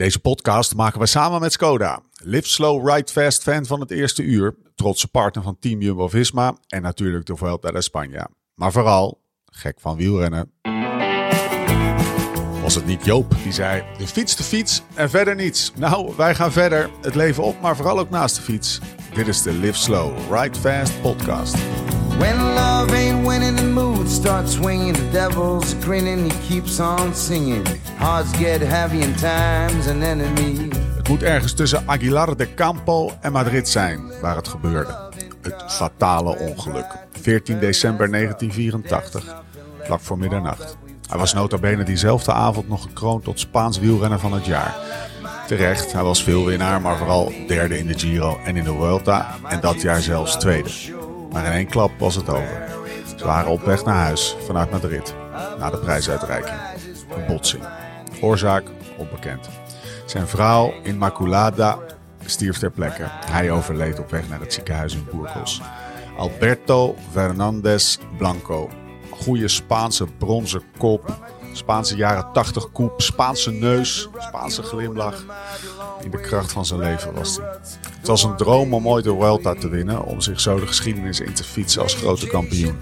Deze podcast maken we samen met Skoda. Live Slow, Ride Fast fan van het eerste uur. Trotse partner van Team Jumbo-Visma. En natuurlijk de Vuelta de Spanje. Maar vooral, gek van wielrennen. Was het niet Joop die zei, de fiets de fiets en verder niets. Nou, wij gaan verder. Het leven op, maar vooral ook naast de fiets. Dit is de Live Slow, Ride Fast podcast. When love ain't winning, starts swinging. The devil's he keeps on singing. Get heavy time's. Het moet ergens tussen Aguilar de Campo en Madrid zijn waar het gebeurde. Het fatale ongeluk. 14 december 1984, vlak voor middernacht. Hij was nota bene diezelfde avond nog gekroond tot Spaans wielrenner van het jaar. Terecht, hij was veel winnaar, maar vooral derde in de Giro en in de Vuelta. En dat jaar zelfs tweede. Maar in één klap was het over. Ze waren op weg naar huis vanuit Madrid. Na de prijsuitreiking. Een botsing. Oorzaak onbekend. Zijn vrouw Immaculada stierf ter plekke. Hij overleed op weg naar het ziekenhuis in Burgos. Alberto Fernandez Blanco. Goede Spaanse bronzen kop. Spaanse jaren 80 koep. Spaanse neus. Spaanse glimlach. In de kracht van zijn leven was hij. Het was een droom om ooit de Vuelta te winnen. Om zich zo de geschiedenis in te fietsen als grote kampioen.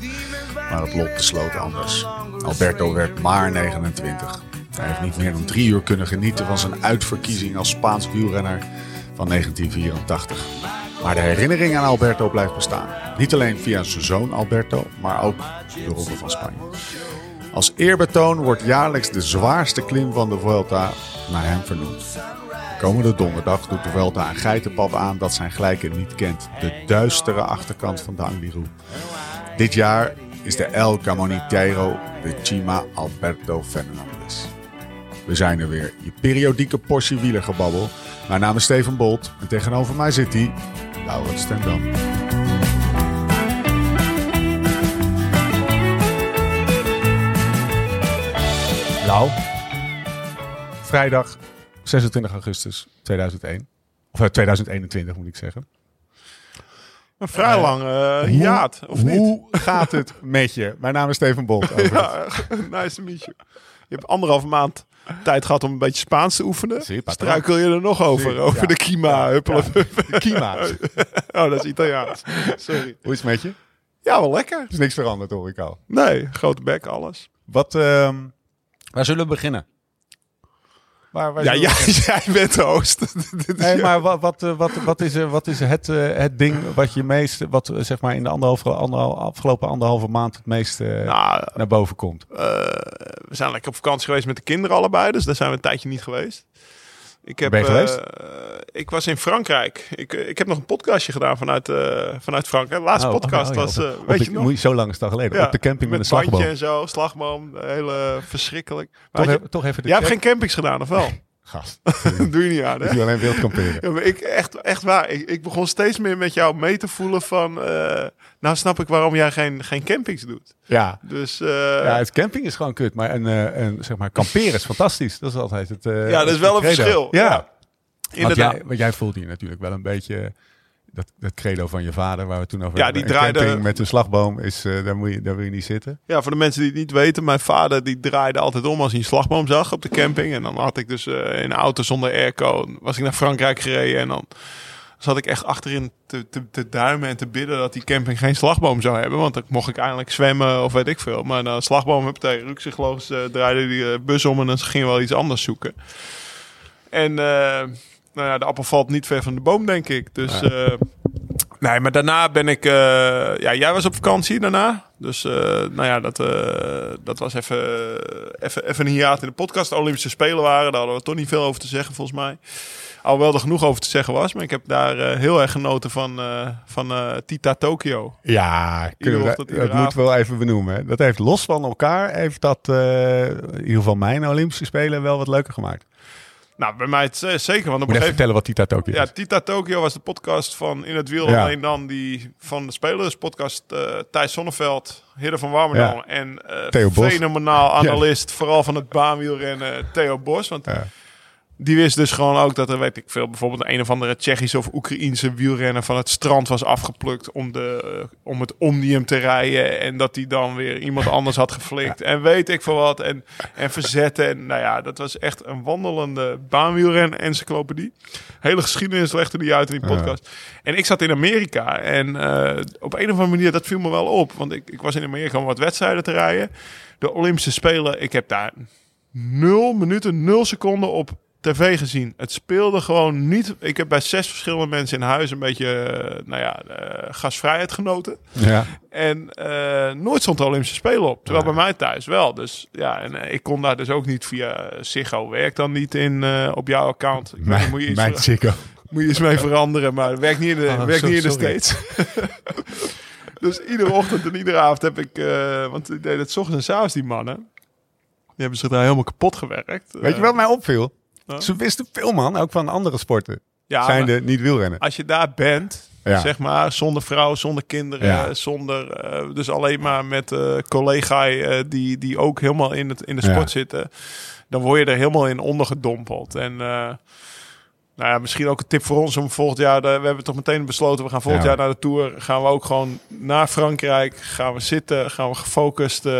Maar het lot besloot anders. Alberto werd maar 29. Hij heeft niet meer dan drie uur kunnen genieten van zijn uitverkiezing als Spaans wielrenner van 1984. Maar de herinnering aan Alberto blijft bestaan. Niet alleen via zijn zoon Alberto, maar ook de Ronde van Spanje. Als eerbetoon wordt jaarlijks de zwaarste klim van de Vuelta naar hem vernoemd. Komende donderdag doet de Vuelta een geitenpad aan dat zijn gelijke niet kent. De duistere achterkant van de Angliru. Dit jaar is de El Camonitero de Chima Alberto Fernandez. We zijn er weer, je periodieke portie wielergebabbel. Mijn naam is Steven Bolt en tegenover mij zit hij, Laurens Stendam. Nou, vrijdag 26 augustus 2001. Of eh, 2021 moet ik zeggen. Een vrij Eh, lang uh, Hoe- hiaat, of niet? Hoe gaat het met je? Mijn naam is Steven Bolt. Ja, nice to meet you. Je hebt anderhalve maand tijd gehad om een beetje Spaans te oefenen. Struikel je er nog over? Over ja. de kima, huppelen. De Kima. Oh, dat is Italiaans. Sorry. Hoe is het met je? Er Ja, wel lekker. is niks veranderd hoor ik al. Nee, grote bek, alles. Wat, ehm, waar zullen we beginnen? Waar Ja, jij, bent de host. Nee, maar wat, wat, wat, wat is, er- wat is het, eh, het ding wat je meest, wat eh, zeg maar in de anderhalve, anderhal, afgelopen anderhalve maand het meest eh, Nou, naar boven komt? we zijn lekker op vakantie geweest met de kinderen allebei. Dus daar zijn we een tijdje niet geweest. Ik heb, Ben je eh, geweest? ik was in Frankrijk. Ik, eh, ik heb nog een podcastje gedaan vanuit, eh, vanuit Frankrijk. De laatste Oh, oh, podcast oh was, op weet de- je nog? moet je- Zo lang is het al geleden. op de camping met, een slagboom. en zo, slagboom, hele verschrikkelijk. Maar Toch, je- even, toch even de jij hebt geen campings gedaan, of wel? Gast, Doe je niet aan, hè? die alleen wild kamperen. Ja, maar ik, echt, echt waar. Ik, ik begon steeds meer met jou mee te voelen van... eh, nou snap ik waarom jij geen, geen campings doet. Ja. Dus eh, ja, het camping is gewoon kut, maar een, eh, een, zeg maar kamperen is fantastisch. Dat is altijd het. eh, Ja, dat is wel een credo. verschil. Ja, Ja, Want inderdaad. jij, want jij voelt hier natuurlijk wel een beetje dat, dat credo van je vader, waar we toen over Ja, die draaide- met een slagboom is, eh, daar, moet je, daar wil je niet zitten. Ja, voor de mensen die het niet weten, mijn vader die draaide altijd om als hij een slagboom zag op de camping. En dan had ik dus eh, in een auto zonder airco, was ik naar Frankrijk gereden en dan zat ik echt achterin te, te, te duimen en te bidden dat die camping geen slagboom zou hebben. Want dan mocht ik eindelijk zwemmen of weet ik veel. Maar dan slagboom heb tegen eh draaide die eh, bus om en dan ging wel iets anders zoeken. En nou ja, de appel valt niet ver van de boom, denk ik. Dus eh, nee, maar daarna ben ik... eh, ja, jij was op vakantie daarna. Dus eh, nou ja, dat, eh, dat was even, even, even een hiaat in de podcast. De Olympische Spelen waren, daar hadden we toch niet veel over te zeggen volgens mij. Alhoewel er genoeg over te zeggen was. Maar ik heb daar eh, heel erg genoten van, eh, van eh, Tita Tokyo. Ja, kunnen we dat, dat moeten we wel even benoemen. hè. Dat heeft los van elkaar, heeft dat eh, in ieder geval mijn Olympische Spelen wel wat leuker gemaakt. Nou, bij mij het, eh, zeker. Want Moet op gegeven vertellen wat Tita Tokyo Ja, is. Tita Tokyo was de podcast van In het Wiel. Ja. Alleen dan die van de spelers podcast eh Thijs Sonneveld, Hidde van Warmerdam Ja. en eh Theo Bos. fenomenaal analist, vooral van het baanwielrennen, Theo Bos. Want Ja. Die wist dus gewoon ook dat er, weet ik veel, bijvoorbeeld een of andere Tsjechische of Oekraïense wielrenner van het strand was afgeplukt om, de, eh, om het Omnium te rijden. En dat die dan weer iemand anders had geflikt. En weet ik veel wat. En, en verzetten. En nou ja, dat was echt een wandelende baanwielren encyclopedie. Hele geschiedenis legde die uit in die podcast. En ik zat in Amerika en eh, op een of andere manier, dat viel me wel op. Want ik, ik was in Amerika om wat wedstrijden te rijden. De Olympische Spelen, ik heb daar nul minuten, nul seconden op tv gezien. Het speelde gewoon niet. Ik heb bij zes verschillende mensen in huis een beetje, eh, nou ja, uh, gasvrijheid genoten. Ja. En uh, nooit stond de Olympische Spelen op. Terwijl bij mij thuis wel. Dus ja, en ik kon daar dus ook niet via Ziggo. Werkt dan niet in op jouw account. Ik Mijn, moet je iets mijn Ziggo. Moet je iets mee veranderen, maar het werkt niet in de, oh, werkt niet in de States. dus iedere ochtend en iedere avond heb ik, want ik deed het ochtends en avonds die mannen. Die hebben zich daar helemaal kapot gewerkt. Weet je wat mij opviel? Ze wisten veel, man. Ook van andere sporten. Ja, zijn er niet wielrennen. Als je daar bent, zeg maar, zonder vrouw, zonder kinderen, zonder... Uh, dus alleen maar met uh, collega uh, die, die ook helemaal in, het, in de sport zitten. Dan word je er helemaal in ondergedompeld. En nou ja, misschien ook een tip voor ons om volgend jaar. De, we hebben toch meteen besloten, we gaan volgend jaar naar de tour. Gaan we ook gewoon naar Frankrijk. Gaan we zitten, gaan we gefocust. Uh,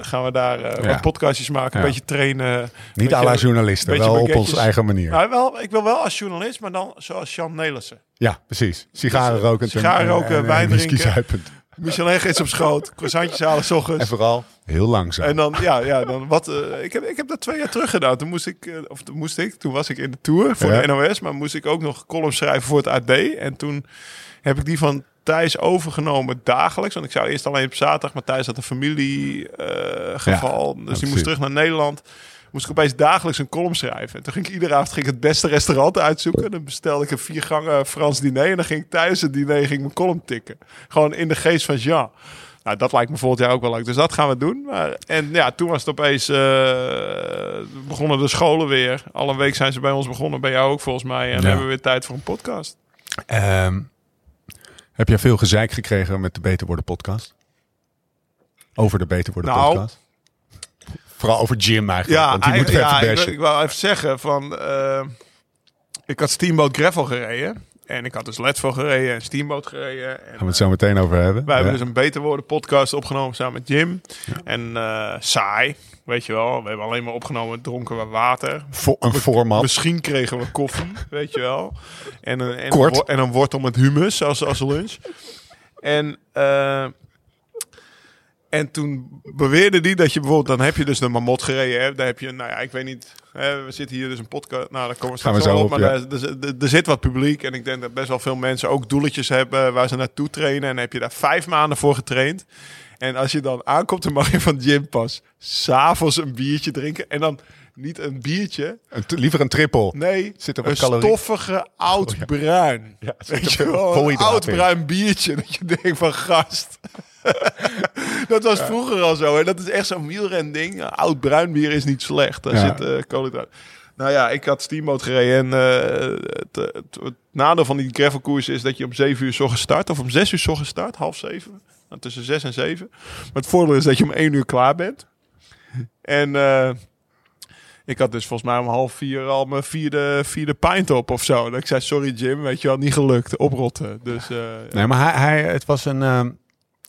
gaan we daar uh, wat podcastjes maken, een beetje trainen. Niet à la journalisten, wel op onze eigen manier. Nou, wel, ik wil wel als journalist, maar dan zoals Jan Nelissen. Ja, precies. Sigaren dus, roken. Sigaren roken, wijn drinken. Michelin gids op schoot, croissantjes halen s ochtends. En vooral heel langzaam. En dan, ja, ja dan wat. Uh, ik, heb, ik heb dat twee jaar terug gedaan. Toen moest ik, uh, of toen moest ik, toen was ik in de tour voor de NOS, maar moest ik ook nog column schrijven voor het AD. En toen heb ik die van Thijs overgenomen dagelijks. Want ik zou eerst alleen op zaterdag, maar Thijs had een familiegeval. Uh, dus die moest terug naar Nederland moest ik opeens dagelijks een column schrijven. En toen ging ik iedere avond ging ik het beste restaurant uitzoeken. Dan bestelde ik een vier gangen Frans diner. En dan ging ik tijdens het diner ging mijn column tikken. Gewoon in de geest van Jean. Nou, dat lijkt me volgend jaar ook wel leuk. Dus dat gaan we doen. Maar, en ja, toen was het opeens... Uh, begonnen de scholen weer. Al een week zijn ze bij ons begonnen. Bij jou ook volgens mij. En hebben we weer tijd voor een podcast. Um, heb jij veel gezeik gekregen met de Beter Worden podcast? Over de Beter Worden nou, podcast? Vooral over Jim eigenlijk. Ja, want die moet ja, ik, ik wil even zeggen van... Uh, ik had Steamboat Gravel gereden. En ik had dus Let's gereden en Steamboat gereden. En, Gaan we het zo meteen over hebben. Wij hebben dus een Beter Worden podcast opgenomen samen met Jim. En uh, saai, weet je wel. We hebben alleen maar opgenomen, dronken we water. Een format. Misschien kregen we koffie, weet je wel. En een, en, Kort. Een, en een wortel met humus als, als lunch. En... Uh, en toen beweerde die dat je bijvoorbeeld, dan heb je dus de mamot gereden. Hè? Daar heb je, nou ja, ik weet niet. Hè, we zitten hier dus een podcast. Nou, daar komen we straks wel op. Maar daar, er, zit wat publiek. En ik denk dat best wel veel mensen ook doeletjes hebben waar ze naartoe trainen. En heb je daar vijf maanden voor getraind. En als je dan aankomt, dan mag je van gym pas s'avonds een biertje drinken. En dan niet een biertje. Een liever een triple. Nee, zit er een stoffige oud bruin. Oh, ja. Weet je wel, een oud bruin biertje. Dat je denkt van gast. Dat was vroeger al zo. En dat is echt zo'n wielren ding. Oud bruin bier is niet slecht. Daar zit uh, koolhydraten. Nou ja, ik had steamboat gereden. En uh, het, het, nadeel van die gravelkoers is dat je om 7 uur s ochtends start. Of om 6 uur s ochtends start. Half 7. Nou, tussen 6 en 7. Maar het voordeel is dat je om 1 uur klaar bent. En... Uh, ik had dus volgens mij om half vier al mijn vierde, vierde pint op of zo. Dat ik zei, sorry Jim, weet je wel, niet gelukt, oprotten. Dus, uh, nee, maar hij, hij, het was een...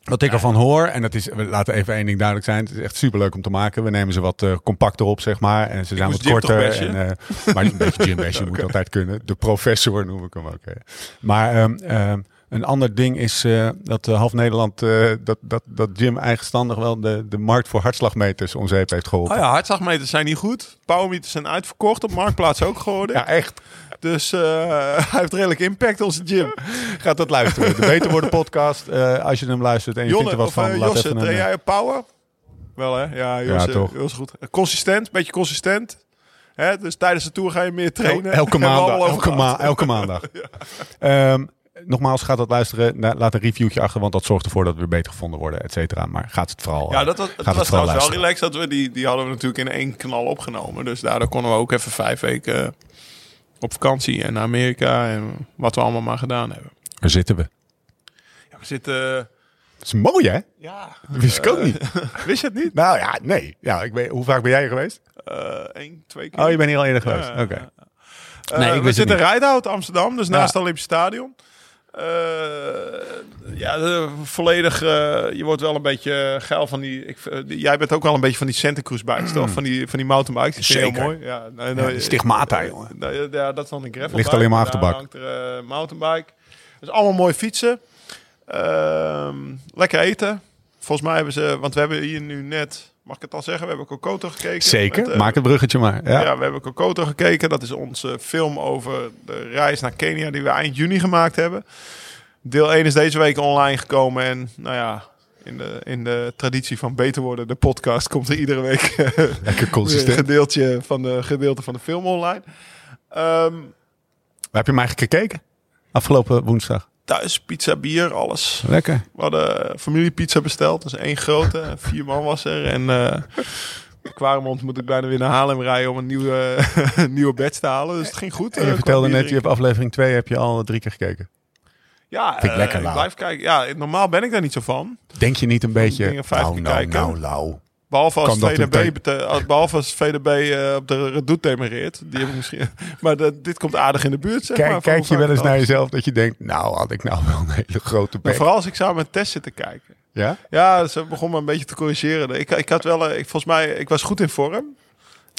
Wat ik ervan hoor, en dat is, we laten even één ding duidelijk zijn. Het is echt superleuk om te maken. We nemen ze wat uh, compacter op, zeg maar. En ze zijn wat korter. En, uh, maar een beetje Jim okay. moet altijd kunnen. De professor noem ik hem ook. Hè. Maar um, een ander ding is uh, dat half Nederland, dat, dat, dat Jim eigenstandig wel de, de markt voor hartslagmeters om zeep heeft geholpen. Oh ja, hartslagmeters zijn niet goed. Powermeters zijn uitverkocht. Op Marktplaats ook geworden. Ja, echt. Dus uh, hij heeft redelijk impact, onze gym. Gaat dat luisteren. De Beter Worden podcast. Uh, als je hem luistert en je Jonne, vindt er wat van, uh, laat Josse, even een... jij power? Wel hè? Ja, Josse, ja toch. Heel goed. Consistent, beetje consistent. Hè? Dus tijdens de tour ga je meer trainen. elke maandag. Elke, ma elke maandag. ja. um, nogmaals, gaat dat luisteren. Laat een reviewtje achter, want dat zorgt ervoor dat we weer beter gevonden worden, et cetera. Maar gaat het vooral. Ja, dat was, het was trouwens wel relaxed dat we die, die hadden we natuurlijk in één knal opgenomen. Dus daardoor konden we ook even vijf weken op vakantie en naar Amerika en wat we allemaal maar gedaan hebben. Waar zitten we? Ja, we zitten Dat is mooi, hè? Ja. Dat wist ik ook niet. Wist je het niet? Nou ja, nee. Ja, ik ben, hoe vaak ben jij er geweest? Eén, twee keer. Oh, je bent hier al eerder geweest. Oké. Eh, Nee, ik we zitten in Rijdhout, Amsterdam, dus naast het Olympisch Stadion. Eh, ja, volledig. eh, je wordt wel een beetje geil van die, ik, eh, Jij bent ook wel een beetje van die Santa Cruz bikes, toch? Van die, van die mountainbikes. Die Zeker. heel mooi. Ja, nee, Ja, Stigmata, eh, jongen. nou, ja, dat is dan een gravel. Ligt alleen maar achterbak. hangt er eh, mountainbike. Dus allemaal mooi fietsen. Ehm, lekker eten. Volgens mij hebben ze, want we hebben hier nu net, mag ik het al zeggen, we hebben Kokoto gekeken. Zeker. Met, eh, Maak het bruggetje maar. Ja. ja. we hebben Kokoto gekeken. Dat is onze film over de reis naar Kenia die we eind juni gemaakt hebben. Deel 1 is deze week online gekomen. En nou ja, in de, in de traditie van Beter Worden, de podcast, komt er iedere week Lekker weer een consistent. gedeelte van de, gedeelte van de film online. Ehm, Waar heb je mij gekeken? Afgelopen woensdag. Thuis, pizza, bier, alles. Lekker. We hadden familiepizza besteld. Dus één grote. Vier man was er. En eh Quaremont moet ik bijna weer naar Haarlem rijden om een nieuwe, nieuwe badge te halen. Dus het ging goed. En eh, je qua vertelde net, je hebt aflevering 2 heb je al drie keer gekeken. Ja, Vind ik eh, lekker blijf kijken. Ja, normaal ben ik daar niet zo van. Denk je niet een beetje... Nou, nou, nou, nou. Behalve als VDB, behalve als VDB eh, op de redoute demereert. Die heb ik misschien. Maar dit komt aardig in de buurt. Zeg Kijk, maar, kijk je wel eens naar jezelf dat je denkt... Nou, had ik nou wel een hele grote bek. vooral als ik samen met Tess zit te kijken. Ja? Ja, ze begon me een beetje te corrigeren. Ik, ik had wel, ik, volgens mij, ik was goed in vorm.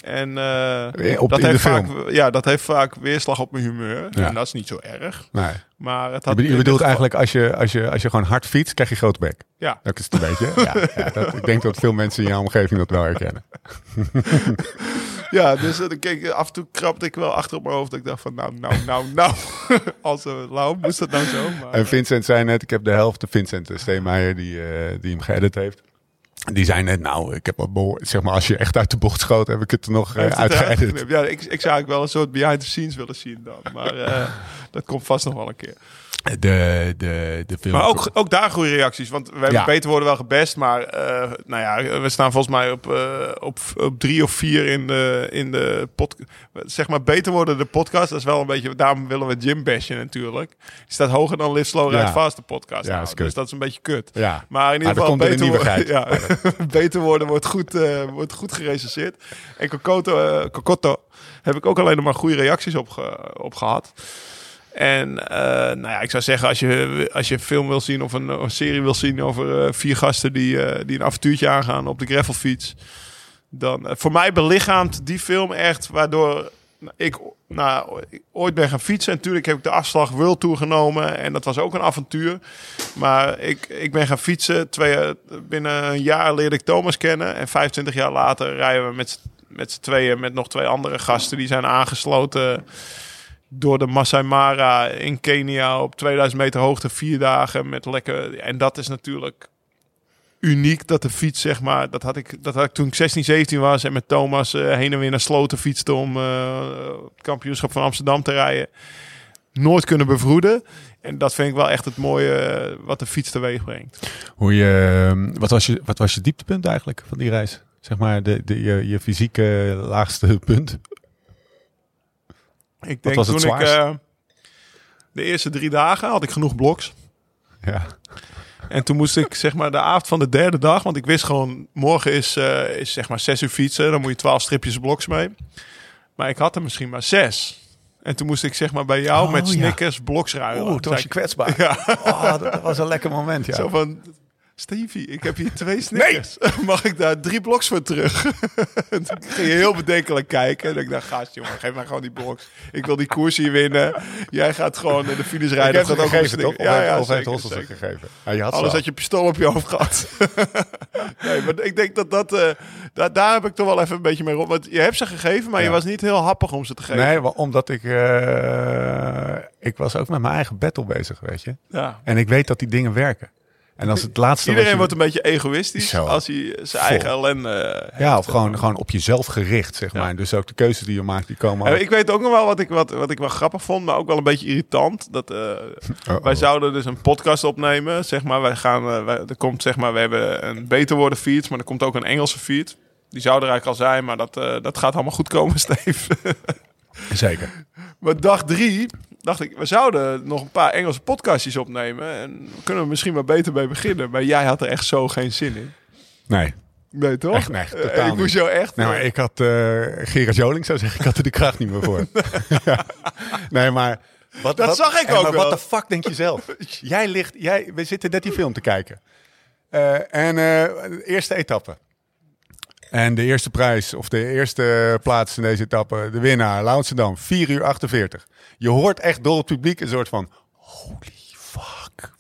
En eh, Op- dat, heeft vaak, ja, dat heeft vaak weerslag op mijn humeur. Ja. En dat is niet zo erg. Nee. Maar het Je had bedoelt- je bedoelt eigenlijk als je, als, je, als je gewoon hard fietst, krijg je grote bek. Ja, Dat is het een beetje. Ja, ja, dat, ik denk dat veel mensen in jouw omgeving dat wel herkennen. ja dus eh, keek, af en toe krabde ik wel achter op mijn hoofd. Dat ik dacht van nou, nou, nou, nou. Als uh, lauw moest dat nou zo. Maar, En Vincent zei net, ik heb de helft, de Vincent Steenmeijer, die, eh, die hem geëdit heeft. Die zei net, nou, ik heb zeg maar, als je echt uit de bocht schoot, heb ik het er nog uitgeëdit. geknipt? Ja, ik, ik zou eigenlijk wel een soort behind the scenes willen zien dan. Maar eh, dat komt vast nog wel een keer. De, de, de film. Maar ook, ook daar goede reacties. Want we hebben Ja. beter worden wel gebest. Maar eh, nou ja, we staan volgens mij op, eh, op, op drie of vier in de, in de podcast. Zeg maar beter worden de podcast. Dat is wel een beetje. Daarom willen we Jim bashen natuurlijk. Die staat hoger dan Live Slow Ride Ja. Fast de podcast. Ja, Nou, dus dat is een beetje kut. Ja. Maar in ieder geval er beter, worden, ja, beter worden wordt goed, eh, wordt goed gerecenseerd. En Kokoto, Kokoto heb ik ook alleen nog maar goede reacties op, ge- op gehad. En eh, nou ja, ik zou zeggen, als je, als je een film wil zien of een, serie wil zien over eh, vier gasten die, eh, die een avontuurtje aangaan op de gravelfiets. Dan, voor mij belichaamt die film echt waardoor ik nou, ooit ben gaan fietsen. En natuurlijk heb ik de afslag World Tour genomen. En dat was ook een avontuur. Maar ik, ik ben gaan fietsen. Twee, binnen een jaar leerde ik Thomas kennen. En 25 jaar later rijden we met, met z'n tweeën met nog twee andere gasten. Die zijn aangesloten door de Masai Mara in Kenia op 2000 meter hoogte. Vier dagen met lekker... En dat is natuurlijk uniek dat de fiets, zeg maar, dat had ik, dat had ik toen ik 16, 17 was en met Thomas eh, heen en weer naar Sloten fietste om eh, het kampioenschap van Amsterdam te rijden. Nooit kunnen bevroeden. En dat vind ik wel echt het mooie eh, wat de fiets teweeg brengt. Hoe je, ehm, wat, was je, wat was je dieptepunt eigenlijk van die reis? Zeg maar, de, de, je, je fysieke laagste punt. Ik denk toen ik eh, de eerste drie dagen had ik genoeg bloks. Ja. En toen moest ik zeg maar de avond van de derde dag, want ik wist gewoon morgen is, eh, is zeg maar zes uur fietsen, dan moet je twaalf stripjes bloks mee. Maar ik had er misschien maar zes. En toen moest ik zeg maar bij jou Oh, met ja. Snickers bloks ruilen. Oeh, toen was je kwetsbaar. Ja. Oh, dat was een lekker moment, ja. Zo van, Stevie, ik heb hier twee Snickers. Mag ik daar drie bloks voor terug? en toen ging je heel bedenkelijk kijken. En ik dacht, gast jongen, geef mij gewoon die bloks. Ik wil die koers hier winnen. Jij gaat gewoon de finish Ik rijden. heb Dat het gegeven, toch? Of heeft- of heeft zeker, Hossels het zeker. gegeven? Ja, je had Alles had je pistool op je hoofd gehad. nee, maar ik denk dat dat... eh, daar, daar heb ik toch wel even een beetje mee rond. Want je hebt ze gegeven, maar je Ja. was niet heel happig om ze te geven. Nee, omdat ik... eh, ik was ook met mijn eigen battle bezig, weet je. Ja. En ik weet dat die dingen werken. En als het laatste... Iedereen wordt een beetje egoïstisch Zo. als hij zijn eigen ellende heeft. Ja, of gewoon, gewoon op jezelf gericht, zeg Ja. maar. Dus ook de keuzes die je maakt, die komen... En ik weet ook nog wel wat ik, wat, wat ik wel grappig vond, maar ook wel een beetje irritant. Dat, eh, Oh, Wij zouden dus een podcast opnemen. Zeg maar, wij gaan, eh, wij, er komt, zeg maar, we hebben een beter worden feed, maar er komt ook een Engelse feed. Die zou er eigenlijk al zijn, maar dat, eh, dat gaat allemaal goed komen, Steve. Zeker. maar dag drie, dacht ik, we zouden nog een paar Engelse podcastjes opnemen. En kunnen we misschien maar beter mee beginnen. Maar jij had er echt zo geen zin in. Nee, Nee, toch? Echt, nee, Eh, totaal ik moest jou echt... Nee, maar ik had eh Gerard Joling zou zeggen, ik had er de kracht niet meer voor. Nee, maar... Wat, Dat wat- zag ik ook maar wel. Wat de fuck denk je zelf? jij ligt, jij, we zitten net die film te kijken. Eh, en eh, eerste etappe. En de eerste prijs, of de eerste plaats in deze etappe, de winnaar, Amsterdam, 4 uur 48. Je hoort echt door het publiek een soort van, holy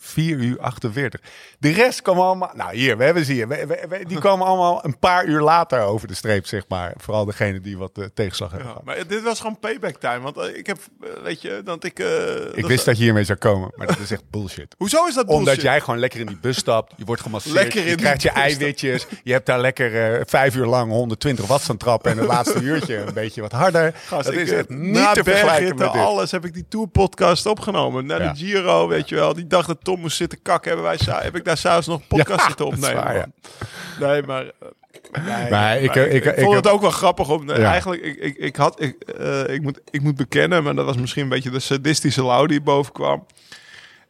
4 uur 48. De rest kwam allemaal, nou hier, we hebben ze hier. We- we- we- die kwamen allemaal een paar uur later over de streep, zeg maar. Vooral degene die wat eh, tegenslag hebben Ja, maar dit was gewoon payback time. Want eh, ik heb, eh, weet je, dat ik... Ik wist dat je hiermee zou komen, maar dat is echt bullshit. Hoezo is dat bullshit? Omdat jij gewoon lekker in die bus stapt. Je wordt gemasseerd. Lekker in je krijgt je eiwitjes. Je hebt daar lekker vijf uur lang 120 watt staan trappen. En het laatste uurtje een beetje wat harder. Gast, dat is echt niet te vergelijken met dit. alles heb ik die Tour podcast opgenomen. Na Ja. de Giro, weet je wel. Die dag dat Tom moest zitten kakken, hebben wij, heb ik daar s'avonds nog een podcast Ja, zitten opnemen. waar, ja. man. Nee, maar... eh, nee, Maar ik- ik- ik- vond het ook wel grappig om... Ja. Eigenlijk, ik, ik, ik, had, ik, eh, ik, moet, ik moet bekennen, maar dat was misschien een beetje de sadistische lauw die boven kwam.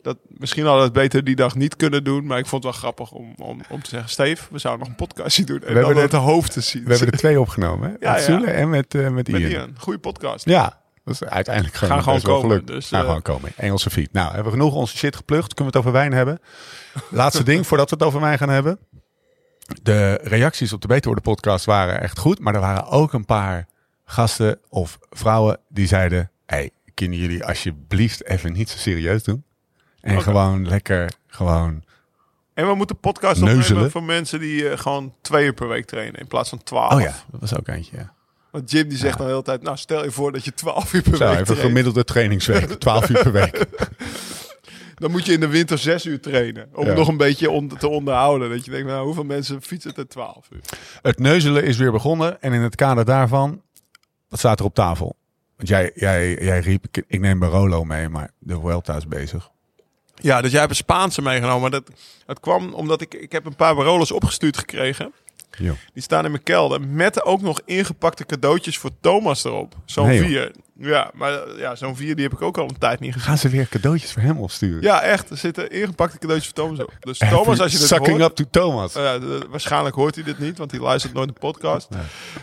Dat, misschien hadden we het beter die dag niet kunnen doen. Maar ik vond het wel grappig om, om, om te zeggen... Steve, we zouden nog een podcastje doen. En hebben dan er- het hoofd te zien. We hebben er twee opgenomen. Hè? Met ja. En met, eh, met Ian. Met Ian. Goeie podcast. Ja, is uiteindelijk gewoon, Gaan gewoon best wel komen, gelukt. dus, Gaan eh, gewoon komen. Engelse feed. Nou, hebben we genoeg onze shit geplukt. Kunnen we het over wijn hebben? Laatste ding voordat we het over wijn gaan hebben. De reacties op de Beter Worden podcast waren echt goed. Maar er waren ook een paar gasten of vrouwen die zeiden... Hey, kunnen jullie alsjeblieft even niet zo serieus doen? En gewoon lekker, gewoon... En we moeten podcast opnemen voor mensen die eh, gewoon twee uur per week trainen in plaats van twaalf. Oh ja, dat was ook eentje. Ja. Want Jim die zegt dan de hele tijd, nou stel je voor dat je twaalf uur per Zo, week even traint. gemiddelde trainingsweek. 12 uur per week. Dan moet je in de winter zes uur trainen. Om Ja. nog een beetje on- te onderhouden. Dat je denkt, nou hoeveel mensen fietsen er twaalf uur? Het neuzelen is weer begonnen. En in het kader daarvan, wat staat er op tafel? Want jij, jij, jij riep, ik, ik neem Barolo mee, maar de Vuelta is bezig. Ja, dus jij hebt een Spaanse meegenomen. Maar dat, dat kwam omdat ik, ik heb een paar Barolos opgestuurd gekregen. Jo. Die staan in mijn kelder. Met ook nog ingepakte cadeautjes voor Thomas erop. Zo'n Nee, vier. Ja, maar ja, zo'n vier die heb ik ook al een tijd niet gezien. Gaan ze weer cadeautjes voor hem opsturen? Ja, echt. Er zitten ingepakte cadeautjes voor Thomas op. Dus Thomas, als je dit Sucking hoort... up to Thomas. Uh, de- waarschijnlijk hoort hij dit niet, want hij luistert nooit de podcast.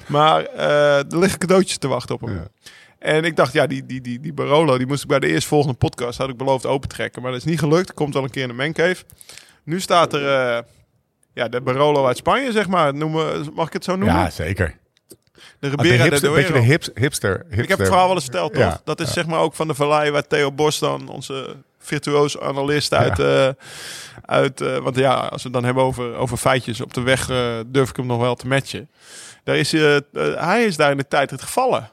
Maar eh, er liggen cadeautjes te wachten op hem. Ja. En ik dacht, ja, die, die, die, die Barolo, die moest ik bij de eerstvolgende podcast, had ik beloofd open trekken. Maar dat is niet gelukt. Komt wel een keer in de mancave. Nu staat er eh, ja, de Barolo uit Spanje, zeg maar. Noemen, mag ik het zo noemen? Ja, zeker. de Ah, Ribera de de hipster, beetje de hips, hipster, hipster. Ik heb het verhaal wel eens verteld, toch? Ja, dat is ja. zeg maar ook van de Vallei waar Theo Bos dan, onze virtuoos analist uit... eh, uit eh, want ja, als we het dan hebben over, over feitjes op de weg, eh, durf ik hem nog wel te matchen. Daar is, hij is daar in de tijd het gevallen.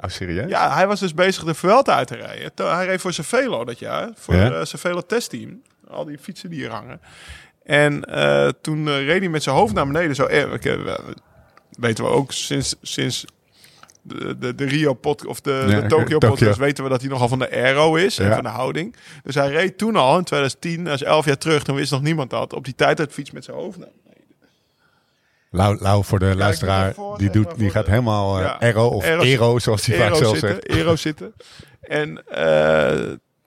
Oh, serieus? Ja, hij was dus bezig de Vuelta uit te rijden. Hij reed voor Cervelo dat jaar, voor Ja. uh, Cervelo testteam. Al die fietsen die hier hangen. En eh, toen eh, reed hij met zijn hoofd naar beneden. Zo, eh, weten we ook sinds, sinds de, de, de Rio pod, of de, Ja, de Tokyo Tokyo. podcast weten we dat hij nogal van de aero is en van de houding. Dus hij reed toen al in 2010, dat is 11 jaar terug, toen wist nog niemand dat, op die tijd uit fiets met zijn hoofd naar beneden. Lau, Lau voor de luisteraar, die, doet, die gaat de- helemaal Ja. aero of Aero- ero, zoals hij vaak zelf zegt. Aero zitten. En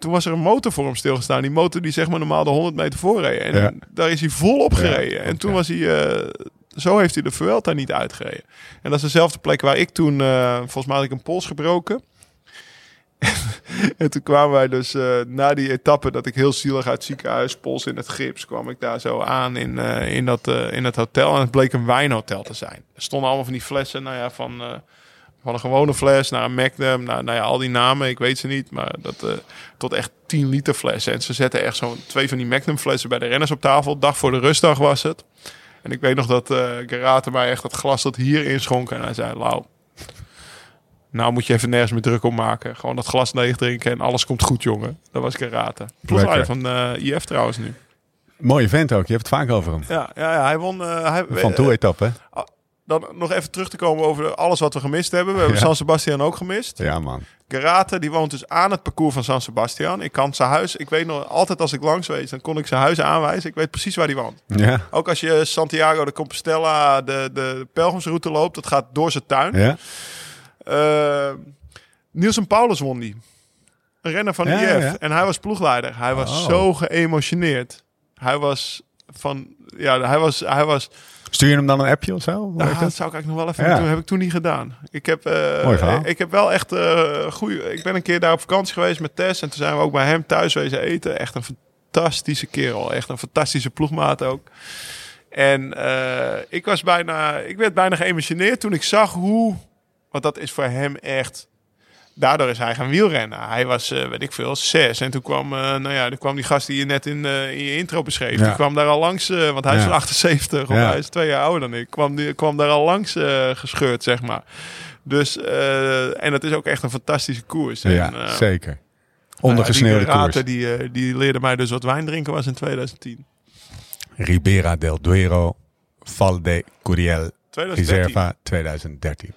toen was er een motor voor hem stilgestaan. Die motor die zeg maar normaal de 100 meter voorreed. En Ja. daar is hij vol op gereden. en toen was hij... eh, zo heeft hij de Vuelta niet uitgereden. En dat is dezelfde plek waar ik toen... eh, volgens mij had ik een pols gebroken. en toen kwamen wij dus eh, na die etappe dat ik heel zielig uit het ziekenhuis, pols in het gips, kwam ik daar zo aan in, in, dat, in dat hotel. En het bleek een wijnhotel te zijn. Er stonden allemaal van die flessen, nou ja, van, van een gewone fles naar een Magnum, naar, nou ja, al die namen, ik weet ze niet, maar dat eh, tot echt 10 liter flessen. En ze zetten echt zo'n twee van die Magnum flessen bij de renners op tafel. Dag voor de rustdag was het. En ik weet nog dat eh Garate mij echt dat glas dat hier inschonk. En hij zei, Lau, nou moet je even nergens meer druk om maken. Gewoon dat glas leeg drinken en alles komt goed, jongen. Dat was Garate. Ploegleider van eh IF trouwens nu. Mooie vent ook, je hebt het vaak over hem. Ja, ja, ja hij won... hij, Van toe-etappe. Dan nog even terug te komen over alles wat we gemist hebben. We hebben Ja. San Sebastian ook gemist. Ja, man. Garate, die woont dus aan het parcours van San Sebastian. Ik kan zijn huis, ik weet nog altijd als ik langs wees, dan kon ik zijn huis aanwijzen. Ik weet precies waar die woont. Ja. Ook als je Santiago de Compostela, de, de pelgrimsroute loopt, dat gaat door zijn tuin. Ja? Eh, Niels en Paulus won die. Een renner van de Ja, IF. ja. En hij was ploegleider. Hij was Oh. zo geëmotioneerd. Hij was van... Ja, hij was... Hij was Stuur je hem dan een appje of zo? Werkt dat dat? zou ik eigenlijk nog wel even Ja. doen. Heb ik toen niet gedaan. Ik heb, eh, verhaal. ik heb wel echt eh goeie. Ik ben een keer daar op vakantie geweest met Tess. En toen zijn we ook bij hem thuis wezen eten. Echt een fantastische kerel. Echt een fantastische ploegmaat ook. En eh, ik was bijna, ik werd bijna geëmotioneerd toen ik zag hoe, want dat is voor hem echt. Daardoor is hij gaan wielrennen. Hij was, eh, weet ik veel, zes. En toen kwam, eh, nou ja, toen kwam die gast die je net in, eh, in je intro beschreef. Ja. Die kwam daar al langs, want hij is Ja. van 78, of Ja. hij is twee jaar ouder dan ik. Kwam, die, kwam daar al langs gescheurd, zeg maar. Dus, en dat is ook echt een fantastische koers. Ja, en, zeker. nou Ondergesneeuwde koers. Die, die leerde mij dus wat wijn drinken was in 2010. Ribera del Duero, Val de Curiel, 2013. Reserva 2013.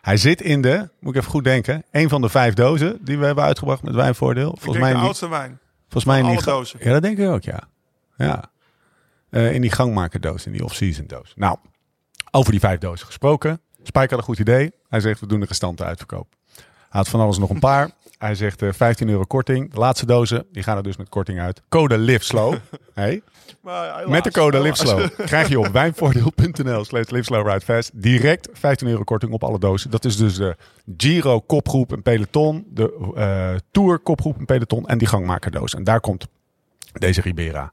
Hij zit in de, moet ik even goed denken, een van de vijf dozen die we hebben uitgebracht met wijnvoordeel. Volgens mij, de niet, oudste wijn. volgens mij ga- dozen. Ja, dat denk ik ook, ja. ja. Eh, in die gangmakerdoos, in die off-season doos. Nou, over die vijf dozen gesproken. Spike had een goed idee. Hij zegt, we doen de restanten uitverkoop. Hij had van alles nog een paar. Hij zegt eh, 15 euro korting. De laatste dozen, die gaan er dus met korting uit. Code LIVESLOW. Hey. Maar Met de code helaas. LIVESLOW krijg je op wijnvoordeel.nl slash LiveSlowRideFast direct 15 euro korting op alle dozen. Dat is dus de Giro kopgroep en peloton, de eh, Tour kopgroep en peloton en die gangmakerdoos. En daar komt deze Ribera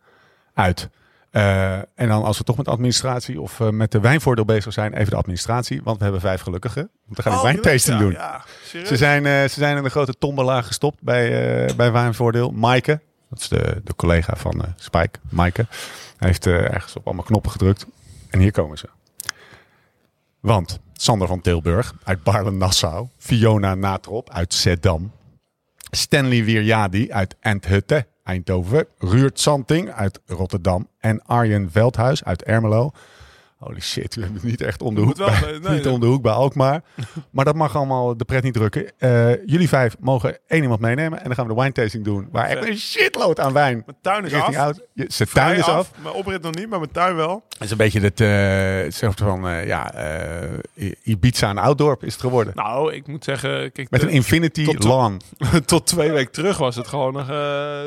uit. Eh, en dan als we toch met administratie of eh, met de wijnvoordeel bezig zijn, even de administratie. Want we hebben vijf gelukkigen. Want we gaan een Oh, wijntasting ja, doen. Ja? Ze zijn, eh, ze zijn in een grote tombola gestopt bij, bij Wijnvoordeel. Maaike, dat is de, de collega van Spike, Maaike. Hij heeft ergens op allemaal knoppen gedrukt. En hier komen ze. Want Sander van Tilburg uit Baarle-Nassau. Fiona Natrop uit Zeddam. Stanley Wierjadi uit Enthutte, Eindhoven. Ruurt Santing uit Rotterdam. En Arjen Veldhuis uit Ermelo. Holy shit, we hebben het niet echt om de hoek, wel- bij, nee, niet nee. om de hoek bij Alkmaar. Maar dat mag allemaal de pret niet drukken. Eh, jullie vijf mogen één iemand meenemen. En dan gaan we de wine tasting doen. Waar echt een shitload aan wijn Mijn tuin is richting af. oud. Je- Zijn tuin is af. Mijn oprit nog niet, maar mijn tuin wel. Het is een beetje het eh, soort van eh, ja, eh, Ibiza en Outdorp is het geworden. Nou, ik moet zeggen... Kijk, Met de- een infinity tot- lawn. tot twee weken terug was het gewoon nog eh,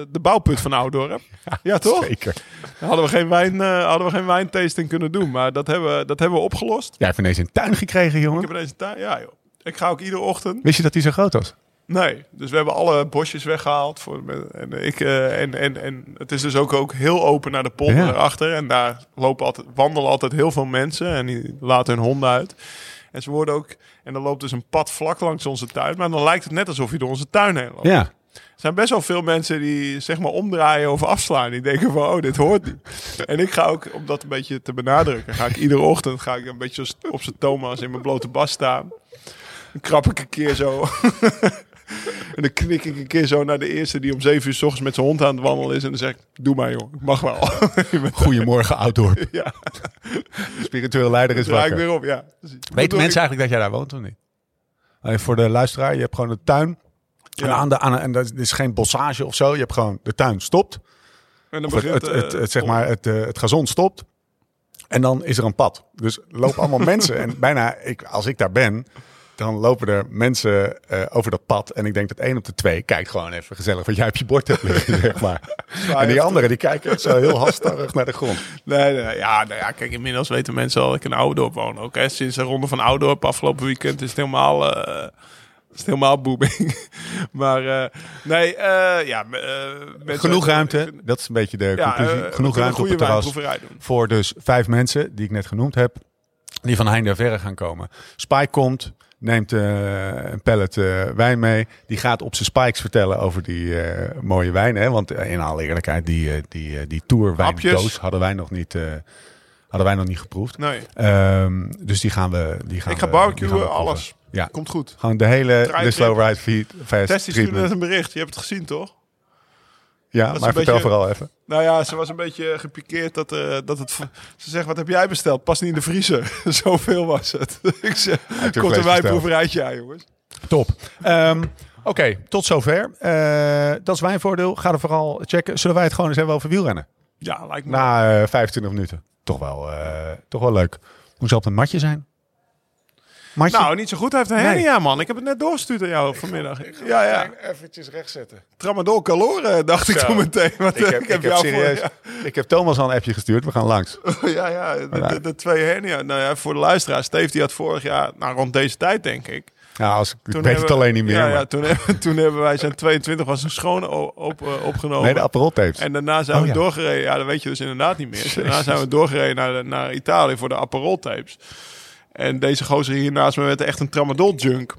de bouwput van Oudorp. Ja, toch? Zeker. Hadden we geen wijn, eh, hadden we geen wijntasting kunnen doen. Maar dat hebben, dat hebben we opgelost. Jij hebt ineens een tuin gekregen, Ik jongen. heb deze tuin... Ja, joh. Ik ga ook iedere ochtend... Wist je dat die zo groot was? Nee, dus we hebben alle bosjes weggehaald. Voor, en, ik, eh, en, en, en het is dus ook, ook heel open naar de polder Ja. erachter. En daar lopen altijd, wandelen altijd heel veel mensen. En die laten hun honden uit. En ze worden ook... En er loopt dus een pad vlak langs onze tuin. Maar dan lijkt het net alsof je door onze tuin heen loopt. Ja. Er zijn best wel veel mensen die zeg maar omdraaien of afslaan. Die denken van, oh, dit hoort niet. En ik ga ook, om dat een beetje te benadrukken, ga ik iedere ochtend ga ik een beetje op zijn Thomas in mijn blote bas staan. Dan krap ik een keer zo. en dan knik ik een keer zo naar de eerste die om zeven uur s ochtends met zijn hond aan het wandelen is. En dan zeg ik, doe maar joh, ik mag wel. Goedemorgen, Outdorp. ja, De spirituele leider is wakker. weer op, ja. Dus Weten doe mensen ik. eigenlijk dat jij daar woont of niet? Voor de luisteraar, je hebt gewoon een tuin. En, aan de, aan, en dat is geen bossage of zo. Je hebt gewoon de tuin stopt. En dan het, begint, het, het, eh, het, zeg maar, het, eh, het gazon stopt. En dan is er een pad. Dus lopen allemaal mensen. En bijna, ik, als ik daar ben, dan lopen er mensen eh, over dat pad. En ik denk dat één op de twee kijkt gewoon even gezellig wat jij op je bord hebt liggen, zeg maar. En die anderen die kijken zo heel halstarrig naar de grond. Nee, nee, ja, nou ja, kijk, inmiddels weten mensen al dat ik in Oudorp woon. Ook hè, sinds de ronde van Oudorp afgelopen weekend is het helemaal, eh, is helemaal booming. maar eh, nee, eh, ja, eh, Genoeg ruimte, dat is een beetje de Ja, conclusie. Genoeg ruimte op het terras. Voor dus vijf mensen die ik net genoemd heb. Die van heinde verre gaan komen. Spike komt, neemt een pallet wijn mee. Die gaat op zijn spikes vertellen over die mooie wijn. Hè? Want in alle eerlijkheid, die, die, die tour wijndoos Hapjes. hadden wij nog niet, hadden wij nog niet geproefd. Nee, Ehm, dus die gaan we die gaan ik ga we barbecuen, alles. Ja, Komt goed. gewoon de hele Draai de Slow. Ride feed, Fast Tessie stuurde net treatment. een bericht. Je hebt het gezien, toch? Ja, maar vertel beetje- vooral even. Nou ja, ze was een beetje gepikeerd dat, eh, dat het... Ze zegt, wat heb jij besteld? Past niet in de vriezer. Zoveel was het. ik zeg, komt een wijnproeverijtje aan, jongens. Top. Ehm, Oké, tot zover. Eh, dat is wijnvoordeel. Ga er vooral checken. Zullen wij het gewoon eens hebben over wielrennen? Ja, lijkt me. Na eh, 25 minuten. Toch wel, eh, toch wel leuk. Hoe zal het een matje zijn? Nou, niet zo goed. Hij heeft een Nee. hernia, man. Ik heb het net doorgestuurd aan jou vanmiddag. Ja, ja. Eventjes rechtzetten. Tramadol caloren, dacht ik toen meteen. Want Ik heb, ik heb, jou serieus, Voor, ik heb Thomas al een appje gestuurd. We gaan langs. ja, ja, de, de, de twee hernia. Nou ja, voor de luisteraar. Steve die had vorig jaar, nou rond deze tijd denk ik. Ja, als, ik weet hebben het we- alleen niet meer. Ja, ja toen, hebben, toen hebben wij zijn 22 was een schone op, eh, opgenomen. nee, de Aperol-tapes. En daarna zijn Oh, we ja. doorgereden. Ja, dat weet je dus inderdaad niet meer. Daarna zijn we doorgereden naar, naar Italië voor de Aperol tapes. En deze gozer hier naast me werd echt een tramadol junk.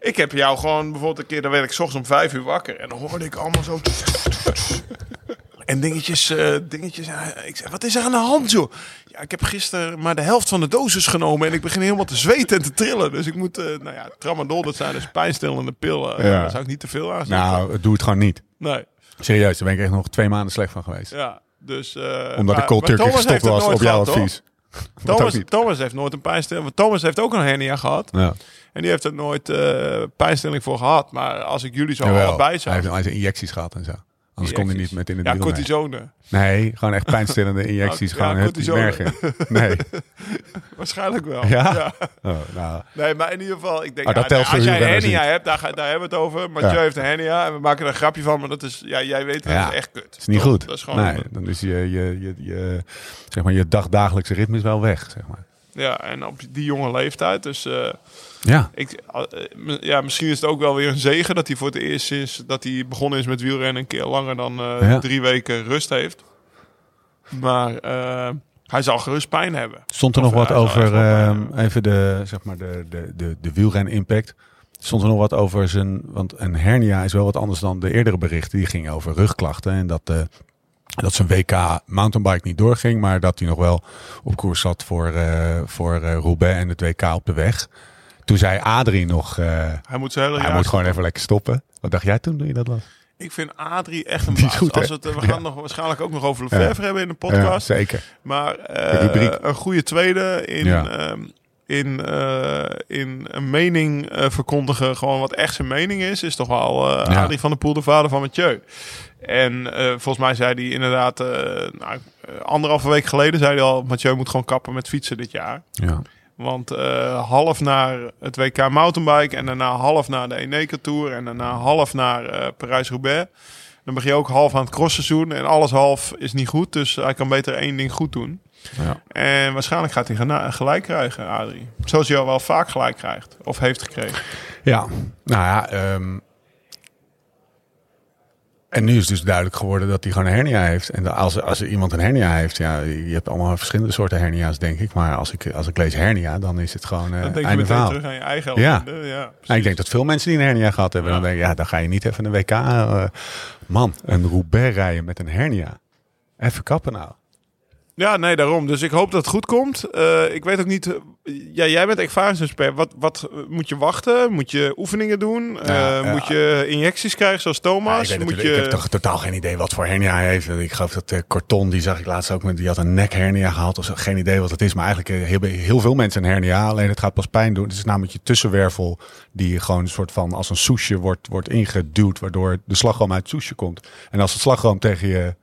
Ik heb jou gewoon bijvoorbeeld een keer, dan werd ik 's ochtends om vijf uur wakker. En dan hoorde ik allemaal zo... En dingetjes, eh, dingetjes. eh, Ik zei, wat is er aan de hand, joh? Ja, ik heb gisteren maar de helft van de dosis genomen. En ik begin helemaal te zweten en te trillen. Dus ik moet, eh, nou ja, tramadol, dat zijn dus pijnstillende pillen. Ja. Daar zou ik niet te veel aan zetten. Nou, doe het gewoon niet. Nee. Serieus, daar ben ik echt nog twee maanden slecht van geweest. Ja, dus... Omdat maar- ik cold turkey gestopt was op jouw gehad, advies. Thomas. Thomas heeft nooit een pijnstilling. want Thomas heeft ook een hernia gehad. Ja. En die heeft er nooit eh pijnstilling voor gehad. Maar als ik jullie zo Jawel. allebei Hij zou... heeft, hij heeft injecties gehad en zo. Anders kon hij niet met in het Ja, cortisone. Nee, gewoon echt pijnstillende injecties. Ja, gewoon het in. Nee. Waarschijnlijk wel. Ja? Oh, nou. Nee, maar in ieder geval, ik denk, Oh, dat ja, als jij hernia hebt, daar, daar hebben we het over. Mathieu heeft een hernia en we maken er een grapje van, maar dat is, ja, jij weet, dat Ja, is echt kut. Het is niet Toch? goed. Dat is gewoon, nee, dan is je, je, je, je, zeg maar, je dagdagelijkse ritme is wel weg. Zeg maar. ja, en op die jonge leeftijd, dus... eh, Ja. Ik, eh, ja, misschien is het ook wel weer een zegen dat hij voor het eerst is dat hij begonnen is met wielrennen een keer langer dan eh, Ja. drie weken rust heeft. Maar eh, hij zal gerust pijn hebben. Stond er Of, nog wat over, ehm, even de, zeg maar de, de, de, de wielren-impact. Stond er nog wat over zijn, want een hernia is wel wat anders dan de eerdere berichten. Die gingen over rugklachten en dat, dat zijn WK mountainbike niet doorging. Maar dat hij nog wel op koers zat voor, voor Roubaix en het WK op de weg. Toen zei Adrie nog, eh, Hij moet zijn hele hij moet gewoon even lekker stoppen. Wat dacht jij toen, toen je dat was? Ik vind Adrie echt een baas. goed? Als het, eh, we Ja. gaan nog waarschijnlijk ook nog over Lefebvre hebben in de Ja, podcast. zeker. Maar eh, een goede tweede in, Ja. ehm, in, in een mening verkondigen, gewoon wat echt zijn mening is, is toch wel Ja. Adrie van der Poel, de vader van Mathieu. En volgens mij zei hij inderdaad, nou, anderhalve week geleden zei hij al, Mathieu moet gewoon kappen met fietsen dit jaar. Ja. Want eh, half naar het WK mountainbike en daarna half naar de Eneca Tour en daarna half naar eh, Parijs-Roubaix. Dan begin je ook half aan het crossseizoen en alles half is niet goed. Dus hij kan beter één ding goed doen. Ja. En waarschijnlijk gaat hij gelijk krijgen, Adrie. Zoals hij al wel vaak gelijk krijgt. Of heeft gekregen. Ja, nou ja. ehm, en nu is dus duidelijk geworden dat hij gewoon een hernia heeft. En als, als er iemand een hernia heeft, ja, je hebt allemaal verschillende soorten hernia's, denk ik. Maar als ik, als ik lees hernia, dan is het gewoon eh Dan denk je meteen terug aan je eigen Ja. ellende. Ja, Nou, ik denk dat veel mensen die een hernia gehad hebben, Ja. dan denk ik, ja, dan ga je niet even een WK. eh, man, een Roubaix rijden met een hernia. Even kappen nou. Ja, nee, daarom. Dus ik hoop dat het goed komt. Eh, ik weet ook niet... eh, ja, jij bent ervaringsexpert. Wat, wat moet je wachten? Moet je oefeningen doen? Eh, ja. Moet je injecties krijgen zoals Ja, Thomas? ik, moet je... ik heb toch totaal geen idee wat voor hernia hij heeft. Ik geloof dat eh Corton, die zag ik laatst ook, met, die had een nekhernia gehad. Of zo. geen idee wat het is. Maar eigenlijk heel, heel veel mensen een hernia. Alleen het gaat pas pijn doen. Het is namelijk je tussenwervel die gewoon een soort van als een soesje wordt, wordt ingeduwd. Waardoor de slagroom uit het soesje komt. En als het slagroom tegen je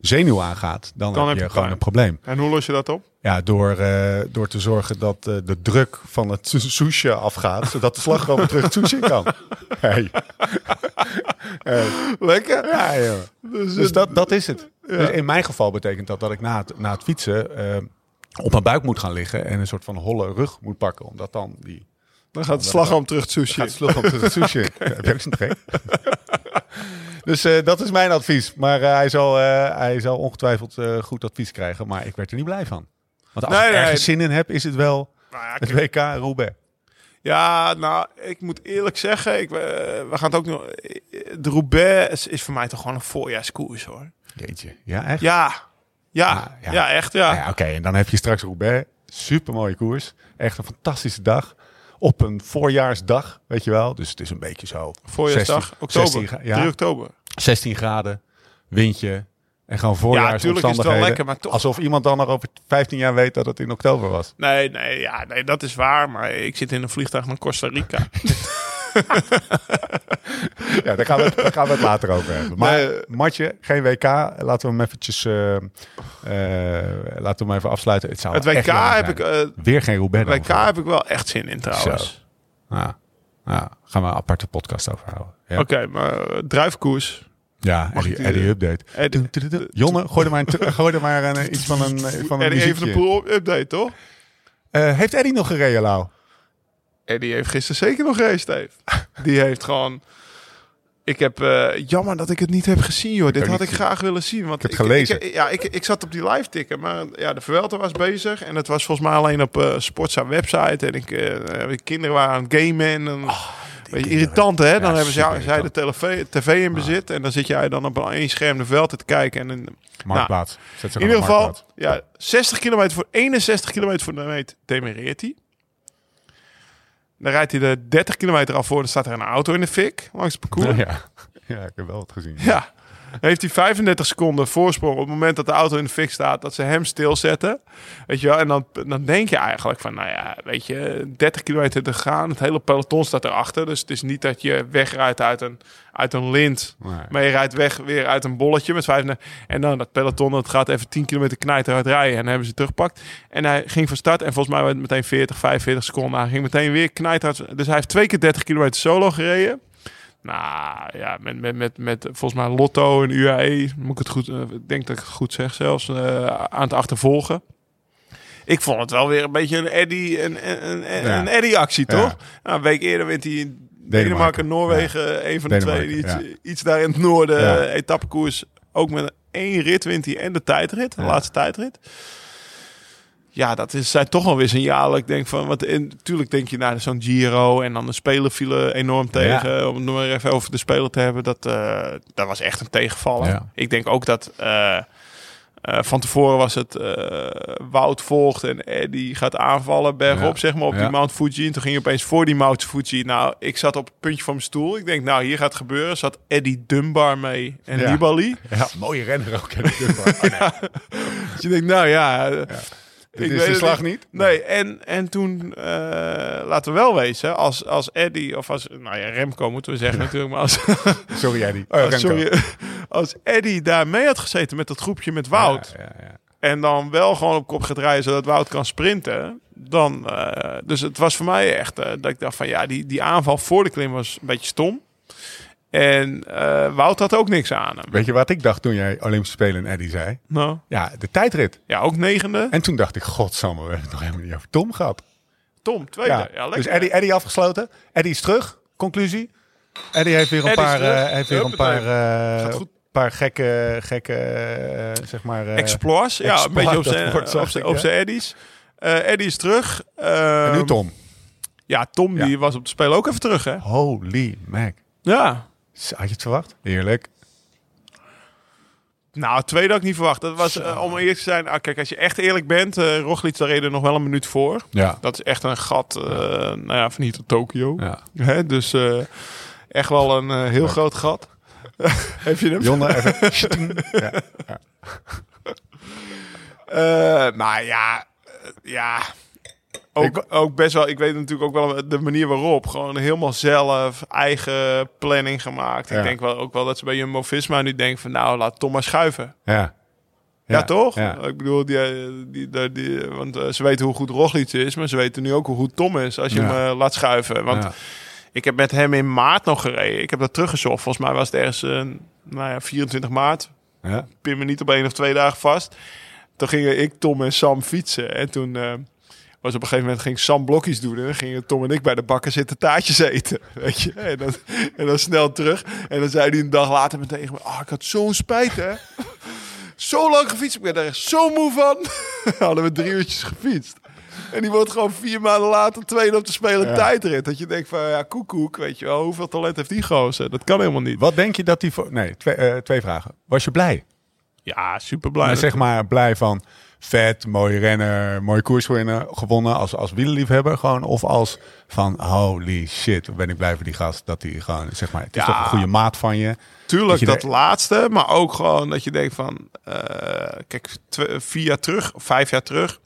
zenuw aangaat, dan, Dan heb je je gewoon een probleem. En hoe los je dat op? Ja, door, eh, door te zorgen dat eh, de druk van het soesje afgaat. zodat de slagroom terug het kan. Hey. Lekker. Ja, joh. Dus, Dus eh, dat, dat is het. Dus in mijn geval betekent dat dat ik na het, na het fietsen op mijn buik moet gaan liggen en een soort van holle rug moet pakken. Omdat dan die dan gaat de slagroom terug het sushi. gaat slug op het sushi. Heb je ook zo'n trek? Dus eh, dat is mijn advies. Maar eh, hij, zal, eh, hij zal ongetwijfeld goed advies krijgen. Maar ik werd er niet blij van. Want als Nee, ik nee. ergens zin in heb, is het wel Nou ja, het WK Roubaix. Ja, nou, ik moet eerlijk zeggen, ik, we gaan het ook nog. De Roubaix is, is voor mij toch gewoon een voorjaarskoers hoor. Jeetje. Ja, echt? Ja, ja, Ah, ja. ja. echt, ja. Nou ja, Oké, en dan heb je straks Roubaix. Super mooie koers. Echt een fantastische dag. Op een voorjaarsdag, weet je wel. Dus het is een beetje zo. Voorjaarsdag, 16 oktober, 16 gra- 3 ja, oktober. 16 graden, windje. En gewoon tuurlijk is het wel voorjaarsomstandigheden. lekker, maar toch- Alsof iemand dan nog over 15 jaar weet dat het in oktober was. Nee, nee, ja, nee, dat is waar. Maar ik zit in een vliegtuig naar Costa Rica. Ja, daar gaan, we het, daar gaan we het later over hebben. Maar Nee. Matje, geen WK. Laten we hem eventjes... eh, eh, laten we hem even afsluiten. Het, zou Het echt WK heb ik, eh, Weer geen Roubaix. WK heb ik wel echt zin in trouwens. Ja. Ja, gaan we een aparte podcast over houden. Ja, Oké, maar druifkoers. ja Mag Eddie, ik die- Eddie Update. Eddie- Jonne, gooi er maar, een, gooi er maar een, iets van een, van een Eddie even een update, toch? Heeft Eddie nog gereden, Lau? Eddie heeft gisteren zeker nog Steve. Die heeft gewoon... Ik heb... eh, jammer dat ik het niet heb gezien, joh. Dit had ik graag willen zien. Want Ik heb gelezen. Ik, ja, ik, ik zat op die live ticker, maar ja, de Verwelter was bezig. En het was volgens mij alleen op eh Sportsa website. En ik, de kinderen waren aan het gamen. En je, kinderen. irritant, hè? Dan Ja, hebben ze, zij de tv, tv in bezit. En dan zit jij dan op een één scherm de Velten te kijken. En een, Marktplaats. Zet ze in ieder geval, Marktplaats. ja, 60 kilometer voor 61 kilometer voor de meet demereert hij. Dan rijdt hij de 30 kilometer af voor. Dan staat er een auto in de fik langs het parcours. Ja, ja, ik heb wel wat gezien. Ja. Heeft hij 35 seconden voorsprong op het moment dat de auto in de fik staat, dat ze hem stilzetten. Weet je wel? En dan, dan denk je eigenlijk van, nou ja, weet je, 30 kilometer te gaan, het hele peloton staat erachter. Dus het is niet dat je wegrijdt uit een, uit een lint, Nee. maar je rijdt weg weer uit een bolletje met 35. En dan dat peloton, dat gaat even 10 kilometer knijter uit rijden. En dan hebben ze teruggepakt. En hij ging van start en volgens mij werd meteen 40, 45 seconden. Hij ging meteen weer knijter. uit- Dus hij heeft twee keer 30 kilometer solo gereden. Nou ja, met, met, met, met volgens mij Lotto en UAE, moet ik het goed, eh, ik denk dat ik het goed zeg zelfs, eh, aan het achtervolgen. Ik vond het wel weer een beetje een Eddie, een, een, een, Ja. een Eddie actie, Ja. toch? Nou, een week eerder wint hij in Denemarken, Noorwegen, een van de twee, iets, iets daar in het noorden, eh, etappekoers. Ook met één rit wint hij en de tijdrit, de laatste tijdrit. Ja, dat is, zijn toch wel weer signalen. Ik denk van, want natuurlijk denk je naar zo'n Giro en dan de speler vielen enorm tegen. Om het nog maar even over de speler te hebben, dat, eh, dat was echt een tegenvaller. Ja. Ik denk ook dat eh, eh, van tevoren was het Wout volgt en Eddie gaat aanvallen bergop, Ja. zeg maar, op die Mount Fuji. En toen ging je opeens voor die Mount Fuji. Nou, ik zat op het puntje van mijn stoel. Ik denk, nou, hier gaat het gebeuren. Zat Eddie Dunbar mee en. Nibali. Ja, mooie renner ook. Eddie Dunbar. Oh, nee. Dus je denkt, nou ja... Dit is weet de het slag niet? Nee, en, en toen, eh, laten we wel wezen, als, als Eddie, of als, nou ja, Remco moeten we zeggen natuurlijk, maar als, Sorry, Eddie. Oh, als, Remco. sorry, als Eddie daar mee had gezeten met dat groepje met Wout, Ja, ja, ja. en dan wel gewoon op kop gaat rijden zodat Wout kan sprinten, dan, eh, dus het was voor mij echt, eh, dat ik dacht van ja, die, die aanval voor de klim was een beetje stom. En eh, Wout had ook niks aan hem. Weet je wat ik dacht toen jij Olympische Spelen en Eddie zei? Nou, Ja, de tijdrit. ja, ook negende. En toen dacht ik, godsamme, we hebben het nog helemaal niet over Tom gehad. Tom, tweede. Ja, Ja, dus Eddie, Eddie afgesloten. Eddie is terug. Conclusie. Eddie heeft weer een Eddie paar, eh, heeft weer een paar, eh, Gaat goed. paar gekke, gekke zeg maar. Exploits. Ja, een beetje op zijn, woord op zijn, op Eddies. Eddie is terug. en nu Ehm, Tom. Ja, Tom Ja. die was op de spelen ook even terug, hè? Holy mac. Ja. Had je het verwacht? Heerlijk. Nou, het tweede had ik niet verwacht. Dat was, eh, om eerlijk te zijn, ah, kijk, als je echt eerlijk bent, eh Roglic, daar reden nog wel een minuut voor. Ja. Dat is echt een gat, eh, nou ja, van hier tot Tokio. ja. Hè? Dus echt wel een heel groot gat. Heb je hem? Jonne, even. ja. Maar ja, ja. Ook, ook best wel, ik weet natuurlijk ook wel de manier waarop. Gewoon helemaal zelf, eigen planning gemaakt. Ja. Ik denk wel ook wel dat ze bij Jumbo-Visma nu denken van... nou, laat Tom maar schuiven. Ja. Ja, toch? Ja. Ik bedoel, die, die, die, die- want eh, ze weten hoe goed Roglic is... maar ze weten nu ook hoe goed Tom is als je Ja. hem eh, laat schuiven. Want ik heb met hem in maart nog gereden. Ik heb dat teruggezocht. Volgens mij was het ergens eh, nou ja, 24 maart. Ja. pin me niet op één of twee dagen vast. Toen gingen ik, Tom en Sam fietsen. En toen was op een gegeven moment ging Sam blokjes doen. En dan gingen Tom en ik bij de bakken zitten taartjes eten. Weet je? En dan, en dan snel terug. En dan zei hij een dag later meteen tegen me... Ah, ik had zo'n spijt, hè? Zo lang gefietst. Ik ben daar echt zo moe van. Hadden we drie uurtjes gefietst. En die wordt gewoon vier maanden later tweede op de spelen Ja. tijdrit. Dat je denkt van, ja, koekoek, weet je wel. Hoeveel talent heeft die gozer? Dat kan helemaal niet. Wat denk je dat hij voor. Nee, twee, eh, twee vragen. Was je blij? Ja, super blij. Maar zeg maar blij van vet, mooie renner, mooie koers gewonnen als, als wielerliefhebber gewoon. Of als van holy shit, ben ik blij voor die gast. Dat hij gewoon, zeg maar, het is Ja. toch een goede maat van je. Tuurlijk, Dat laatste. Maar ook gewoon dat je denkt van... eh, kijk, vier jaar terug, vijf jaar terug...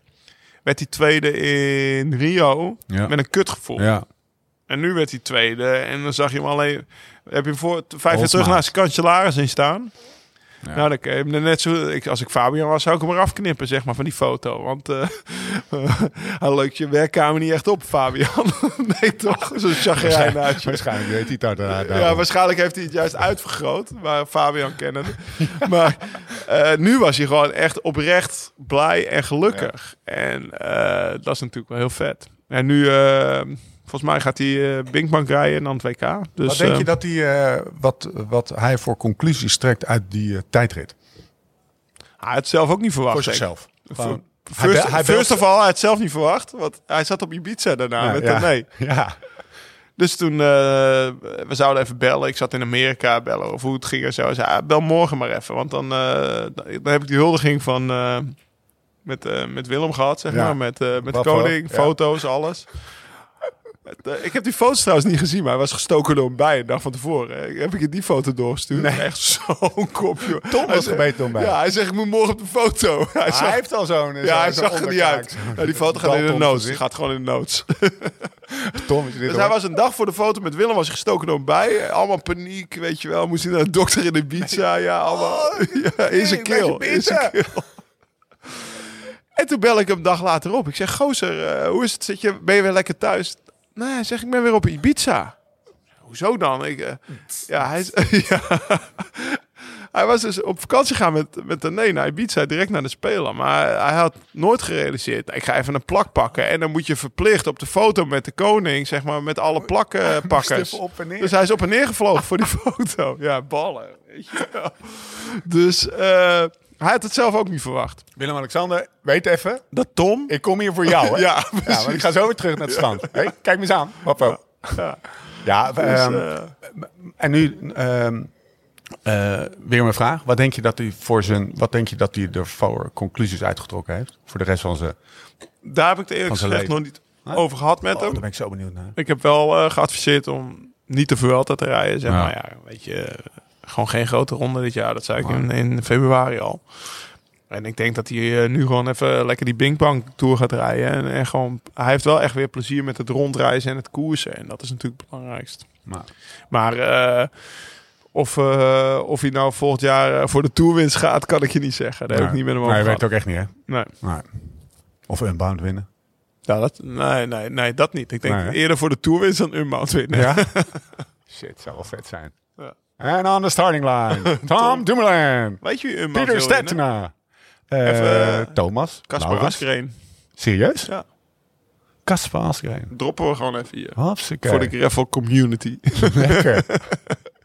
werd hij tweede in Rio Ja. met een kutgevoel. Ja, En nu werd hij tweede. En dan zag je hem alleen... Heb je hem voor vijf jaar terug naast zijn kanselaris in staan? Ja. Nou, dan net zo... Ik, als ik Fabian was, zou ik hem eraf knippen, zeg maar, van die foto. Want eh hij leukt je werkkamer niet echt op, Fabian. nee, toch? Zo'n chagrijn uit. Waarschijnlijk weet hij daar. daar Ja, waarschijnlijk heeft hij het juist uitvergroot, maar Fabian kennen. maar eh, nu was hij gewoon echt oprecht blij en gelukkig. En eh, dat is natuurlijk wel heel vet. En nu, volgens mij gaat hij eh Binkbank rijden en dan het WK. Dus, wat denk eh, je dat hij, eh, wat, wat hij voor conclusies trekt uit die eh, tijdrit? hij had zelf ook niet verwacht. Voor zichzelf. First, hij first of all, hij had zelf niet verwacht. Want hij zat op Ibiza daarna Ja, met ja. Ja, Dus toen, eh, we zouden even bellen. Ik zat in Amerika, bellen over hoe het ging en zo. Hij zei, ah, bel morgen maar even. Want dan, eh, dan heb ik die huldiging van, eh, met, eh, met Willem gehad, zeg Ja. maar. Met, eh met Waffel, koning, foto's, alles. Eh, ik heb die foto's trouwens niet gezien, maar hij was gestoken door een bij een dag van tevoren. Eh, Heb ik je die foto doorgestuurd? Nee. Echt zo'n kopje. Tom was gebeten door een bij. Ja, hij zegt, ik moet morgen op de foto. Hij zag- heeft al zo'n. ja, hij zag er niet uit. Ja, die foto gaat in de notes. Die gaat gewoon in de notes. Tom, is dit Dus hoor? hij was een dag voor de foto met Willem was hij gestoken door een bij. Allemaal paniek, weet je wel. Moest hij naar de dokter in de pizza. Ja, allemaal. ja, in zijn keel. In zijn keel. En toen bel ik hem een dag later op. Ik zeg, gozer, eh, hoe is het? Zit je, ben je weer lekker thuis? Nee, zegt, ik ben weer op Ibiza. Hoezo dan? Ik, eh, ja, hij, is- ja. hij was dus op vakantie gaan met, met de nee naar Ibiza, direct naar de Spelen. Maar hij had nooit gerealiseerd. Ik ga even een plak pakken. En dan moet je verplicht op de foto met de koning, zeg maar, met alle plakkenpakkers. even op en neer. Dus hij is op en neer gevlogen voor die foto. Ja, ballen. Weet je wel. Dus eh, hij had het zelf ook niet verwacht. Willem-Alexander, weet even. Dat Tom... Ik kom hier voor jou, hè? Ja, ja precies. want ik ga zo weer terug naar het strand. Hey, kijk me eens aan. Wappo. Ja. Ja, Dus, ehm, eh, en nu ehm, eh, weer mijn vraag. Wat denk je dat hij voor zijn, wat denk je dat hij er voor conclusies uitgetrokken heeft voor de rest van zijn? daar heb ik het eerlijk gezegd nog niet over gehad met Oh, hem. daar ben ik zo benieuwd naar. Ik heb wel eh, geadviseerd om niet te Vuelta te rijden. Zeg Ja. maar, ja, weet je, gewoon geen grote ronde dit jaar. Dat zei ik in, in februari al. En ik denk dat hij eh, nu gewoon even lekker die Bingbank Tour gaat rijden. En, en gewoon, hij heeft wel echt weer plezier met het rondreizen en het koersen. En dat is natuurlijk het belangrijkste. Maar, Maar eh, of, eh, of hij nou volgend jaar voor de Tourwinst gaat, kan ik je niet zeggen. Daar heb ik niet met hem over Nee, gehad. weet ook echt niet, hè? Nee. Nee. Of Unbound winnen. Ja, dat, nee, nee, nee, dat niet. Ik denk Nee, eerder voor de Tourwinst dan Unbound winnen. Ja? Shit, zou wel vet zijn. En on the starting line, Tom Dumoulin, Weet je wie Peter? Stettner, eh, Even, eh, Thomas, Laurens. Askreen. Serieus? Ja. Kasper Asgreen. Droppen we gewoon even hier. Hartstikke. Voor de gravel community. Lekker.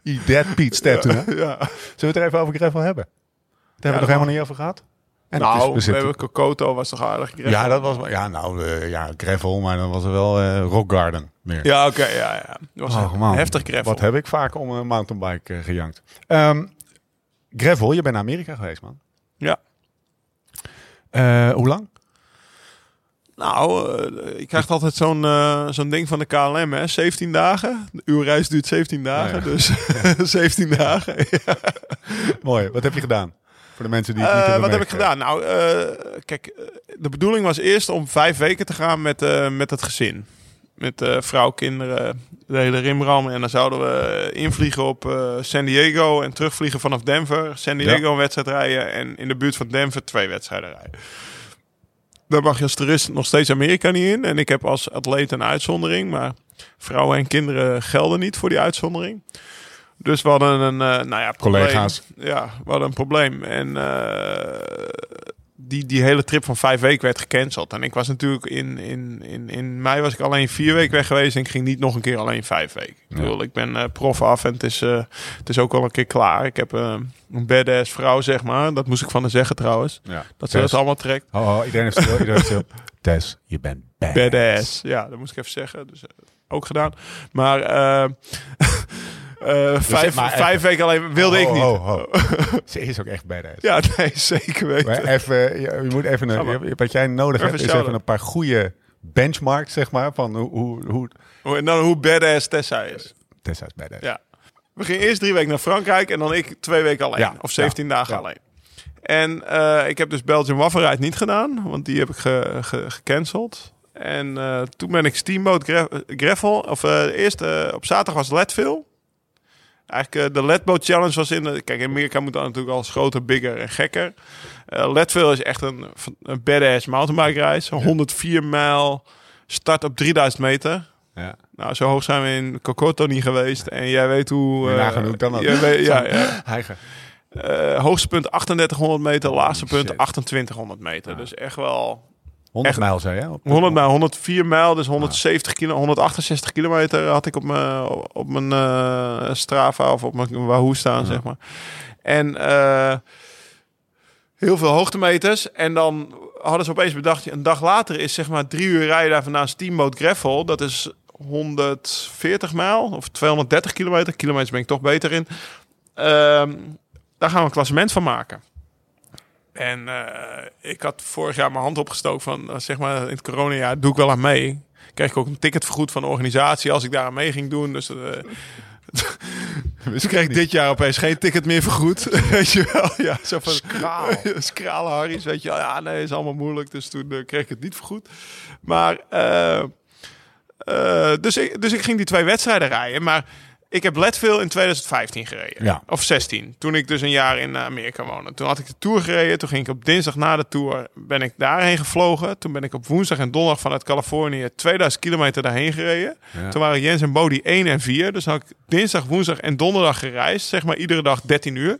Eat that Pete ja. Zullen we het er even over gravel hebben? Daar hebben we het nog helemaal niet over gehad. En nou, we hebben Kokoto was toch aardig gravel? ja, dat was ja, nou, eh, ja, gravel, maar dan was er wel eh Rock Garden meer. Ja, oké, ja, ja. Dat was Oh, man. heftig gravel. Wat heb ik vaak om een mountainbike eh, gejankt. Ehm, gravel, je bent naar Amerika geweest, man. Ja. Hoe lang? Nou, je krijgt altijd zo'n zo'n ding van de KLM, hè. 17 dagen. De uurreis duurt 17 dagen, ja. dus 17 dagen. Mooi. Wat heb je gedaan? Voor de mensen die het Eh, niet hebben wat heb ik gedaan? Nou, eh, kijk, eh, de bedoeling was eerst om vijf weken te gaan met, met het gezin. Met vrouw, kinderen, de hele rimram. En dan zouden we invliegen op San Diego en terugvliegen vanaf Denver. San Diego een wedstrijd rijden en in de buurt van Denver twee wedstrijden rijden. Daar mag je als toerist nog steeds Amerika niet in. En ik heb als atleet een uitzondering. Maar vrouwen en kinderen gelden niet voor die uitzondering. Dus we hadden een, eh, nou ja, probleem. Collega's. Ja, we hadden een probleem. En eh, die, die hele trip van vijf weken werd gecanceld. En ik was natuurlijk in, in, in, in mei was ik alleen vier weken weg geweest. En ik ging niet nog een keer alleen vijf weken. Ik, bedoel, ik ben eh, prof af en het is, het is ook al een keer klaar. Ik heb een badass vrouw, zeg maar. Dat moest ik van haar zeggen trouwens. Ja. Dat ze dat allemaal trekt. Oh, oh, iedereen heeft stil. Iedereen heeft stil. Tess, je bent badass. Badass. Ja, dat moest ik even zeggen. Dus ook gedaan. Maar, eh, eh, vijf, vijf weken alleen wilde ik niet. oh, oh. Ze is ook echt badass. Ja, nee, zeker weten. Maar even, je, je moet even een, wat jij nodig Even hebt, is even een paar goede benchmarks, zeg maar, van hoe, hoe, hoe Hoe- En dan hoe badass Tessa is. Tessa is badass. Ja. We gingen eerst drie weken naar Frankrijk en dan ik twee weken alleen. Ja, Of 17 ja, dagen ja. alleen. En eh, ik heb dus Belgian Waffenrijd niet gedaan, want die heb ik ge- ge- gecanceld. En eh, toen ben ik Steamboat Gra- Gravel, of eerst op zaterdag was Leadville. Eigenlijk eh, de Leadboat Challenge was in, de- kijk in Amerika moet dat natuurlijk al groter, bigger en gekker. Eh Leadville is echt een, een badass mountainbike reis. 104 mijl, start op 3000 meter. Ja. Nou, zo hoog zijn we in Kokoto niet geweest. En jij weet hoe... Nagaan hoe weet- ja, ja. Hoogste punt 3800 meter, laagste punt shit. 2800 meter. Dus echt wel 100 Echt- mijl zei je? Op- 100 mijl, 104 mijl, dus 170 kilo, 168 kilometer had ik op mijn, op mijn eh, Strava of op mijn Wahoo staan, zeg maar. En eh, heel veel hoogtemeters. En dan hadden ze opeens bedacht, een dag later is zeg maar drie uur rijden daar vandaan Steamboat Gravel. Dat is 140 mijl of 230 kilometer. Kilometers ben ik toch beter in. Ehm, daar gaan we een klassement van maken. En eh, ik had vorig jaar mijn hand opgestoken van, eh, zeg maar, in het coronajaar doe ik wel aan mee. Kreeg ik ook een ticket vergoed van de organisatie als ik daar aan mee ging doen. Dus, eh dus kreeg ik dit jaar opeens geen ticket meer vergoed. weet je wel? Ja, zo van Skraal. Skrale Harry's, weet je wel. Ja, nee, is allemaal moeilijk. Dus toen eh, kreeg ik het niet vergoed. Maar, dus, ik, dus ik ging die twee wedstrijden rijden. Maar ik heb Leadville in 2015 gereden. Ja. Of 16. Toen ik dus een jaar in Amerika woonde. Toen had ik de Tour gereden. Toen ging ik op dinsdag na de Tour ben ik daarheen gevlogen. Toen ben ik op woensdag en donderdag vanuit Californië 2000 kilometer daarheen gereden. Ja. Toen waren Jens en Bodie 1 en 4. Dus had ik dinsdag, woensdag en donderdag gereisd. Zeg maar iedere dag 13 uur.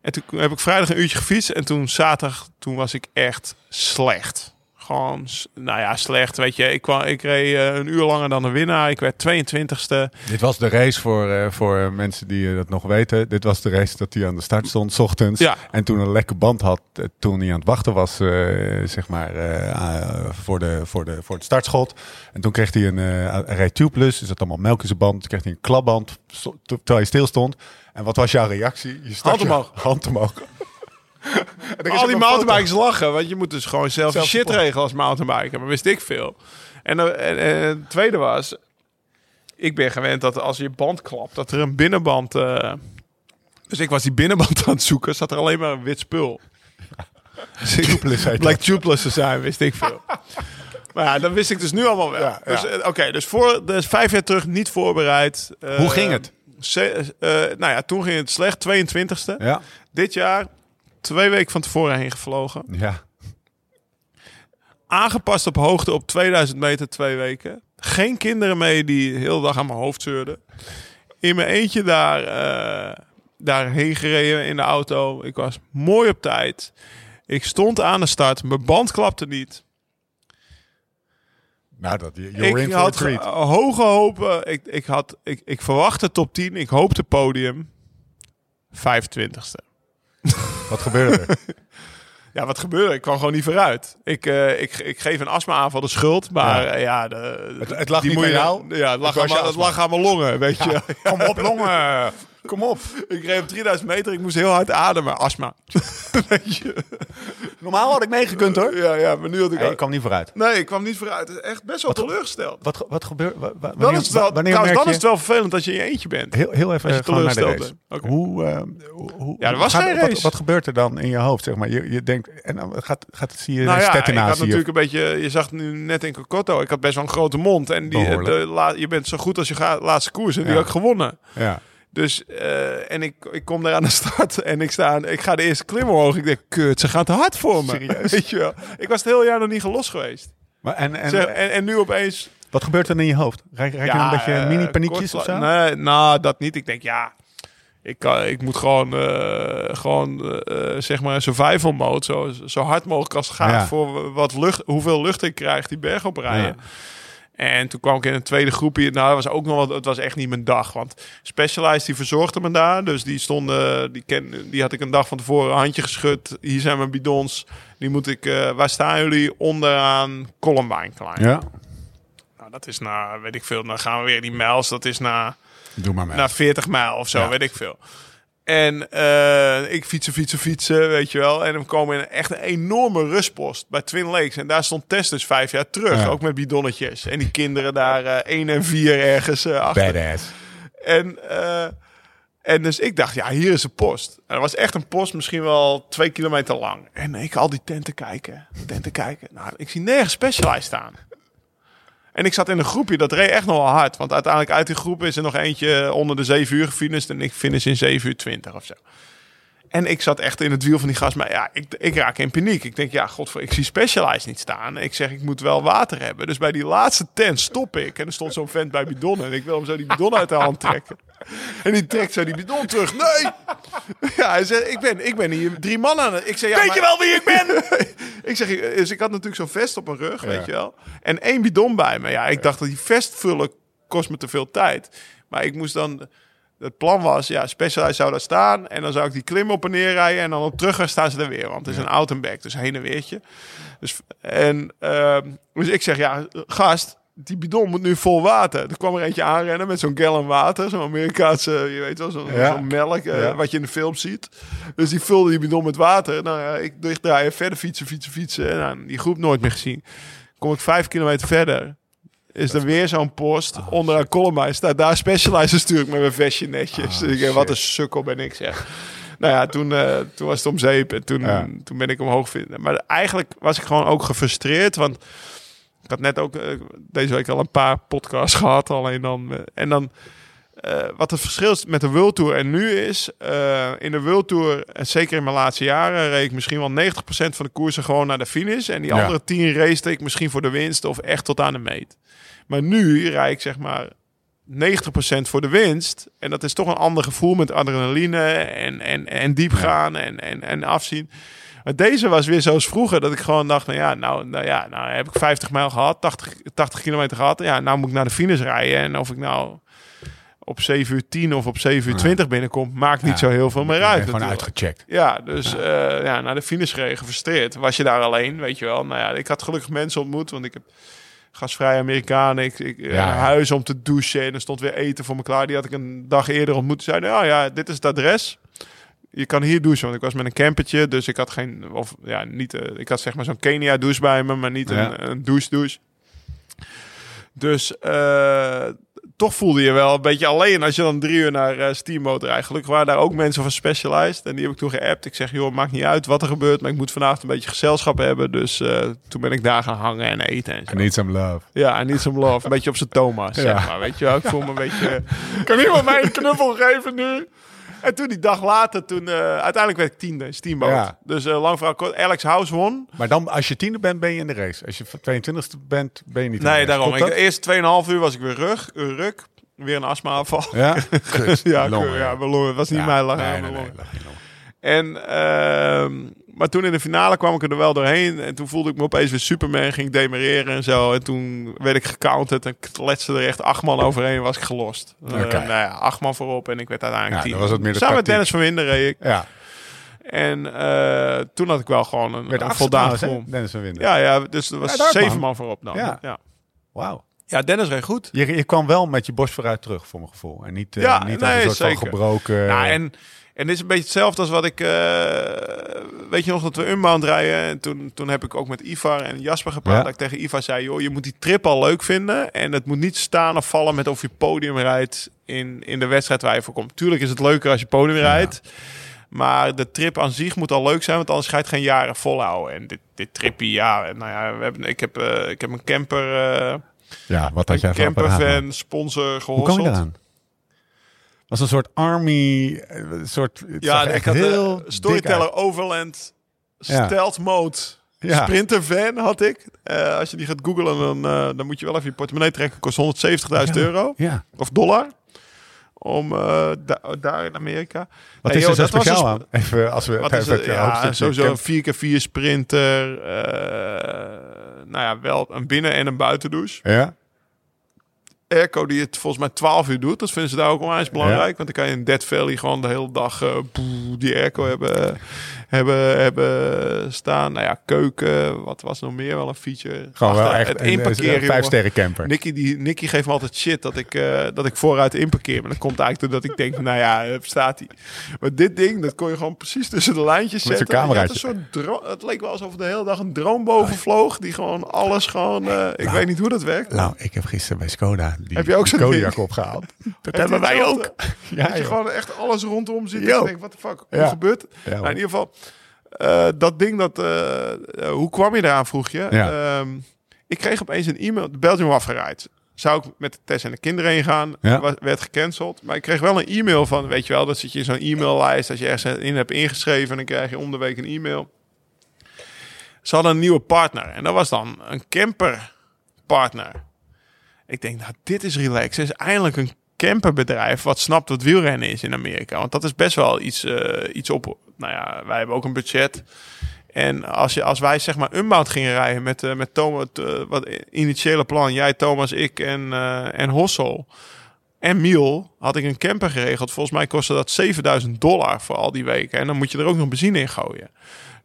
En toen heb ik vrijdag een uurtje gefietst. En toen zaterdag, toen was ik echt slecht. Gewoon, nou ja, slecht. Weet je, ik, kwam, ik reed eh, een uur langer dan de winnaar. Ik werd 22ste. Dit was de race voor, eh, voor mensen die eh, dat nog weten. Dit was de race dat hij aan de start stond, 's ochtends. Ja. En toen een lekke band had, toen hij aan het wachten was, zeg maar, voor, de, voor, de, voor het startschot. En toen kreeg hij een, een reed tubeless, er zat allemaal melk in zijn band. Toen kreeg hij een klapband, terwijl hij stil stond. En wat was jouw reactie? Je Hand omhoog. Hand omhoog. Al die mountainbikers lachen. Want je moet dus gewoon zelf, Zelf je shit regelen als mountainbiker. Maar wist ik veel. En, eh, en, en het tweede was... Ik ben gewend dat als je band klapt, dat er een binnenband... eh, dus ik was die binnenband aan het zoeken. Zat er alleen maar een wit spul. Dus Tubeless heet Blijkt tubeless te zijn, wist ik veel. Maar ja, dat wist ik dus nu allemaal wel. Ja, ja. Dus, eh, Oké, dus voor dus vijf jaar terug niet voorbereid. Eh, Hoe ging het? eh, nou ja, toen ging het slecht, 22e. Ja. Dit jaar twee weken van tevoren heen gevlogen. Ja. Aangepast op hoogte op 2000 meter twee weken. Geen kinderen mee die de hele dag aan mijn hoofd zeurden. In mijn eentje daar, eh, daarheen gereden in de auto. Ik was mooi op tijd. Ik stond aan de start. Mijn band klapte niet. Nou, dat, ik had hoge hopen. Ik, ik, had, ik, ik verwachtte top 10. Ik hoopte podium. 25ste. Wat gebeurde er? Ja, wat gebeurde? Ik kwam gewoon niet vooruit. Ik, eh, ik, ik geef een astma-aanval de schuld, maar Ja. ja de, Het- het lag die niet je- jou? Ja, het lag, aan, het lag aan mijn longen, weet je. Kom op, longen. Kom op. Ik reed op 3000 meter, ik moest heel hard ademen. Astma. weet je. Normaal had ik meegekund hoor. Ja, ja, maar nu had ik... Hey, ik kwam niet vooruit. Nee, ik kwam niet vooruit. Het is echt best wel teleurgesteld. Wat, ge- wat gebeurt? wa- wa- Dan Wanneer, is het wel, wanneer trouwens, merk dan je, is het wel vervelend dat je in je eentje bent. heel, heel even als je eh, naar de teleurgesteld race. Oké. Hoe, eh, hoe, hoe- Ja, er was gaat- geen wat, race. Wat, gebeurt er dan in je hoofd? Zeg maar? je, je denkt, en dan gaat, gaat het zie je Nou een ja, ik had naast je. natuurlijk een beetje... Je zag nu net in Kokoto, ik had best wel een grote mond. En die, de, la- je bent zo goed als je gaat, laatste koers. En die Ja. had ik gewonnen. Ja. Dus, eh, en ik, ik kom daar aan de start en ik, sta aan, ik ga de eerste klim omhoog. Ik denk, kut, ze gaat te hard voor me. Serieus? Weet je wel. Ik was het hele jaar nog niet gelost geweest. Maar en, en, Zeg, en, en nu opeens... wat gebeurt er in je hoofd? Rijk, rijk je een beetje eh, mini-paniekjes of zo? Nee, nou, dat niet. Ik denk, ja, ik, kan, ik moet gewoon, eh, gewoon zeg maar, survival mode, zo, zo hard mogelijk als het gaat, Ja. voor wat lucht, hoeveel lucht ik krijg die berg oprijden. Ja. En toen kwam ik in een tweede groepje. Nou, dat was ook nog wat. Het was echt niet mijn dag. Want Specialized die verzorgde me daar. Dus die stonden. Die, ken, die had ik een dag van tevoren een handje geschud. Hier zijn mijn bidons. Die moet ik. eh, waar staan jullie? Onderaan Columbine Klein. Ja, Nou, dat is na, weet ik veel. Dan gaan we weer die mijls. Dat is na, doe maar mee. na 40 mijl of zo, Ja. weet ik veel. En eh, ik fietsen, fietsen, fietsen, weet je wel. En dan komen we in echt een enorme rustpost bij Twin Lakes. En daar stond Tess dus vijf jaar terug. Ja. Ook met bidonnetjes. En die kinderen daar eh 1 en 4 ergens eh, achter. Badass. En, En dus ik dacht, ja, hier is een post. En er was echt een post, misschien wel twee kilometer lang. En ik al die tenten kijken, tenten kijken. Nou, ik zie nergens Specialized staan. En ik zat in een groepje, dat reed echt nog wel hard. Want uiteindelijk uit die groep is er nog eentje onder de 7 uur gefinished. En ik finish in 7 uur 20 of zo. En ik zat echt in het wiel van die gast. Maar ja, ik, ik raak in paniek. Ik denk, ja, godver, ik zie Specialized niet staan. Ik zeg, ik moet wel water hebben. Dus bij die laatste tent stop ik. En er stond zo'n vent bij bidon. En ik wil hem zo die bidon uit de hand trekken. En die trekt zo die bidon terug. Nee! Ja, hij zegt, ik ben, ik ben hier drie mannen aan het... Ik zeg, ja, Weet je wel wie ik ben? ik zeg, dus ik had natuurlijk zo'n vest op mijn rug, weet je wel. En één bidon bij me. Ja, ik dacht dat die vest vullen kost me te veel tijd. Maar ik moest dan... Het plan was, ja, Specialized zou daar staan. En dan zou ik die klim op en neer rijden. En dan op terug staan ze er weer. Want het is een out and back, dus heen en weertje. Dus, en, ehm, dus ik zeg, ja, gast, die bidon moet nu vol water. Er kwam er eentje aanrennen met zo'n gallon water. Zo'n Amerikaanse, je weet wel, zo'n Ja. melk. eh, Ja. Wat je in de film ziet. Dus die vulde die bidon met water. Nou ja, ik dichtdraaien, verder fietsen, fietsen, fietsen. En nou, die groep nooit meer gezien. Kom ik vijf kilometer verder. Is er weer zo'n post Oh, onder een column. Staat daar specialized ik met mijn vestje netjes. Oh, dus ik wat een sukkel ben ik zeg. nou ja, toen, eh, toen was het om zeep. En toen, Ja. toen ben ik omhoog vinden. Maar eigenlijk was ik gewoon ook gefrustreerd. Want ik had net ook eh, deze week al een paar podcasts gehad. Alleen dan. eh, en dan. eh, wat het verschil is met de World Tour en nu is, in de World Tour, en zeker in mijn laatste jaren, reed ik misschien wel 90% van de koersen gewoon naar de finish. En die Ja. andere 10 race ik misschien voor de winst of echt tot aan de meet. Maar nu rijd ik zeg maar 90% voor de winst. En dat is toch een ander gevoel met adrenaline en, en, en diep gaan en, en, en afzien. Maar deze was weer zoals vroeger, dat ik gewoon dacht, nou ja, nou, nou ja, nou heb ik 50 mijl gehad, 80, 80 kilometer gehad. Ja, nou moet ik naar de finish rijden. En of ik nou op 7 uur 10 of op 7 uur 20 binnenkom, maakt niet Ja. zo heel veel meer Ik ben uit. gewoon uitgecheckt. Ja, dus ja. ja, naar de finish gereden, gefrustreerd. Was je daar alleen, weet je wel. Nou ja, ik had gelukkig mensen ontmoet, want ik heb gasvrij Amerikanen. Ik, ik eh, Ja, ja. huis om te douchen en er stond weer eten voor me klaar. Die had ik een dag eerder ontmoet. Zeiden, ja, ja, dit is het adres. Je kan hier douchen, want ik was met een campertje, dus ik had geen, of ja, niet, eh, ik had zeg maar zo'n Kenia douche bij me, maar niet Ja. een, een douche douche. Dus eh, toch voelde je wel een beetje alleen als je dan drie uur naar uh, Steamboat rijdt. Gelukkig waren daar ook mensen van Specialized. En die heb ik toen geappt. Ik zeg, joh, maakt niet uit wat er gebeurt. Maar ik moet vanavond een beetje gezelschap hebben. Dus toen ben ik daar gaan hangen en eten en zo. I need some love. Ja, en niet some love. Een beetje op zijn Thomas, Ja. zeg maar. Weet je wel, ik voel me een beetje... Kan iemand mij een knuffel geven nu? En toen die dag later, toen uh, uiteindelijk werd ik tiende Steamboat. Ja. Dus uh, lang verhaal kort, Alex House won. Maar dan, als je tiende bent, ben je in de race. Als je 22e bent, ben je niet in de Nee, race. daarom. Ik, dat? de eerste 2,5 uur was ik weer rug, uh, ruk. Weer een astma-aanval. Ja? Kut. ja, Longen, ja. Het was niet Ja, mijn lang. nee, nee, nee. En, ehm, maar toen in de finale kwam ik er wel doorheen. En toen voelde ik me opeens weer Superman. Ging demereren en zo. En toen werd ik gecounterd. En kletste er echt acht man overheen. Was ik gelost. Eh, Oké. nou ja, acht man voorop. En ik werd uiteindelijk Ja, tien. was het meer de Samen met. Dennis van Winden reed ik. Ja, En eh, toen had ik wel gewoon een, werd een voldaan gevoel. Dennis van Winden. Ja, ja, dus er was Ja, zeven man. man voorop dan. Ja. Ja. Ja. Wauw. Dennis reed goed. Je, je kwam wel met je borst vooruit terug, voor mijn gevoel. En niet, eh, Ja, niet nee, als een soort zeker. van gebroken... Nou, en, en dit is een beetje hetzelfde als wat ik... eh, weet je nog dat we Unbound rijden? En toen, toen heb ik ook met Ivar en Jasper gepraat. Ja. Dat ik tegen Ivar zei, joh, je moet die trip al leuk vinden. En het moet niet staan of vallen met of je podium rijdt in, in de wedstrijd waar je voor komt. Tuurlijk is het leuker als je podium rijdt. Maar de trip aan zich moet al leuk zijn, want anders ga je het geen jaren volhouden. En dit, dit tripje, ja, nou ja, we hebben, ik, heb, eh, ik heb een camper, eh ja, wat had jij campervan sponsor Hoe gehosseld. kwam je? Was een soort army, eh, een soort... het Ja, ik had heel Storyteller. Overland. Stealth Mode Ja. Sprinter van had ik. Eh, als je die gaat googlen, dan, eh, dan moet je wel even je portemonnee trekken. Kost 170.000 Ja. euro Ja. of dollar. Om da- daar in Amerika. Wat is er zo speciaal aan? Even als we Wat is het? Ja, sowieso een 4x4 sprinter. nou ja, wel een binnen- en een buitendouche. Ja? Airco die het volgens mij 12 uur doet. Dat vinden ze daar ook onwijs belangrijk. Want dan kan je in Dead Valley gewoon de hele dag eh, die airco hebben. Hebben, hebben staan. Nou ja, keuken, wat was nog meer? Wel een feature. Gewoon wel echt het een, een inparkeren. vijf sterren camper. Nicky, die, Nicky geeft me altijd shit dat ik, eh, dat ik vooruit inparkeer. Maar dat komt eigenlijk doordat ik denk, nou ja, daar staat hij. Maar dit ding, dat kon je gewoon precies tussen de lijntjes Met zetten. Cameraatje. een soort het leek wel alsof de hele dag een drone boven vloog. Die gewoon alles gewoon... eh, ik Nou. weet niet hoe dat werkt. Nou, ik heb gisteren bij Skoda die Heb je ook zo'n Kodiak opgehaald. Dat hebben wij ook. Ja, dat je gewoon echt alles rondom ziet. Yo. En je denkt, wat de fuck, Ja. gebeurt? Ja, Nou, in ieder geval, eh, dat ding, dat, eh, eh, hoe kwam je eraan, vroeg je? Ja. Ehm, ik kreeg opeens een e-mail, de Belgium Waffenrijd. Zou ik met de Tess en de kinderen heen gaan? Ja. Was- werd gecanceld. Maar ik kreeg wel een e-mail van, weet je wel, dat zit je in zo'n e-maillijst. Als je ergens in hebt ingeschreven, dan krijg je om de week een e-mail. Ze hadden een nieuwe partner. En dat was dan een camperpartner. Ik denk, nou, dit is relaxed. Er is eindelijk een camperbedrijf wat snapt wat wielrennen is in Amerika. Want dat is best wel iets, iets op. Nou ja, wij hebben ook een budget. En als, je, als wij zeg maar Unbound gingen rijden met, eh, met Thomas, eh, wat initiële plan, jij, Thomas, ik en, eh, en Hossel en Miel, had ik een camper geregeld. Volgens mij kostte dat 7000 dollar voor al die weken. En dan moet je er ook nog benzine in gooien.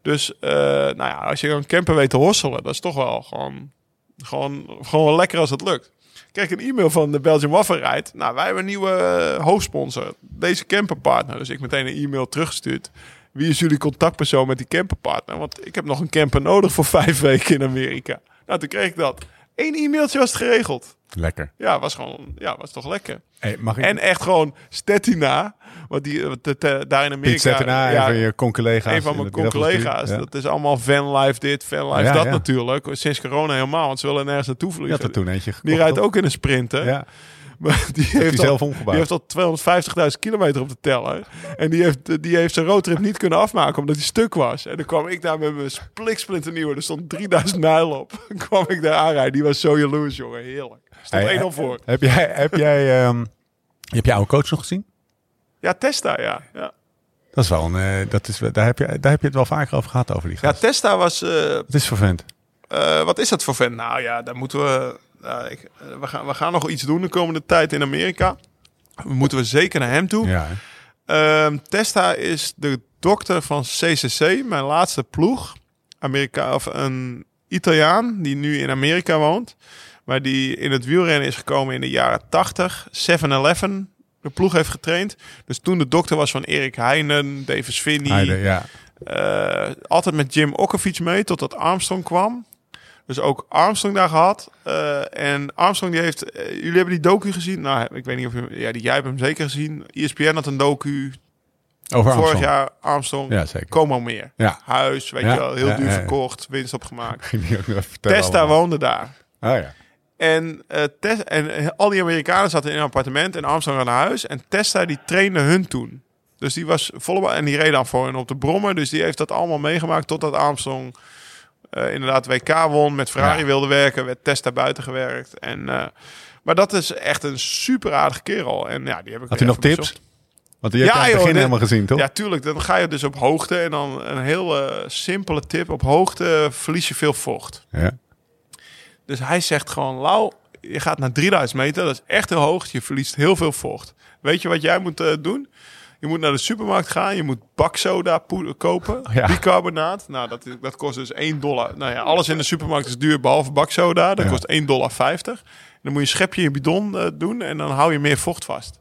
Dus nou ja, als je een camper weet te hosselen, dat is toch wel gewoon, gewoon, gewoon lekker als het lukt. Kreeg een e-mail van de Belgian Waffenrijd. Nou, wij hebben een nieuwe hoofdsponsor. Deze camperpartner. Dus ik meteen een e-mail teruggestuurd. Wie is jullie contactpersoon met die camperpartner? Want ik heb nog een camper nodig voor vijf weken in Amerika. Nou, toen kreeg ik dat. Eén e-mailtje was het geregeld. Lekker. Ja, was gewoon, ja, was toch lekker. Hey, mag ik En echt gewoon Stettina. Want die, eh, de- de- daar in Amerika. Piet zetten na ja, even je con-collega's. een van mijn collega's. Ja. Dat is allemaal fanlife dit, fanlife Ja, dat ja. natuurlijk. Sinds corona helemaal, want ze willen nergens naartoe vliegen. had er toen eentje gekocht, Die rijdt ook in een sprint, hè? Ja, Maar die heeft al, zelf omgebouwd. die heeft al 250.000 kilometer op de teller. En die heeft, die heeft zijn roadtrip niet kunnen afmaken omdat hij stuk was. En dan kwam ik daar met mijn spliksplinter nieuwe. Er stond 3000 mijl op. Dan kwam ik daar aanrijden. Die was zo jaloers, jongen. Heerlijk. Stond Hey, 1-0 voor. Heb jij, heb jij, ehm, heb je oude coach nog gezien? Ja, Testa, ja. ja. Dat is wel een, eh, dat is, daar, heb je, daar heb je het wel vaker over gehad, over die Ja. Testa was... Het is vervelend. Eh, wat is dat voor vent? Nou ja, daar moeten we. Nou, ik, eh, we, gaan, we gaan nog iets doen de komende tijd in Amerika. Moeten we zeker naar hem toe. Ja? Ehm, Testa is de dokter van CCC, mijn laatste ploeg. Amerika, of een Italiaan die nu in Amerika woont. Maar die in het wielrennen is gekomen in de jaren 80. 7-Eleven de ploeg heeft getraind. Dus toen de dokter was van Erik Heinen, Davis Finney. Heide, ja. Eh, altijd met Jim Okkefiets mee, totdat Armstrong kwam. Dus ook Armstrong daar gehad. Eh, en Armstrong die heeft... eh, jullie hebben die docu gezien? Nou, ik weet niet of je... Ja, die, jij hebt hem zeker gezien. ESPN had een docu Over vorig Armstrong. jaar. Armstrong. Ja, zeker. Como meer. Ja. Huis, weet Ja, je wel. Heel ja, duur verkocht. Winst opgemaakt. Testa allemaal. woonde daar. Oh ja. En, Tes- en al die Amerikanen zaten in een appartement en Armstrong aan huis. En Testa die trainde hun toen. Dus die was volop en die reed dan voor hen op de brommer. Dus die heeft dat allemaal meegemaakt totdat Armstrong eh, inderdaad WK won. Met Ferrari Ja. wilde werken, werd Testa buiten gewerkt. En, eh, maar dat is echt een super aardige kerel. En ja, die heb ik Had hij nog tips? bezocht. Want je aan het joh, begin dit- helemaal gezien, toch? Ja, tuurlijk. Dan ga je dus op hoogte. En dan een heel eh, simpele tip. Op hoogte verlies je veel vocht. Ja. Dus hij zegt gewoon, Lau, je gaat naar 3000 meter. Dat is echt heel hoog. Je verliest heel veel vocht. Weet je wat jij moet doen? Je moet naar de supermarkt gaan. Je moet baksoda poeder kopen. Ja. Bicarbonaat. Nou, dat, dat kost dus 1 dollar. Nou ja, alles in de supermarkt is duur, behalve baksoda. Dat Ja. kost 1,50 dollar. Dan moet je een schepje in je bidon eh, doen. En dan hou je meer vocht vast.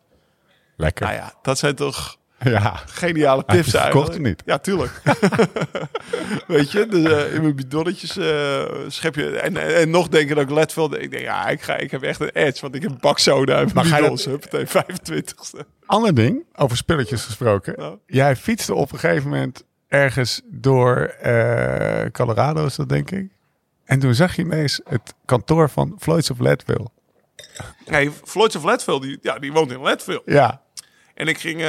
Lekker. Nou ja, dat zijn toch Ja. geniale tips het gekocht eigenlijk. niet? Ja, tuurlijk. Weet je, dus, in mijn bidonnetjes eh, schep je... En, en, en nog denken dat ik let veel... Ik denk, ja, ik, ga, ik heb echt een edge, want ik heb baksoda in mijn bidons. Huppatee, 25ste. Ander ding, over spulletjes gesproken. Nou. Jij fietste op een gegeven moment ergens door eh, Colorado, is dat denk ik. En toen zag je ineens het kantoor van Floyds of Leadville. Nee, Floyd of Leadville, die, ja, die woont in Leadville. Ja. En ik ging...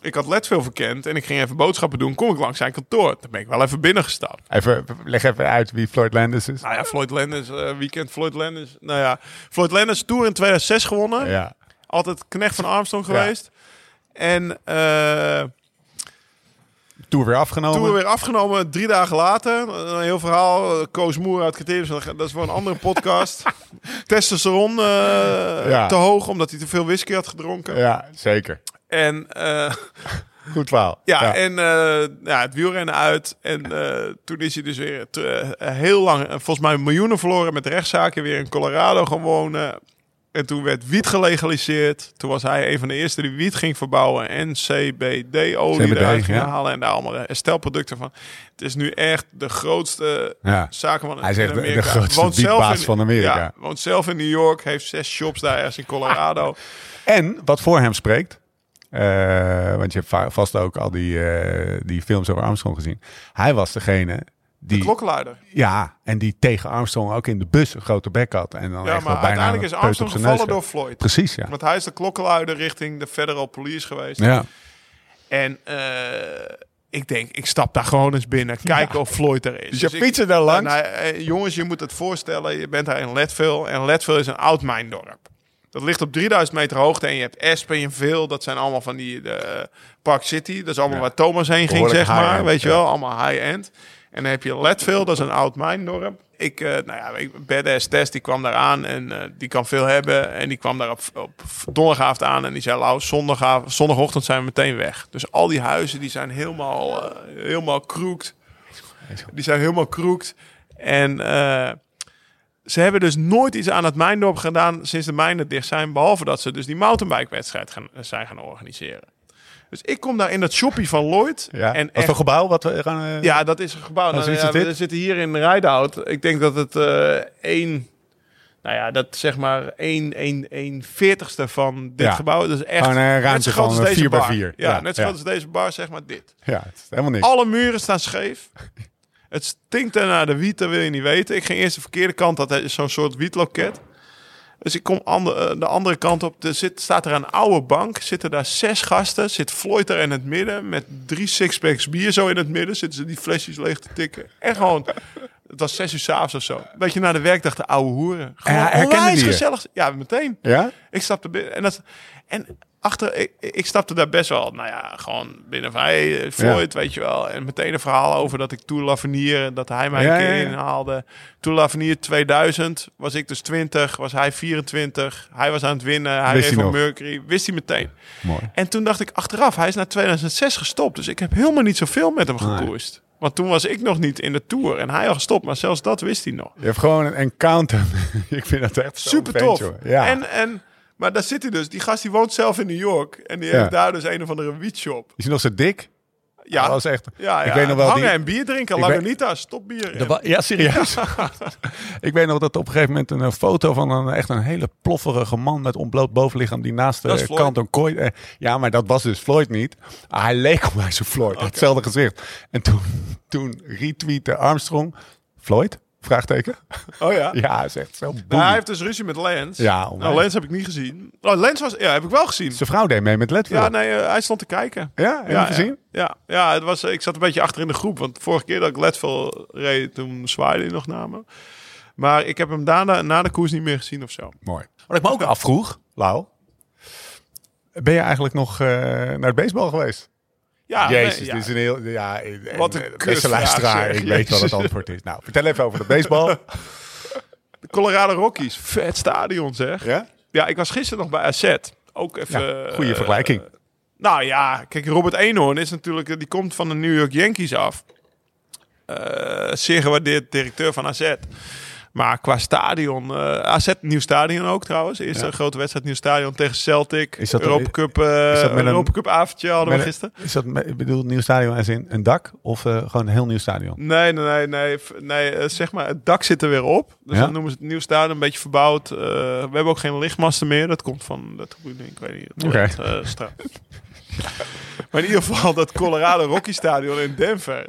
ik had Leadville verkend en ik ging even boodschappen doen. Kom ik langs zijn kantoor. Toen ben ik wel even binnengestapt. Even, leg even uit wie Floyd Landis is. Nou ja, Floyd Landis, eh weekend Floyd Landis. Nou ja, Floyd Landis Tour in 2006 gewonnen. Ja. Altijd knecht van Armstrong Ja. geweest. En eh Tour weer afgenomen. Tour weer afgenomen, drie dagen later. Een heel verhaal. eh, Koos Moer uit criteriums. Dat is voor een andere podcast. Testosteron Ja. te hoog, omdat hij te veel whisky had gedronken. Ja, zeker. En eh, Goed verhaal. Ja, en eh, ja, het wielrennen uit. En eh, toen is hij dus weer heel lang, volgens mij miljoenen verloren met rechtszaken. Weer in Colorado gaan wonen. En toen werd wiet gelegaliseerd. Toen was hij een van de eerste die wiet ging verbouwen. En CBD-olie CBD, eruit ging ja. halen. En daar allemaal herstelproducten van. Het is nu echt de grootste Ja. zakenman Hij is in echt de- grootste Woont zelf in- van Amerika. Woont zelf in New York. Heeft zes shops daar ergens in Colorado. En wat voor hem spreekt, eh, want je hebt va- vast ook al die, eh, die films over Armstrong gezien. Hij was degene die, Klokkenluider. ja, en die tegen Armstrong ook in de bus een grote bek had. En dan Ja, echt maar bijna uiteindelijk is Armstrong gevallen door Floyd. Precies, ja. Want hij is de klokkenluider richting de federal police geweest. Ja, En eh, ik denk, ik stap daar gewoon eens binnen. Kijken of Floyd er is. Dus je ik- fietsen daar langs? Jongens, je moet het voorstellen. Je bent daar in Leadville. En Leadville is een oud mijndorp. Dat ligt op 3000 meter hoogte. En je hebt Aspen en Veel. Dat zijn allemaal van die eh, Park City. Dat is allemaal Ja. waar Thomas heen ging, zeg maar. Weet je wel, allemaal high-end. En dan heb je Leadville, dat is een oud mijndorp. Ik, eh, nou ja, ik, Badass Test, die kwam daar aan en eh, die kan veel hebben. En die kwam daar op, op donderdagavond aan en die zei, Lau, zondagavond, zondagochtend zijn we meteen weg. Dus al die huizen, die zijn helemaal, helemaal kroekt. Die zijn helemaal kroekt. En ze hebben dus nooit iets aan het mijndorp gedaan sinds de mijnen dicht zijn. Behalve dat ze dus die mountainbike-wedstrijd gaan, zijn gaan organiseren. Dus ik kom daar in dat shoppie van Lloyd. ja. En echt, dat gebouw wat we gaan... eh, ja, dat is een gebouw. Oh, Nou, ja, we zitten hier in Rideout. Ik denk dat het eh één... Nou ja, dat zeg maar één, één, één veertigste van dit Ja. gebouw. Dat is echt Gewoon een ruimte net zo groot van, als eh, deze vier bij bar. vier. Ja, Ja, net zo ja. groot als deze bar, zeg maar dit. ja, het is helemaal niks. Alle muren staan scheef. Het stinkt er naar de wiet, dat wil je niet weten. Ik ging eerst de verkeerde kant, dat is zo'n soort wietloket. Dus ik kom ander- eh, de andere kant op. Er zit, staat er een oude bank. Zitten daar zes gasten. Zit Floyd er in het midden. Met drie sixpacks bier zo in het midden. Zitten ze die flesjes leeg te tikken. En gewoon... Het was zes uur s'avonds of zo. Dat je na de werkdag de oude hoeren. Gewoon Ja, onwijs je? gezellig. Ja, meteen. Ja? Ik stapte binnen. En, dat, en achter, ik, ik stapte daar best wel, nou ja, gewoon binnen van, hey, eh, Floyd, weet je wel. En meteen een verhaal over dat ik Tour de l'Avenir, dat hij mij Ja, een keer ja, inhaalde. Tour de l'Avenir 2000 was ik dus 20, was hij 24. Hij was aan het winnen, hij Wist reed? Mercury. Wist hij meteen. Mooi. En toen dacht ik achteraf, hij is na 2006 gestopt. Dus ik heb helemaal niet zoveel met hem Nee. gekoerst. Want toen was ik nog niet in de Tour en hij al gestopt. Maar zelfs dat wist hij nog. Je hebt gewoon een encounter. ik vind dat echt Super tof. Ja. En, en, maar daar zit hij dus. Die gast die woont zelf in New York. En die Ja. heeft daar dus een of andere wietshop. is hij nog zo dik? Ja, Dat was echt... ja, ik ja. weet nog wel hangen die- en bier drinken. Weet- Lagunitas, stopbier. Er wa- Ja, serieus. ik weet nog dat op een gegeven moment een, foto van een echt een hele plofferige man met ontbloot bovenlichaam die naast de kant een kooi. eh, ja, maar dat was dus Floyd niet. Ah, hij leek op mij zo Floyd, hetzelfde gezicht. En toen, toen retweette Armstrong Floyd? Vraagteken. Oh ja. Ja, is echt zo. Nou, hij heeft dus ruzie met Lance. Ja, nou. Lance heb ik niet gezien. Oh, Lance was, ja, heb ik wel gezien. Zijn vrouw deed mee met Leadville. Ja, nee, eh, hij stond te kijken. Ja, heb je gezien? Ja, ja het was, ik zat een beetje achter in de groep. Want de vorige keer dat ik Leadville reed, toen zwaaide hij nog naar me. Maar ik heb hem daarna na de koers niet meer gezien of zo. Mooi. Wat ik me ook afvroeg, Lau. Ben je eigenlijk nog eh, naar het baseball geweest? Ja, Jezus, nee, ja. dit is een heel... Ja, en, Wat een beste luisteraar, ik weet wat het antwoord is. Nou, vertel even over de baseball. De Colorado Rockies, vet stadion zeg. ja? Ja, ik was gisteren nog bij AZ. Ook even... Ja, goede eh, vergelijking. nou ja, kijk, Robert Eenhoorn is natuurlijk... Die komt van de New York Yankees af. Eh zeer gewaardeerd directeur van AZ. Maar qua stadion... eh AZ, nieuw stadion ook trouwens. Eerste Ja. grote wedstrijd, nieuw stadion tegen Celtic. Is dat- Europa Cup, eh is dat met een- Europa Cup avondje hadden we gisteren. Is dat, met- ik bedoel, nieuw stadion als in een dak? Of eh, gewoon een heel nieuw stadion? Nee, nee, nee, nee, nee zeg maar, het dak zit er weer op. Dus Ja? dan noemen ze het nieuw stadion, een beetje verbouwd. We hebben ook geen lichtmasten meer. Dat komt van dat ik weet niet, Oké. maar in ieder geval dat Colorado Rocky Stadion in Denver.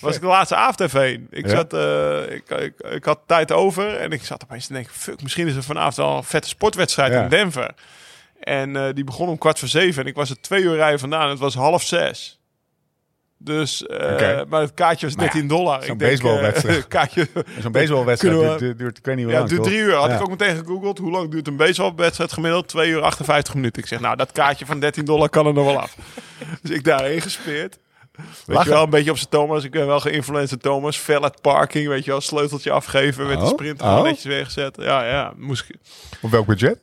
Was ik de laatste avond even heen. Ik, Ja? zat, eh, ik, ik, ik had tijd over en ik zat opeens te denken... fuck, misschien is er vanavond wel een vette sportwedstrijd Ja. in Denver. En eh, die begon om kwart voor zeven. En ik was er twee uur rijden vandaan. En het was half zes. Dus, eh, maar het kaartje was Maar ja, 13 dollar. zo'n baseballwedstrijd. kaartje, Zo'n baseballwedstrijd duurt, duurt, ik weet niet hoe ja, lang. duurt drie uur. Had Ja. ik ook meteen gegoogeld. Hoe lang duurt een baseballwedstrijd gemiddeld? 2 uur 58 minuten. Ik zeg, nou, dat kaartje van 13 dollar kan er nog wel af. dus ik daarheen gespeerd. Weet Lachen. je wel, een beetje op zijn Thomas. Ik ben wel geïnfluenced Thomas. Valet parking, weet je wel. Sleuteltje afgeven. Met de Oh, sprint oh. netjes weggezet. Ja, ja. Moest ik... Op welk budget?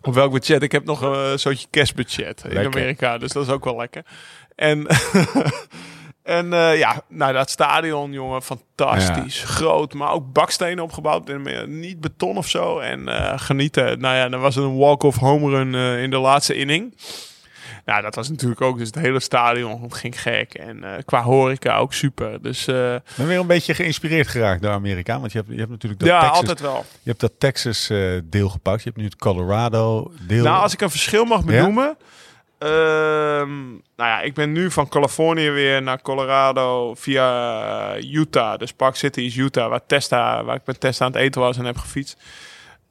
Op welk budget? Ik heb nog een soortje kerstbudget in. Amerika, dus dat is ook wel lekker. En, en eh, ja, nou dat stadion, jongen, fantastisch. Groot, maar ook bakstenen opgebouwd. En meer- niet beton of zo. En eh, genieten. Nou ja, dan was het een walk-off home run eh, in de laatste inning. Nou, dat was natuurlijk ook, dus het hele stadion ging gek. En eh, qua horeca ook super. Dus eh, ben weer een beetje geïnspireerd geraakt door Amerika. Want je hebt, je hebt natuurlijk dat ja, Texas, altijd wel. je hebt dat Texas eh, deel gepakt. Je hebt nu het Colorado deel. Nou, als ik een verschil mag benoemen. ehm, nou ja, ik ben nu van Californië weer naar Colorado via Utah. Dus Park City is Utah, waar, Testa, waar ik met Testa aan het eten was en heb gefietst.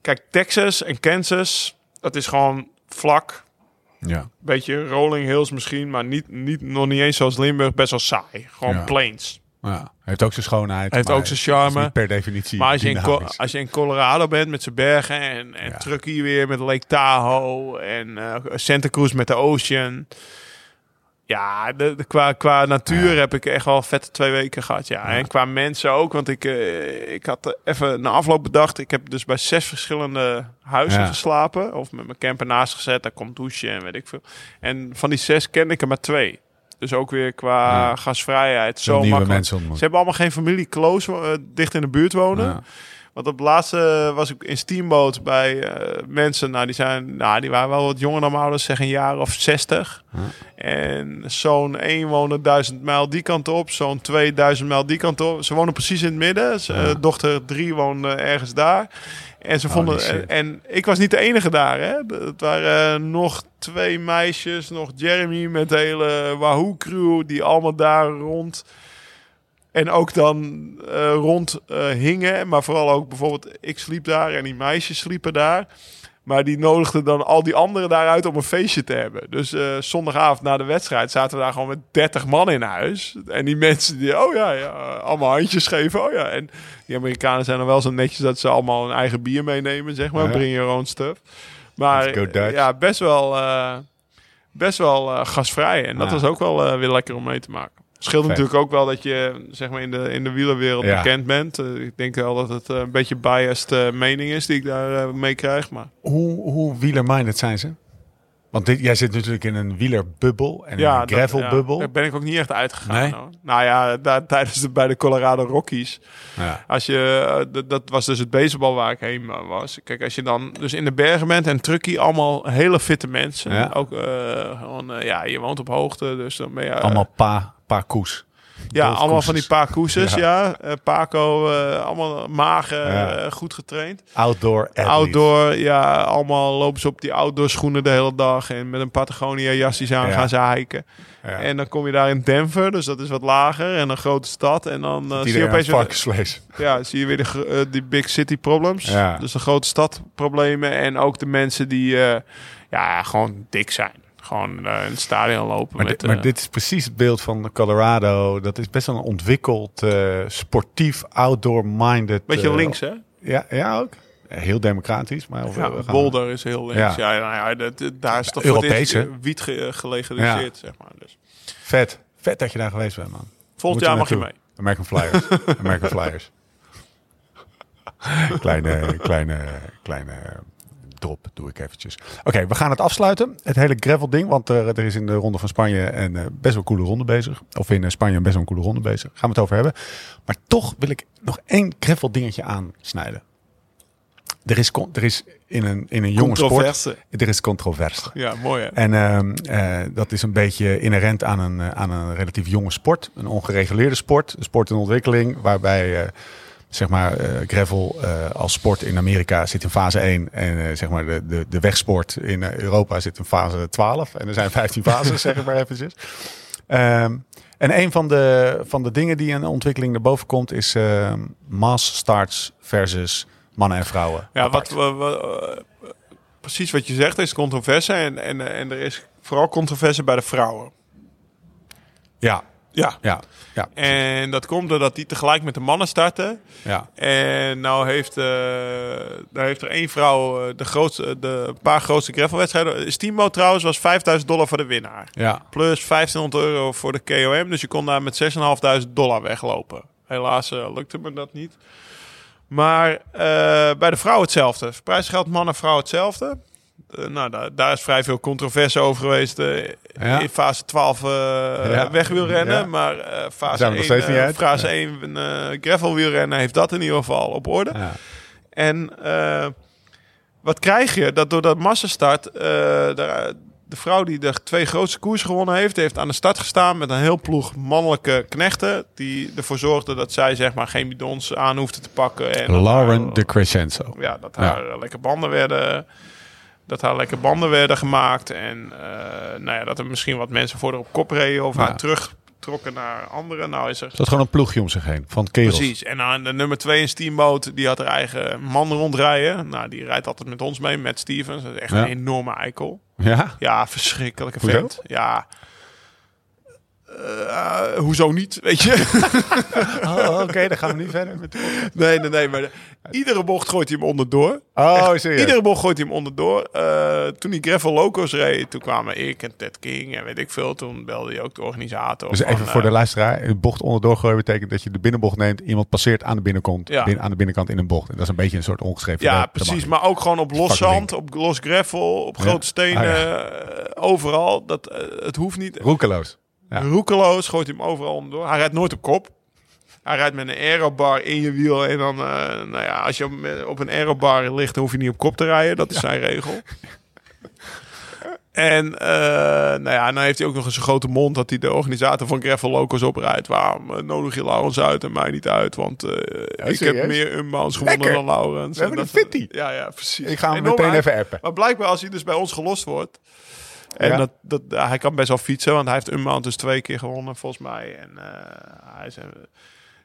Kijk, Texas en Kansas, dat is gewoon vlak. Ja. Beetje rolling hills misschien, maar niet, niet, nog niet eens zoals Limburg. Best wel saai. Gewoon Ja. plains. ja, heeft ook zijn schoonheid. Heeft ook zijn charme. per definitie. Maar als je, in, als je in Colorado bent met zijn bergen en, en Ja. Truckee weer met Lake Tahoe en eh, Santa Cruz met de Ocean. Ja, de, de- qua, qua natuur heb ik echt wel vette twee weken gehad. Ja. En qua mensen ook, want ik, eh, ik had even na afloop bedacht. Ik heb dus bij zes verschillende huizen Ja. geslapen. Of met mijn camper naast gezet, daar komt douchen en weet ik veel. En van die zes kende ik er maar twee. Dus ook weer qua Ja. gasvrijheid. Zo makkelijk. Ze hebben allemaal geen familie close eh, dicht in de buurt wonen. Ja. Want op het laatste was ik in Steamboat bij eh, mensen. Nou, die zijn, nou, die waren wel wat jonger dan mijn ouders, zeg een jaar of 60. En zo'n 1 woonde 1000 mijl die kant op, zo'n 2000 mijl die kant op. Ze wonen precies in het midden. Ze, eh, dochter 3 woonde ergens daar. En ze vonden. Holy shit. En, en ik was niet de enige daar. Hè? Het waren eh, nog twee meisjes, nog Jeremy met de hele Wahoo crew, die allemaal daar rond. En ook dan eh, rond eh, hingen. Maar vooral ook bijvoorbeeld, ik sliep daar en die meisjes sliepen daar. Maar die nodigden dan al die anderen daaruit om een feestje te hebben. Dus eh, zondagavond na de wedstrijd zaten we daar gewoon met 30 man in huis. En die mensen die, oh ja, ja, allemaal handjes geven. Oh ja. En die Amerikanen zijn dan wel zo netjes dat ze allemaal hun eigen bier meenemen, zeg maar. Ja. Bring your own stuff. Maar ja, best wel, best wel gasvrij. En dat Ja. was ook wel weer lekker om mee te maken. Scheelt Vet. natuurlijk ook wel dat je zeg maar in de, in de wielerwereld Ja. bekend bent. Eh, ik denk wel dat het eh, een beetje biased eh, mening is die ik daar mee krijg. Maar Hoe, hoe wielerminded zijn ze? Want dit, jij zit natuurlijk in een wielerbubbel en ja, een gravelbubbel. ja, daar ben ik ook niet echt uitgegaan. Nee? hoor. Nou ja, daar, tijdens de, bij de Colorado Rockies. Ja. Als je, dat was dus het baseball waar ik heen was. Kijk, als je dan dus in de bergen bent en truckie, allemaal hele fitte mensen. Ja. Ook gewoon, ja, je woont op hoogte, dus dan ben je... Allemaal pa, pa koes. ja, allemaal van die paar koeses, Ja. ja. Eh, Paco, eh, allemaal mager, Ja. eh, goed getraind. Outdoor. Outdoor, ja, allemaal lopen ze op die outdoor schoenen de hele dag. En met een Patagonia jasjes aan gaan ze hiken. Ja. En dan kom je daar in Denver, dus dat is wat lager. En een grote stad. En dan zie je opeens varkensvlees. ja, zie je weer de, die big city problems. Ja. Dus de grote stadproblemen. En ook de mensen die ja, gewoon dik zijn. Gewoon eh, in het stadion lopen. Maar, met, dit, maar eh, dit is precies het beeld van Colorado. Dat is best wel een ontwikkeld, eh, sportief, outdoor-minded... beetje links, hè? Ja, ja, ook. Heel democratisch. Maar Ja, Boulder is heel links. Ja. Ja, nou ja dat, dat- daar is toch Europees, voor wiet ge- gelegaliseerd, zeg maar. Dus. Vet. Vet dat je daar geweest bent, man. Volgend jaar mag je mee. American Flyers. American Flyers. kleine, kleine, kleine drop doe ik eventjes. Oké, we gaan het afsluiten. Het hele gravel ding. Want eh, er is in de ronde van Spanje een eh, best wel coole ronde bezig. Of in eh, Spanje een best wel een coole ronde bezig. Gaan we het over hebben. Maar toch wil ik nog één gravel dingetje aansnijden. Er is, er is in een, in een jonge sport... Er is controverse. Ja, mooi hè? En ehm, eh, dat is een beetje inherent aan een, aan een relatief jonge sport. Een ongereguleerde sport. Een sport in ontwikkeling. Waarbij zeg maar, eh, gravel eh, als sport in Amerika zit in fase 1. En eh, zeg maar de, de, de wegsport in Europa zit in fase 12. En er zijn 15 fases, zeg ik maar eventjes. Ehm, en een van de, van de dingen die in de ontwikkeling naar boven komt... is ehm mass starts versus mannen en vrouwen. Ja, apart. wat, wat, precies wat je zegt is controverse. En, en, en er is vooral controverse bij de vrouwen. Ja, Ja. ja, ja, En dat komt doordat die tegelijk met de mannen starten. ja. En nou heeft, eh nou heeft er één vrouw eh, de, grootste, de paar grootste gravelwedstrijden. Steamboat trouwens was 5000 dollar voor de winnaar. ja. Plus 1500 euro voor de KOM. Dus je kon daar met 6.500 dollar weglopen. Helaas eh, lukte me dat niet. Maar eh, bij de vrouw hetzelfde. Prijsgeld man en vrouw hetzelfde. Eh, nou, daar, daar is vrij veel controverse over geweest. eh, Ja. In fase 12 eh Ja. weg wil rennen. Ja. Maar eh, fase Zijn we 1, nog steeds niet eh, uit? fase Ja. 1 eh, gravel wielrennen heeft dat in ieder geval op orde. Ja. En eh, wat krijg je? Dat door dat massastart, eh, de, de vrouw die de twee grootste koersen gewonnen heeft, heeft aan de start gestaan met een heel ploeg mannelijke knechten. Die ervoor zorgden dat zij zeg maar geen bidons aan hoefde te pakken. En Lauren haar- de Crescenzo. ja, dat haar eh, lekker banden werden. Dat haar lekker banden werden gemaakt. En eh, nou ja, dat er misschien wat mensen voor haar op kop reden of Ja. haar terugtrokken naar anderen. Nou is er zat gewoon een ploegje om zich heen van kerels. Precies. En dan de nummer 2 in Steamboat, die had haar eigen man rondrijden. Nou, die rijdt altijd met ons mee, met Stevens. Dat is echt Ja. een enorme eikel. Ja? Ja, verschrikkelijke vent. Ja. Eh, hoezo niet, weet je? Oh, oké, dan gaan we niet verder met nee, nee, nee. Maar de- iedere bocht gooit hij hem onderdoor. Oh, Echt, serieus? Iedere bocht gooit hij hem onderdoor. Eh, toen hij Gravel Locos reed, toen kwamen ik en Ted King en weet ik veel. Toen belde hij ook de organisator. Dus van, even voor eh, de luisteraar. Een bocht onderdoor gooien betekent dat je de binnenbocht neemt. Iemand passeert aan de binnenkant, Ja. bin- aan de binnenkant in een bocht. En dat is een beetje een soort ongeschreven Ja, precies. Maar ook gewoon op los zand, op los gravel, op Ja. grote stenen, Ah, ja. eh, overal. Dat, eh, het hoeft niet. Roekeloos. Ja. Roekeloos gooit hij hem overal onderdoor. Hij rijdt nooit op kop. Hij rijdt met een aerobar in je wiel. En dan, eh, nou ja, als je op, op een aerobar ligt, dan hoef je niet op kop te rijden. Dat is zijn regel. En eh, nou ja, dan heeft hij ook nog eens een grote mond dat hij de organisator van Gravel Locos oprijdt. Waarom eh, nodig je Laurens uit en mij niet uit? Want eh, ik heb meer unbounds gewonnen Lekker. dan Laurens. We hebben En een fitty. Ja, ja, precies. Ik ga hem Enorm meteen uit. even appen. Maar blijkbaar als hij dus bij ons gelost wordt. En Ja. dat, dat, hij kan best wel fietsen, want hij heeft Unmount dus twee keer gewonnen volgens mij. En eh, hij is, eh,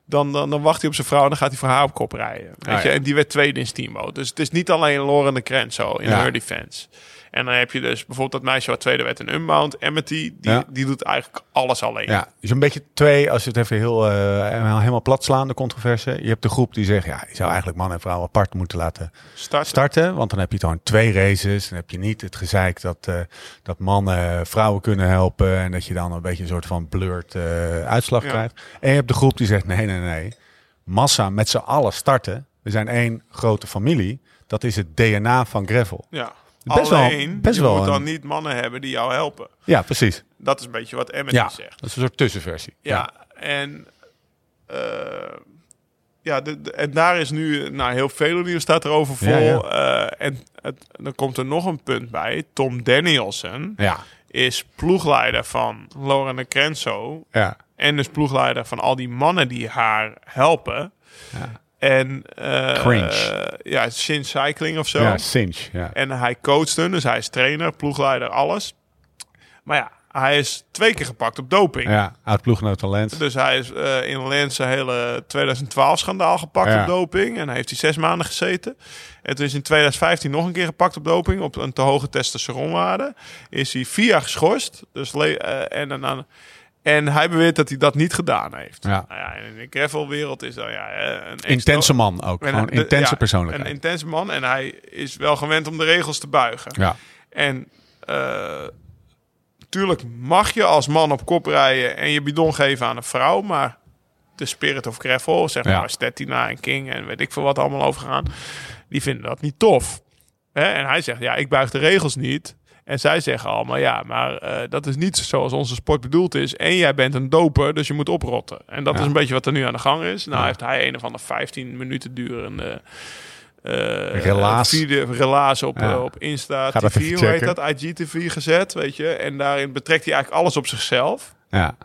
dan, dan, dan wacht hij op zijn vrouw en dan gaat hij voor haar op kop rijden. Weet Ah, je? ja. En die werd tweede in Steamboat. Dus het is niet alleen Lauren de Krent zo in Ja. her defense. En dan heb je dus bijvoorbeeld dat meisje wat tweede werd in Unbound, Amity. Die, Ja. die doet eigenlijk alles alleen. Ja, dus een beetje twee, als je het even heel, eh, helemaal plat slaan, de controverse. Je hebt de groep die zegt, ja, je zou eigenlijk man en vrouw apart moeten laten Start. starten. Want dan heb je gewoon twee races. Dan heb je niet het gezeik dat, eh, dat mannen vrouwen kunnen helpen. En dat je dan een beetje een soort van blurred eh, uitslag Ja. krijgt. En je hebt de groep die zegt, nee, nee, nee. Massa met z'n allen starten. We zijn één grote familie. Dat is het DNA van Gravel. Ja. Best wel- alleen, best je wel moet dan niet mannen hebben die jou helpen. Ja, precies. Dat is een beetje wat Amity Ja, zegt. dat is een soort tussenversie. Ja, en, eh, ja, de, de- en daar is nu, nou, heel veel nieuws staat erover vol. Ja, Eh, en het, dan komt er nog een punt bij. Tom Danielson Ja, is ploegleider van Lauren de Crenzo. ja. En dus ploegleider van al die mannen die haar helpen. En eh, Cringe. ja, Shin Cycling of zo. Ja, cinch. Ja. En hij coacht hun, dus hij is trainer, ploegleider, alles. Maar ja, hij is twee keer gepakt op doping. Ja, oud ploeggenoot van Lens. Dus hij is eh, in Lens een hele 2012-schandaal gepakt Ja. op doping. En hij heeft hij zes maanden gezeten. En toen is in 2015 nog een keer gepakt op doping. Op een te hoge testosteronwaarde. Is hij vier jaar geschorst. Dus eh, en, dan en hij beweert dat hij dat niet gedaan heeft. Ja. Nou ja, in de gravelwereld is dat ja, eh, een Intense man ook. en Gewoon de- intense ja, persoonlijkheid. Een intense man. En hij is wel gewend om de regels te buigen. ja. En eh tuurlijk mag je als man op kop rijden en je bidon geven aan een vrouw, maar de Spirit of Gravel, zeg maar Ja. Stettina en King en weet ik veel wat allemaal overgaan, die vinden dat niet tof. Hè? En hij zegt, ja, ik buig de regels niet. En zij zeggen allemaal, ja, maar eh, dat is niet zoals onze sport bedoeld is. En jij bent een doper, dus je moet oprotten. En dat Ja. is een beetje wat er nu aan de gang is. Nou Ja. heeft hij een of andere 15 minuten durende... eh Relaas. relaas op, Ja. op Insta, TV, hoe heet dat? IGTV gezet, weet je. En daarin betrekt hij eigenlijk alles op zichzelf. Ja.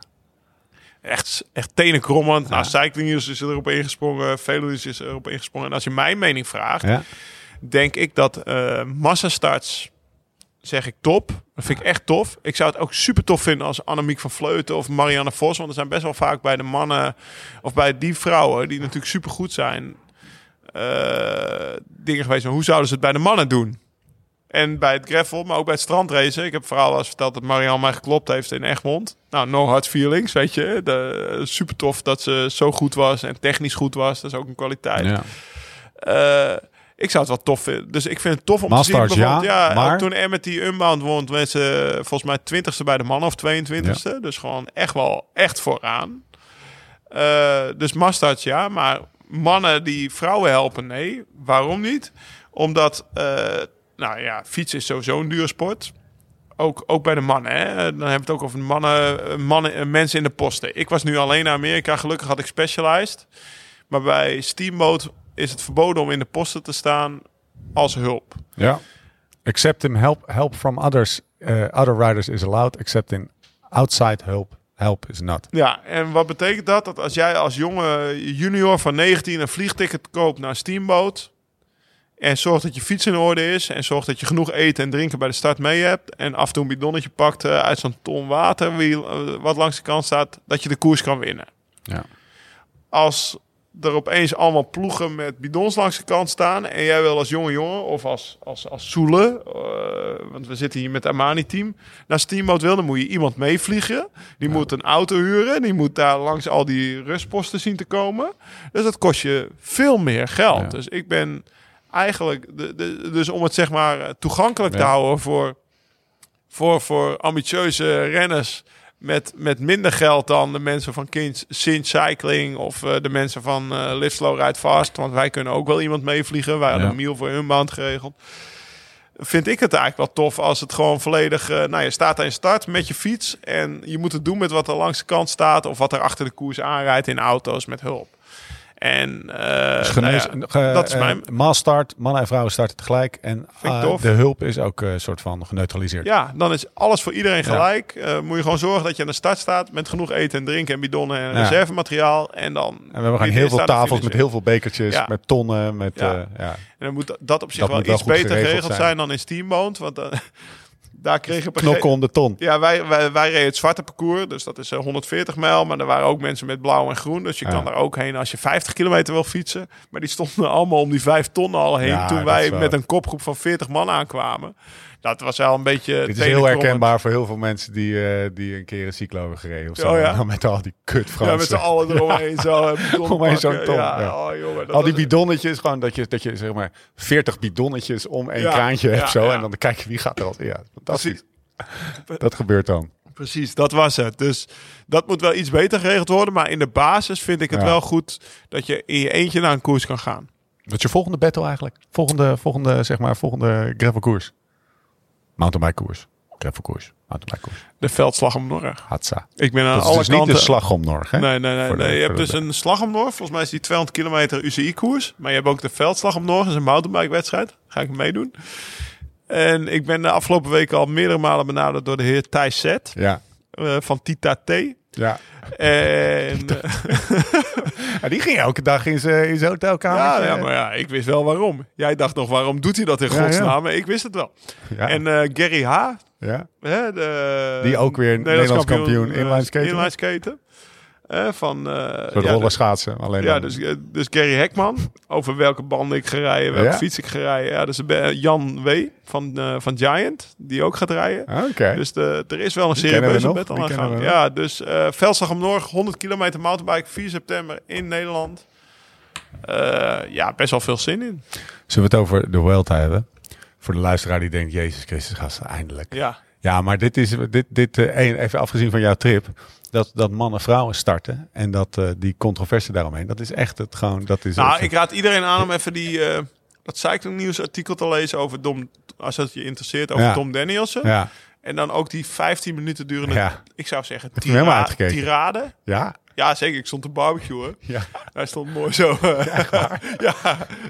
Echt, echt tenenkrommend. Nou, Cycling News is erop ingesprongen. Velo's is erop ingesprongen. En als je mijn mening vraagt, ja. denk ik dat eh massastarts, zeg ik top. Dat vind ik echt tof. Ik zou het ook super tof vinden als Annemiek van Vleuten of Marianne Vos. Want er zijn best wel vaak bij de mannen of bij die vrouwen, die natuurlijk super goed zijn, eh, dingen geweest. Maar hoe zouden ze het bij de mannen doen? En bij het gravel, maar ook bij het strandracen. Ik heb vooral al eens verteld dat Marianne mij geklopt heeft in Egmond. Nou, no hard feelings, weet je. De, super tof dat ze zo goed was en technisch goed was. Dat is ook een kwaliteit. ja. Eh, ik zou het wel tof vinden. Dus ik vind het tof om Masters, te zien. ja, ja, maar- toen Amity Unbound won, werd ze volgens mij 20ste bij de mannen of 22ste. Dus gewoon echt wel echt vooraan. Eh, dus Masters, ja. Maar mannen die vrouwen helpen, nee. Waarom niet? Omdat eh, nou ja, fietsen is sowieso een dure sport. Ook, ook bij de mannen. Hè? Dan hebben we het ook over mannen, mannen, eh, mensen in de posten. Ik was nu alleen naar Amerika. Gelukkig had ik Specialized. Maar bij Steamboat is het verboden om in de posten te staan als hulp. Ja. Accepting help, help from others, uh, other riders is allowed. Accepting outside help, help is not. Ja, en wat betekent dat? Dat als jij als jonge junior van 19 een vliegticket koopt naar Steamboat... En zorg dat je fiets in orde is. En zorg dat je genoeg eten en drinken bij de start mee hebt. En af en toe een bidonnetje pakt uh, uit zo'n ton water. Wie, uh, wat langs de kant staat. Dat je de koers kan winnen. Ja. Als er opeens allemaal ploegen met bidons langs de kant staan. En jij wil als jonge jongen of als, als, als Soele. Uh, want we zitten hier met het Armani-team. Naar Steamboat wil, dan moet je iemand meevliegen. Die ja. moet een auto huren. Die moet daar langs al die rustposten zien te komen. Dus dat kost je veel meer geld. Ja. Dus ik ben eigenlijk, de, de, dus om het zeg maar toegankelijk ja. te houden voor, voor, voor ambitieuze renners met, met minder geld dan de mensen van Sin Cycling of uh, de mensen van uh, Live Slow Ride Fast. Want wij kunnen ook wel iemand meevliegen. Wij hadden ja. een meal voor hun band geregeld. Vind ik het eigenlijk wel tof als het gewoon volledig... Uh, nou, je staat aan je start met je fiets en je moet het doen met wat er langs de kant staat... of wat er achter de koers aanrijdt in auto's met hulp. En uh, dus genees, nou ja, dat is mijn... Uh, start, mannen en vrouwen starten tegelijk. En uh, de hulp is ook een soort van geneutraliseerd. Ja, dan is alles voor iedereen gelijk. Ja. moet je gewoon zorgen dat je aan de start staat met genoeg eten en drinken en bidonnen en ja. reservemateriaal. En dan... En we hebben gewoon heel veel tafels met heel veel bekertjes, met tonnen. Met, ja. En dan moet dat op zich dat wel iets wel beter geregeld zijn. zijn dan in Steamboat. Want dan... daar kregen we knokken om de ton. Ja, wij, wij, wij reden het zwarte parcours, dus dat is 140 mijl. Maar er waren ook mensen met blauw en groen, dus je ja. kan daar ook heen als je 50 kilometer wil fietsen. Maar die stonden allemaal om die 5 ton al heen ja, toen wij met een kopgroep van 40 man aankwamen. Dat was wel een beetje. Dit is heel herkenbaar voor heel veel mensen die, uh, die een keer een cyclo hebben gereden. Of zo. Oh, ja? Met al die kut Fransen. Ja, met z'n allen eromheen. zo. Omheen zo'n ton. Ja. Oh, jongen, al die bidonnetjes, gewoon dat je, dat je zeg maar 40 bidonnetjes om één kraantje hebt. Zo, En dan kijk je wie gaat er als. Ja, fantastisch. Dat gebeurt dan. Precies, dat was het. Dus dat moet wel iets beter geregeld worden. Maar in de basis vind ik het wel goed dat je in je eentje naar een koers kan gaan. Wat is je volgende battle eigenlijk? Volgende, volgende zeg maar, volgende gravelkoers? Mountainbike koers. Gravelkoers. Mountainbike koers. De veldslag om Norg. Hatsa. Ik ben aan dat alle is dus kanten... niet de slag om Norg, hè? Nee, nee, nee. De- nee. Je hebt de- dus een slag om Norg. Volgens mij is die 200 kilometer UCI-koers. Maar je hebt ook de veldslag om Norg. Dat is een mountainbike-wedstrijd. Ga ik meedoen. En ik ben de afgelopen weken al meerdere malen benaderd door de heer Thijs Zet. Ja. eh, van Tita T. Ja. En ja. Die ging elke dag in zijn hotelkamer. ja, ja, maar ja, ik wist wel waarom. Jij dacht nog, waarom doet hij dat in Ja, godsnaam? Maar Ik wist het wel. Ja. En eh, Gary H. ja. Hè, de, Die ook weer Nederlands kampioen eh, inline skaten. inline skaten. Eh, van, eh, ja, rollen schaatsen. Alleen Ja, dan- dus, eh, dus Gary Hekman. Over welke banden ik ga rijden, welke Ja? fiets ik ga rijden. Ja, dus eh, Jan W. van, eh, van Giant, die ook gaat rijden. Ah, Oké. Dus de, er is wel een serieuze die aan. Ja, dus eh Veldslag om Noord, 100 kilometer mountainbike, 4 september in Nederland. Eh, ja, best wel veel zin in. Zullen we het over de Vuelta hebben? Voor de luisteraar die denkt, Jezus Christus, gasten, eindelijk. Ja, Ja, maar dit is, dit, dit eh, even afgezien van jouw trip, dat, dat mannen vrouwen starten en dat eh, die controverse daaromheen, dat is echt het gewoon, dat is nou, ik raad iedereen aan om even die, eh dat Cycling News artikel te lezen over Dom, als het je interesseert, over Ja. Tom Danielsen. ja, En dan ook die 15 minuten durende, Ja. ik zou zeggen, tira tirade. ja, Ja, zeker. Ik stond te barbecuen. ja. Hij stond mooi zo. eh, ja,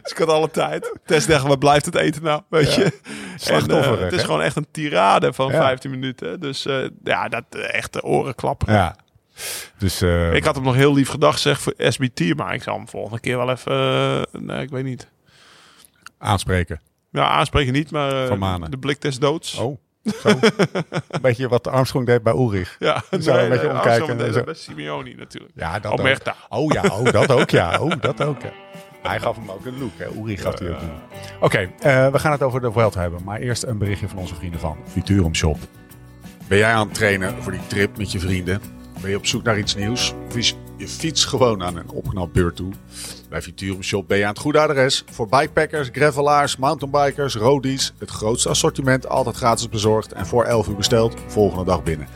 dus ik had alle tijd. Tess dacht, waar blijft het eten nou? Weet je? En, eh, het is hè? gewoon echt een tirade van Ja. 15 minuten. Dus eh, ja, dat echt de oren klappen. ja. Dus Ik had hem nog heel lief gedacht, zeg, voor SBT. Maar ik zal hem volgende keer wel even... nee, ik weet niet. aanspreken. Ja, aanspreken niet, maar de blik des doods. Oh, zo. een beetje wat Armstrong deed bij Ulrich. Ja, Zo een beetje omkijken en zo. dat bij Simeoni natuurlijk. Ja, dat ook. Oh ja, oh, dat ook ja. Oh, dat ook ja. Hij gaf hem ook een look. Hè. Ulrich gaf hij ook een look. Oké, eh, we gaan het over de Vuelta hebben. Maar eerst een berichtje van onze vrienden van Futurum Shop. Ben jij aan het trainen voor die trip met je vrienden? Ben je op zoek naar iets nieuws? Of is je fiets gewoon aan een opknapbeurt toe? Bij Futurum Shop ben je aan het goede adres. Voor bikepackers, gravelaars, mountainbikers, roadies. Het grootste assortiment altijd gratis bezorgd. En voor 11 uur besteld, volgende dag binnen.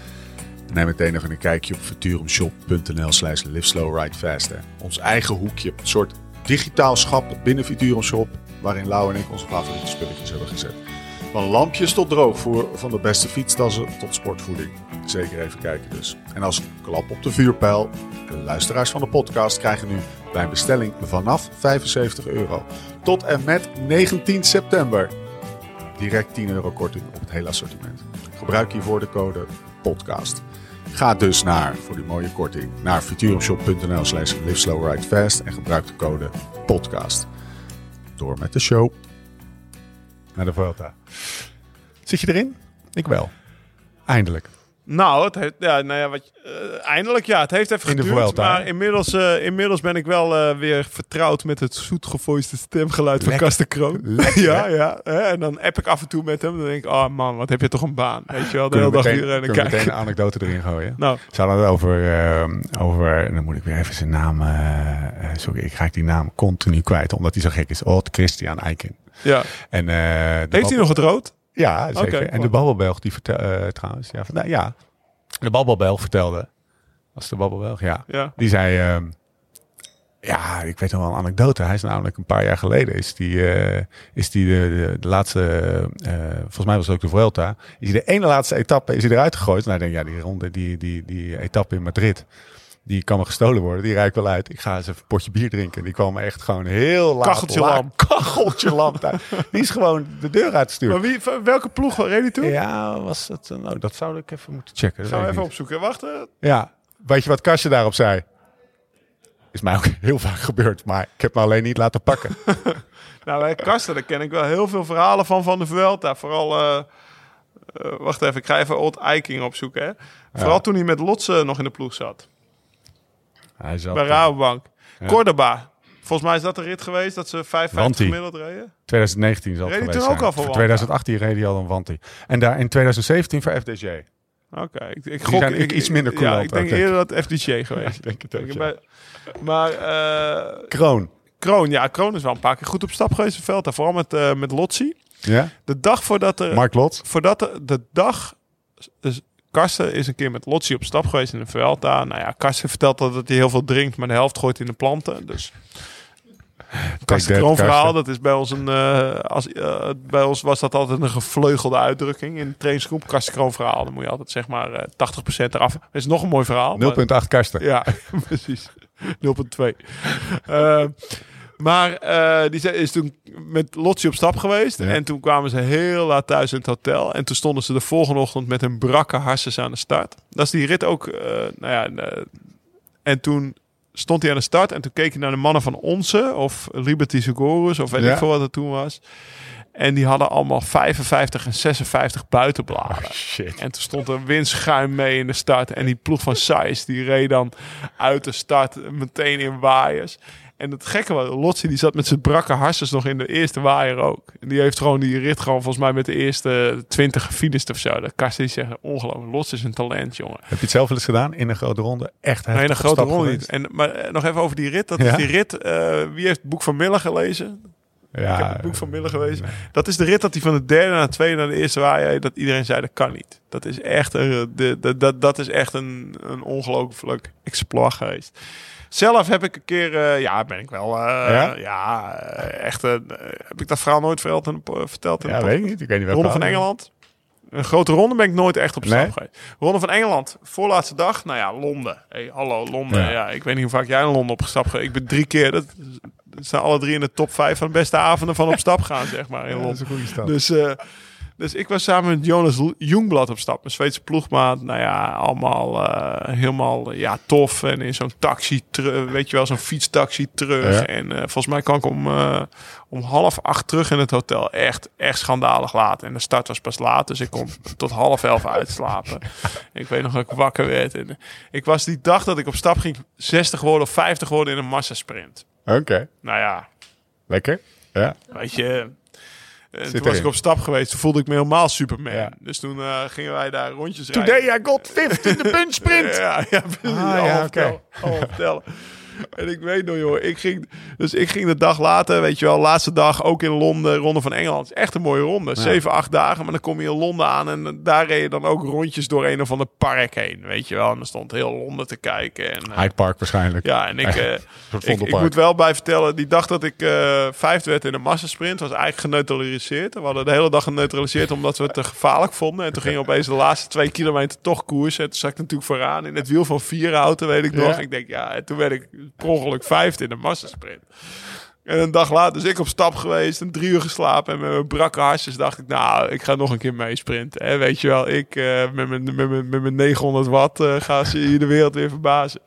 Neem meteen even een kijkje op futurumshop.nl slash liveslowridefast. Ons eigen hoekje, een soort digitaal schap binnen Futurum Shop, waarin Lau en ik onze favoriete spulletjes hebben gezet. Van lampjes tot droogvoer, van de beste fietstassen tot sportvoeding. Zeker even kijken dus. En als klap op de vuurpijl, de luisteraars van de podcast krijgen nu bij een bestelling vanaf 75 euro tot en met 19 september direct 10 euro korting op het hele assortiment. Gebruik hiervoor de code podcast. Ga dus naar, voor die mooie korting, naar futurumshop.nl slash liveslowridefast en gebruik de code podcast. Door met de show. Naar de Vuelta. Zit je erin? Ik wel. Eindelijk. Nou, het heeft, ja, nou ja, wat, eh, eindelijk ja, het heeft even In de geduurd. Vuelta, maar hè? inmiddels, eh, inmiddels ben ik wel eh, weer vertrouwd met het zoetgevoiste stemgeluid van. Kasten Kroon. Lekker, ja, hè? ja. hè, En dan app ik af en toe met hem. Dan denk ik, oh man, wat heb je toch een baan. Weet je wel, de hele dag kunnen we kijken. meteen een anekdote erin gooien? Nou, Ze hadden het over, over, en dan moet ik weer even zijn naam, sorry, ik raak die naam continu kwijt, omdat hij zo gek is. Odd Christian Eiken. ja. En, Heeft hij nog het rood? Ja, zeker. En de babbelbelg die vertelde, trouwens, ja, van, nou, ja, de babbelbelg vertelde, was de babbelbelg, ja, Ja. die zei, ehm, ja, ik weet nog wel een anekdote. Hij is namelijk een paar jaar geleden, is die, eh, is die de, de, de laatste, eh, volgens mij was het ook de Vuelta, is hij de ene laatste etappe is hij eruit gegooid. Nou, ik denk, ja, die ronde, die, die, die etappe in Madrid, die kan me gestolen worden. Die rijdt wel uit. Ik ga eens even een potje bier drinken. Die kwam echt gewoon heel laat. Kacheltje laat- lam. Kacheltje lam. daar. Die is gewoon de deur uitgestuurd. Maar wie, welke ploeg reed hij toen? Ja, was het? Nou, dat zou ik even moeten checken. Ik even niet. opzoeken. Wacht. eh. Ja, weet je wat Kastje daarop zei? Is mij ook heel vaak gebeurd, maar ik heb me alleen niet laten pakken. Nou, bij Kasten, daar ken ik wel heel veel verhalen van van de Vuelta. Vooral, eh, eh, wacht even, ik ga even Old Eiking opzoeken. Hè. Vooral toen hij met Lotse nog in de ploeg zat. Hij zat Bij in Rabobank. Cordoba. Volgens mij is dat de rit geweest dat ze 55 Wanty. gemiddeld reden. 2019 zal het Reed hij geweest toen ook al voor Voor Wanda? 2018 reed hij al een Wanty. En daar in 2017 voor FDJ. Oké, ik, ik zijn ik- iets minder Ja, coulant ik denk denk eerder dat FDJ geweest. ik denk het ook, Ik ja. ben- Maar eh, Kroon. Kroon, ja, Kroon is wel een paar keer goed op stap geweest in Velta. Vooral met, eh met Lotsi. Ja? De dag voordat er... Mark Lot. voordat de, de dag. Karsten is een keer met Lotsi op stap geweest in de Vuelta. Nou ja, Karsten vertelt dat hij heel veel drinkt, maar de helft gooit in de planten. Dus. Karsten Kroon dat is bij ons een. eh, als, eh, bij ons was dat altijd een gevleugelde uitdrukking in de trainingsgroep. Karsten Kroon verhaal, dan moet je altijd zeg maar eh 80% eraf. Dat is nog een mooi verhaal. maar- 0.8 Karsten. ja, precies. 0.2. Maar eh, die is toen met Lotsi op stap geweest. Ja. En toen kwamen ze heel laat thuis in het hotel. En toen stonden ze de volgende ochtend met hun brakke harses aan de start. Dat is die rit ook. eh, nou ja, eh, en toen stond hij aan de start. En toen keek hij naar de mannen van Onze. Of Liberty Segurus. Of weet Ja. ik veel wat het toen was. En die hadden allemaal 55 en 56 buitenbladen. Shit. En toen stond er windschuim mee in de start. En die ploeg van Sainz, die reed dan uit de start meteen in waaiers. En het gekke was, Lotsi die zat met zijn brakke harses nog in de eerste waaier ook. En die heeft gewoon die rit gewoon volgens mij met de eerste 20 gefinist of zo. Dat Karsten die zegt, ongelooflijk, Lots is een talent, jongen. Heb je het zelf wel eens gedaan in een grote ronde? Echt Nee, een heftig grote stap rol geweest? niet. En, maar eh, nog even over die rit. Dat Ja? is die rit, eh, wie heeft het boek van Miller gelezen? Ja, Ik heb het boek van Miller gelezen. nee. Dat is de rit dat hij van de derde naar de tweede naar de eerste waaier... dat iedereen zei, dat kan niet. Dat is echt een, de, de, dat, dat is echt een, een ongelooflijk exploit geweest. Zelf heb ik een keer... eh, ja, ben ik wel... eh, Ja? ja, eh, echt... heb ik dat verhaal nooit verteld in, de verteld in Ja, weet ik niet. Ik weet niet Ronde van verhaal. Engeland. Een grote ronde ben ik nooit echt op stap Nee? geweest. Ronde van Engeland, voorlaatste dag. Nou ja, Londen. Hey, hallo, Londen. Ja. Ja. ik weet niet hoe vaak jij in Londen opgestapt bent. Ik ben drie keer. Dat, dat staan alle drie in de top vijf van de beste avonden van op stap gaan, zeg maar, in Ja, dat is Londen. een goede. Dus, dus ik was samen met Jonas Jungblad op stap. Een Zweedse ploegmaat. Nou ja, allemaal eh, helemaal eh, ja, tof. En in zo'n taxi, weet je wel, zo'n fietstaxi terug. Ja. En eh, volgens mij kwam ik om, om half acht terug in het hotel. Echt, echt schandalig laat. En de start was pas laat, dus ik kon tot half elf uitslapen. ik weet nog dat ik wakker werd. En, ik was die dag dat ik op stap ging 60 worden of 50 worden in een massasprint. Oké, Nou ja, lekker. Ja. Weet je. Eh, toen was erin. ik op stap geweest, toen voelde ik me helemaal Superman. Ja. Dus toen eh, gingen wij daar rondjes Today rijden. I got fifth in the punch sprint. Ja, ja. Ah, Allemaal ja, oké. En ik weet nog, joh, ik ging, dus ik ging de dag later, weet je wel, laatste dag ook in Londen, ronde van Engeland. Het is echt een mooie ronde. Zeven, acht dagen, maar dan kom je in Londen aan en daar reed je dan ook rondjes door een of ander park heen, weet je wel. En dan stond heel Londen te kijken. En, uh, Hyde Park waarschijnlijk. ja, en ik, eh, een ik, ik moet wel bij vertellen, die dag dat ik eh vijfde werd in de massasprint, was eigenlijk geneutraliseerd. We hadden de hele dag geneutraliseerd omdat we het te gevaarlijk vonden. En toen ging opeens de laatste twee kilometer toch koers. En toen zat ik natuurlijk vooraan in het wiel van vier auto, weet ik nog. Ja. Ik denk, ja, en toen werd ik per ongeluk vijfde in de massasprint. En een dag later, dus ik op stap geweest, een drie uur geslapen. En met mijn brakke hartjes dacht ik, nou, ik ga nog een keer meesprinten. En weet je wel, ik eh, met, mijn, met, mijn, met mijn 900 watt eh, ga ze hier de wereld weer verbazen.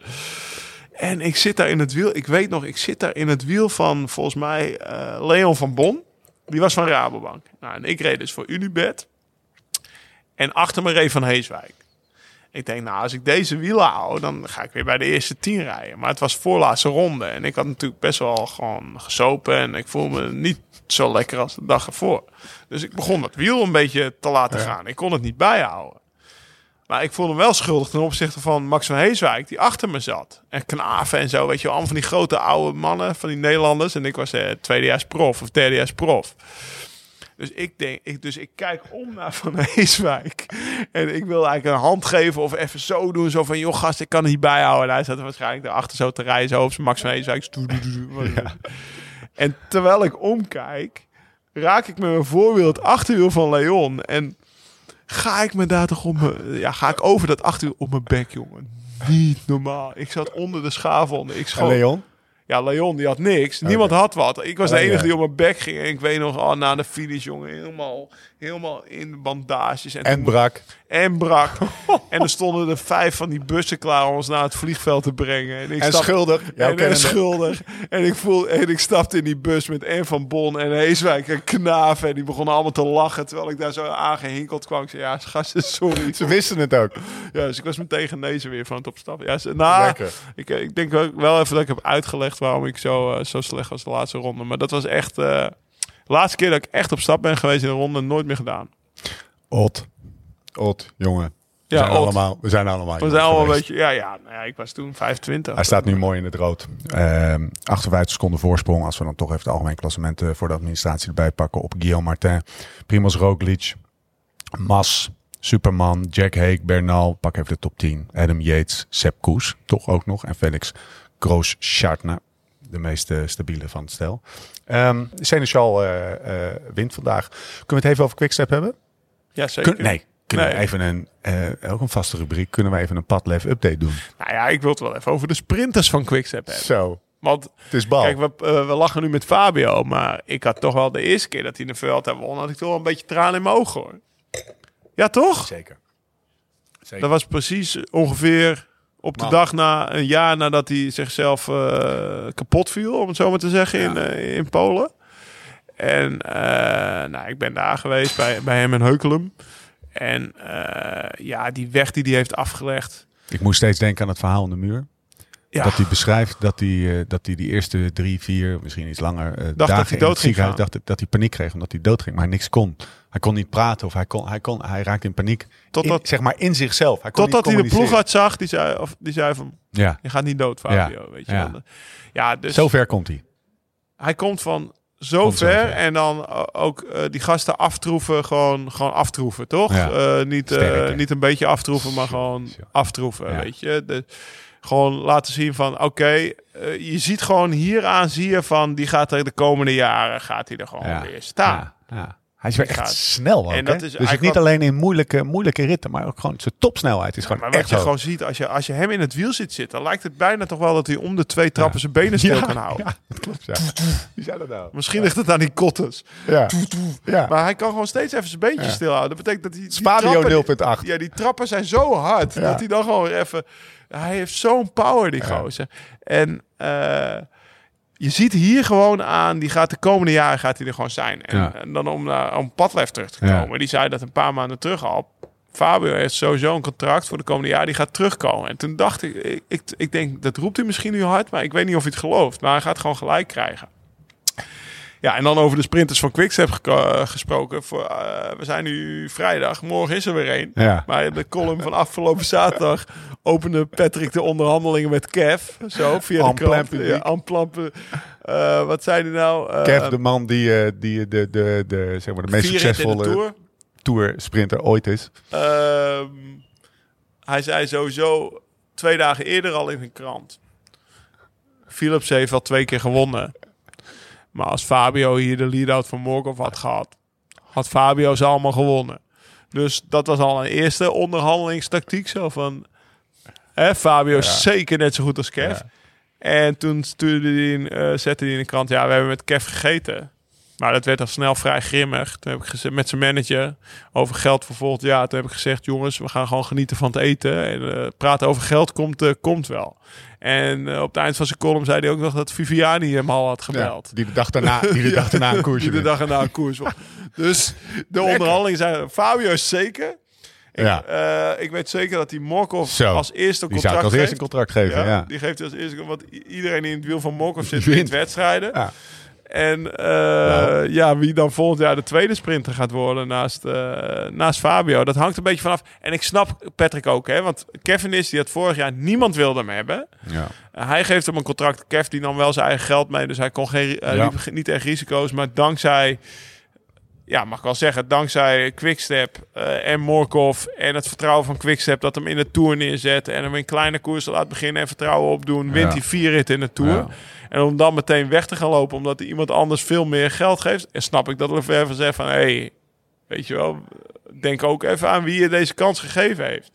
En ik zit daar in het wiel. Ik weet nog, ik zit daar in het wiel van volgens mij eh, Leon van Bon. Die was van Rabobank. Nou, en ik reed dus voor Unibet. En achter me reed Van Heeswijk. Ik denk, nou, als ik deze wielen hou, dan ga ik weer bij de eerste tien rijden. Maar het was voorlaatste ronde. En ik had natuurlijk best wel gewoon gesopen. En ik voel me niet zo lekker als de dag ervoor. Dus ik begon dat wiel een beetje te laten gaan. Ik kon het niet bijhouden. Maar ik voelde me wel schuldig ten opzichte van Max van Heeswijk, die achter me zat. En Knaven en zo, weet je wel. Allemaal van die grote oude mannen, van die Nederlanders. En ik was eh, tweedejaars prof of derdejaars prof. Dus ik denk, ik, dus ik kijk om naar Van Heeswijk. En ik wil eigenlijk een hand geven of even zo doen. Zo van, joh gast, ik kan het niet bijhouden. En hij zat er waarschijnlijk daarachter zo te rijden. Zo op zijn Max van Heeswijk. Doe. En terwijl ik omkijk, raak ik met mijn voorwiel het achterwiel van Leon. En ga ik me daar toch op mijn... Ja, ga ik over dat achterwiel op mijn bek, jongen. Niet normaal. Ik zat onder de schaafwond. Ik En schoot. Leon? Ja, Leon die had niks. Niemand had wat. Ik was de Oh, enige ja. die op mijn bek ging. En ik weet nog, oh, na de finish, jongen, helemaal, helemaal in bandages. En, En toen- brak. en brak. en er stonden er vijf van die bussen klaar om ons naar het vliegveld te brengen. En, ik En stap- schuldig. Jouw en, en schuldig. En ik, voel, en ik stapte in die bus met en Van Bon en Heeswijk en Knaven. En die begonnen allemaal te lachen. Terwijl ik daar zo aangehinkeld kwam. Ik zei, ja, gasten, sorry. Ze wisten het ook. Ja, dus ik was meteen genezen weer van het opstappen. Ja, ze, nou, Lekker. ik, eh, ik denk wel even dat ik heb uitgelegd waarom ik zo, eh, zo slecht was de laatste ronde. Maar dat was echt eh, de laatste keer dat ik echt op stap ben geweest in een ronde. Nooit meer gedaan. Ot. Ot, jongen. We Ja, zijn allemaal, we zijn allemaal We zijn allemaal een beetje... Ja, ja, nou ja, ik was toen 25. Hij staat nu mooi in het rood. Ehm 58 seconden voorsprong. Als we dan toch even het algemeen klassement eh, voor de administratie erbij pakken. Op Guillaume Martin, Primoz Roglic, Mas, Superman, Jack Hague, Bernal. Pak even de top 10. Adam Yates, Sepp Koes, toch ook nog. En Felix groos schartner De meest eh, stabiele van het stel. Ehm Seneschal eh, eh, wint vandaag. Kunnen we het even over Quickstep hebben? Ja, zeker. Kun- nee. Kunnen we even een, ook een vaste rubriek, kunnen we even een padlef update doen? Nou ja, ik wil het wel even over de sprinters van Quickstep hebben. Zo, Want het is bal. Kijk, we, we lachen nu met Fabio, maar ik had toch wel de eerste keer dat hij de Vuelta won, had ik toch wel een beetje tranen in mijn ogen hoor. Ja, toch? Zeker. Zeker. Dat was precies ongeveer op de Man. dag na een jaar nadat hij zichzelf eh, kapot viel, om het zo maar te zeggen, in, eh, in Polen. En eh, nou, ik ben daar geweest bij, bij hem in Heukelum. En ja, die weg die hij heeft afgelegd. Ik moest steeds denken aan het verhaal aan de muur. Ja, Dat hij beschrijft dat hij, eh, dat hij die eerste drie, vier, misschien iets langer eh, dat dagen hij in het dood ging ziekenhuis dacht dat hij paniek kreeg omdat hij dood ging, maar hij niks kon. Hij kon niet praten of hij kon, hij kon, hij raakte in paniek. Totdat- in, zeg maar in zichzelf. Hij kon totdat hij de communiceren. ploegarts zag, die zei, of, die zei van, Ja, je gaat niet dood Fabio. Weet je ja. Ja, dus zo ver komt hij. hij komt van zo Komt zo ver ver. en dan ook eh, die gasten aftroeven, gewoon, gewoon aftroeven, toch? Ja. Niet, niet een beetje aftroeven, maar gewoon aftroeven, Ja. weet je. De, gewoon laten zien van, oké, eh, je ziet gewoon hieraan, zie je van, die gaat er de komende jaren, gaat hij er gewoon Ja. weer staan. Ja, ja. Hij is weer Die echt gaat. snel ook, En dat is Dus niet alleen in moeilijke, moeilijke ritten, maar ook gewoon zijn topsnelheid is Maar gewoon wat echt je hoog. gewoon ziet, als je, als je hem in het wiel ziet zitten, lijkt het bijna toch wel dat hij om de twee trappen zijn benen stil kan houden. Ja, dat klopt. Ja. Wie zei dat nou? Misschien ligt het aan die kottes. Ja. ja. Maar hij kan gewoon steeds even zijn beentjes Ja. stilhouden. Dat betekent dat hij... Spadio trappen- 0.8. Ja, die trappen zijn zo hard dat hij dan gewoon weer even... Hij heeft zo'n power, die gozer. En eh, je ziet hier gewoon aan, die gaat de komende jaren gaat hij er gewoon zijn. En, Ja. en dan om, naar om Padlef terug te komen. Die zei dat een paar maanden terug al. Fabio heeft sowieso een contract voor de komende jaren. Die gaat terugkomen. En toen dacht ik, ik, ik, ik denk, dat roept hij misschien nu hard. Maar ik weet niet of hij het gelooft. Maar hij gaat gewoon gelijk krijgen. Ja, en dan over de sprinters van Quickstep eh, gesproken. Voor, eh, we zijn nu vrijdag, morgen is er weer één. Ja. Maar de column van afgelopen zaterdag opende Patrick de onderhandelingen met Kev. Zo, via de krant. Ja, eh, wat zei hij nou? Kev, de man die, die de, de, de, zeg maar, de meest succesvolle Tour. tour-sprinter ooit is. Ehm, hij zei sowieso twee dagen eerder al in een krant. Philips heeft al twee keer gewonnen. Maar als Fabio hier de lead-out van Morkov had gehad, had Fabio ze allemaal gewonnen. Dus dat was al een eerste onderhandelingstactiek. Zo van, hè, Fabio is zeker net zo goed als Kev. Ja. En toen stuurde hij in, eh, zette hij in de krant, ja, we hebben met Kev gegeten. Maar dat werd al snel vrij grimmig. Toen heb ik gezegd met zijn manager over geld voor volgend jaar. Toen heb ik gezegd, jongens, we gaan gewoon genieten van het eten. En eh, praten over geld komt, eh, komt wel. En eh, op het eind van zijn column zei hij ook nog dat Viviani hem al had gebeld. Ja, die de dag daarna, die de dag daarna een koersje Die de dag erna een koers. Dus de onderhandelingen zijn... Fabio is zeker. Ik, Ja. ik weet zeker dat die Morkov Zo. als eerste Die zou ik contract als eerste een contract geven, ja. Die geeft als eerste... Want iedereen die in het wiel van Morkov zit, wint wedstrijden. Ja. En eh, Nou. ja, wie dan volgend jaar de tweede sprinter gaat worden naast, eh, naast Fabio, dat hangt een beetje vanaf. En ik snap Patrick ook, hè, want Kevin is die had vorig jaar niemand wilde hem hebben. Ja. Uh, hij geeft hem een contract. Kev die nam wel zijn eigen geld mee, dus hij kon geen, hij Ja. liep ge- niet echt risico's. Maar dankzij, ja, mag ik wel zeggen, dankzij Quickstep eh, en Morkov en het vertrouwen van Quickstep dat hem in de Tour neerzet en hem in kleine koersen laat beginnen en vertrouwen opdoen, wint hij vier ritten in de Tour. Ja. En om dan meteen weg te gaan lopen omdat hij iemand anders veel meer geld geeft, en snap ik dat Lefebvre zegt van, hé, hey, weet je wel, denk ook even aan wie je deze kans gegeven heeft.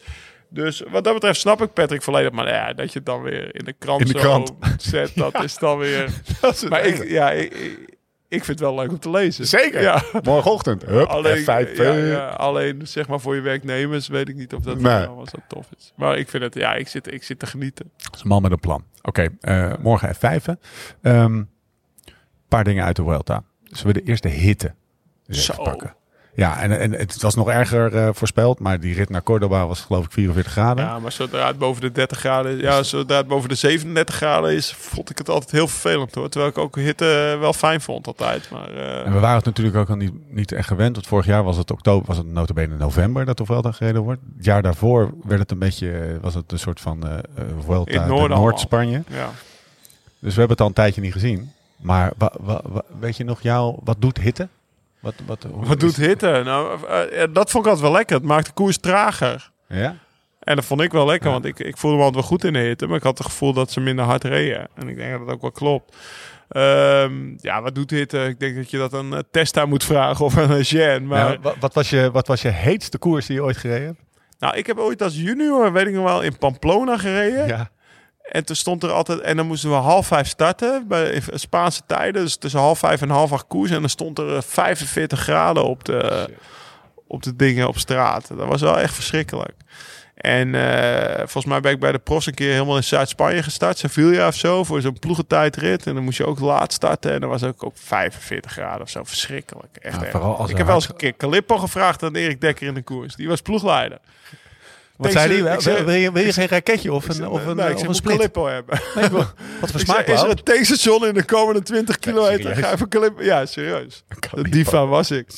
Dus wat dat betreft snap ik Patrick volledig. Maar ja, dat je het dan weer in de krant, In de krant. zet, dat is dan weer... Dat is Maar ik, ja, ik, ik, ik vind het wel leuk om te lezen. Zeker. Ja. Morgenochtend. Hup, Alleen, F5. ja, eh. ja, alleen zeg maar voor je werknemers weet ik niet of dat Nee. allemaal zo tof is. Maar ik vind het, ja, ik zit, ik zit te genieten. Dat is een man met een plan. Oké, eh, morgen F5. Een paar dingen uit de Vuelta. Zullen we de eerste hitte pakken? Ja, en, en het was nog erger eh, voorspeld, maar die rit naar Cordoba was geloof ik 44 graden. Ja, maar zodra het boven de 30 graden is, ja, zodra het boven de 37 graden is, vond ik het altijd heel vervelend hoor. Terwijl ik ook hitte wel fijn vond altijd. Maar eh, En we waren het natuurlijk ook al niet, niet echt gewend. Want vorig jaar was het oktober, was het notabene november dat de Vuelta gereden wordt. Het jaar daarvoor werd het een beetje, eh, was het een soort van Vuelta In. Noord-Spanje. ja. Dus we hebben het al een tijdje niet gezien. Maar wa, wa- wa- weet je nog jou, wat doet hitte? Wat, wat, Wat doet hitte? Nou, eh, eh, dat vond ik altijd wel lekker. Het maakt de koers trager. Ja? En dat vond ik wel lekker, Ja. want ik, ik voelde me altijd wel goed in de hitte. Maar ik had het gevoel dat ze minder hard reden. En ik denk dat dat ook wel klopt. Ehm, ja, wat doet hitte? Ik denk dat je dat aan eh, Testa moet vragen of aan Jean. Maar Nou, wa- wat, was je, wat was je heetste koers die je ooit gereden hebt? nou, ik heb ooit als junior, weet ik nog wel, in Pamplona gereden. Ja. En toen stond er altijd... En dan moesten we half vijf starten bij Spaanse tijden. Dus tussen half vijf en half acht koers. En dan stond er eh, 45 graden op de, op de dingen op straat. Dat was wel echt verschrikkelijk. En eh, volgens mij ben ik bij de pros een keer helemaal in Zuid-Spanje gestart. Sevilla of zo, voor zo'n ploegentijdrit. En dan moest je ook laat starten. En dan was ook, ook 45 graden of zo. Verschrikkelijk. Echt, Ja, echt. vooral als ik heb wel eens een keer Calippo gevraagd aan Erik Dekker in de koers. Die was ploegleider. Wat zei zei- wil, je, wil je geen raketje of een, of een, nee, ik of een split? Calippo hebben. Nee, wat voor smaak is er een tankstation in de komende 20 kilometer? Ga even Calippo. Ja, serieus. De diva was ik.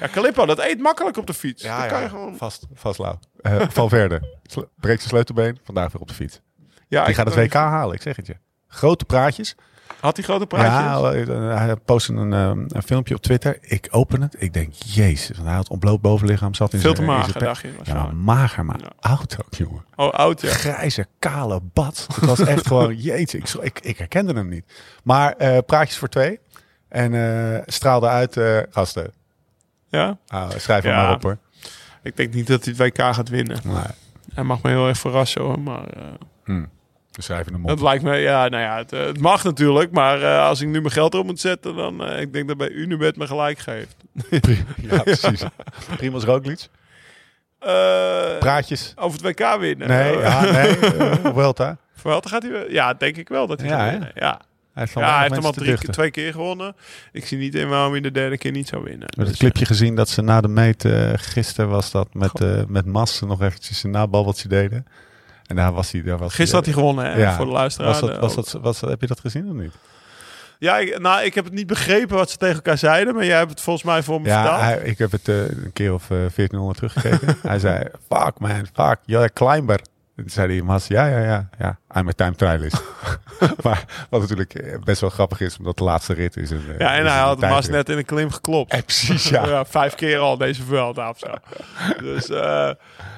ja, Calippo, dat eet makkelijk op de fiets. Ja, Dan kan je gewoon... vast, vast lauw. Eh Valverde, Sle- breekt zijn sleutelbeen, vandaag weer op de fiets. Ja, Die ik- gaat het WK halen, ik zeg het je. Grote praatjes. Had hij grote praatjes? Ja, eh, hij postte een, ehm, een filmpje op Twitter. Ik open het. Ik denk, jezus. Hij had ontbloot bovenlichaam. Zat in Veel te mager, dacht je. Ja, maar mager, maar Ja. oud ook, jongen. Oh, oud, ja. Grijze, kale bad. Het was echt gewoon, jeetje. Ik, ik, ik herkende hem niet. Maar eh, praatjes voor twee. En eh, straalde uit, eh, gasten. ja. Ah, schrijf hem Ja. maar op hoor. Ik denk niet dat hij het WK gaat winnen. Nee. Hij mag me heel erg verrassen hoor. Maar eh, Hm. We schrijven hem op. dat lijkt me, ja, nou ja, het, eh, het mag natuurlijk. Maar eh, als ik nu mijn geld erop moet zetten, dan eh, ik denk dat bij Unibet me gelijk geeft. Ja, precies. Primoz Roglic. Eh, Praatjes. over het WK winnen. Nee, ja, nee. eh, Vuelta. Vuelta gaat hij wel- Ja, denk ik wel dat hij Ja, gaat winnen. Ja, Hij heeft, ja hij heeft hem al drie, twee keer gewonnen. Ik zie niet in waarom hij de derde keer niet zou winnen. We hebben Dus, het clipje gezien dat ze na de meet, eh, gisteren was dat, met, eh met Mas nog eventjes een nababbeltje deden. En daar was hij. Daar was eh, Gisteren had hij gewonnen, hè, Ja. voor de luisteraar. was dat, De- was dat, was dat, Heb je dat gezien of niet? Ja, ik, nou, ik heb het niet begrepen wat ze tegen elkaar zeiden, maar jij hebt het volgens mij voor me Ja, vertaald. hij- ik heb het eh, een keer of eh 1400 teruggekeken. hij zei, fuck man, fuck, you're a climber. En toen zei die Mas, ja, ja, ja, ja, I'm a time trialist. maar wat natuurlijk eh, best wel grappig is, omdat de laatste rit is. Een, eh, ja, en hij had Mas tijdrit. net in een klim geklopt. Eh, precies, ja. Ja, vijf keer al deze Vuelta of zo. Dus, eh,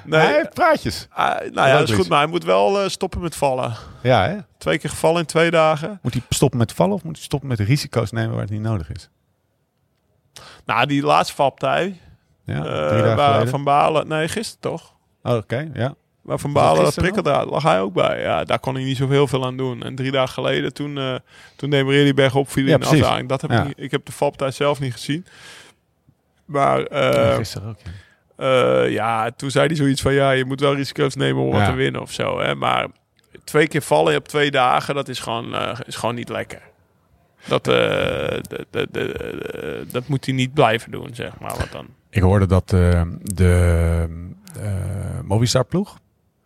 nee. hij heeft praatjes. Ah, nou ja, dat is goed, maar hij moet wel stoppen met vallen. Ja, hè? Twee keer gevallen in twee dagen. Moet hij stoppen met vallen of moet hij stoppen met risico's nemen waar het niet nodig is? Nou, die laatste valpartij Ja, waar. Van Balen... Nee, gisteren toch? Oh, Oké, ja. Maar Van Balen, dat lag hij ook bij. Ja, daar kon hij niet zoveel veel aan doen. En drie dagen geleden, toen, eh toen demereerde hij bergop, viel hij Ja, in de precies. afdaling. Dat heb Ja. ik, niet, ik heb de valpartij zelf niet gezien. Maar Ja, eh, Gisteren ook, ja. eh, ja, toen zei hij zoiets van... Ja, je moet wel risico's nemen om wat Ja. te winnen of zo. Hè? Maar twee keer vallen op twee dagen, dat is gewoon, is gewoon niet lekker. Dat, eh, de- de- de- dat moet hij niet blijven doen, zeg maar. Wat dan? Ik hoorde dat de Movistar-ploeg...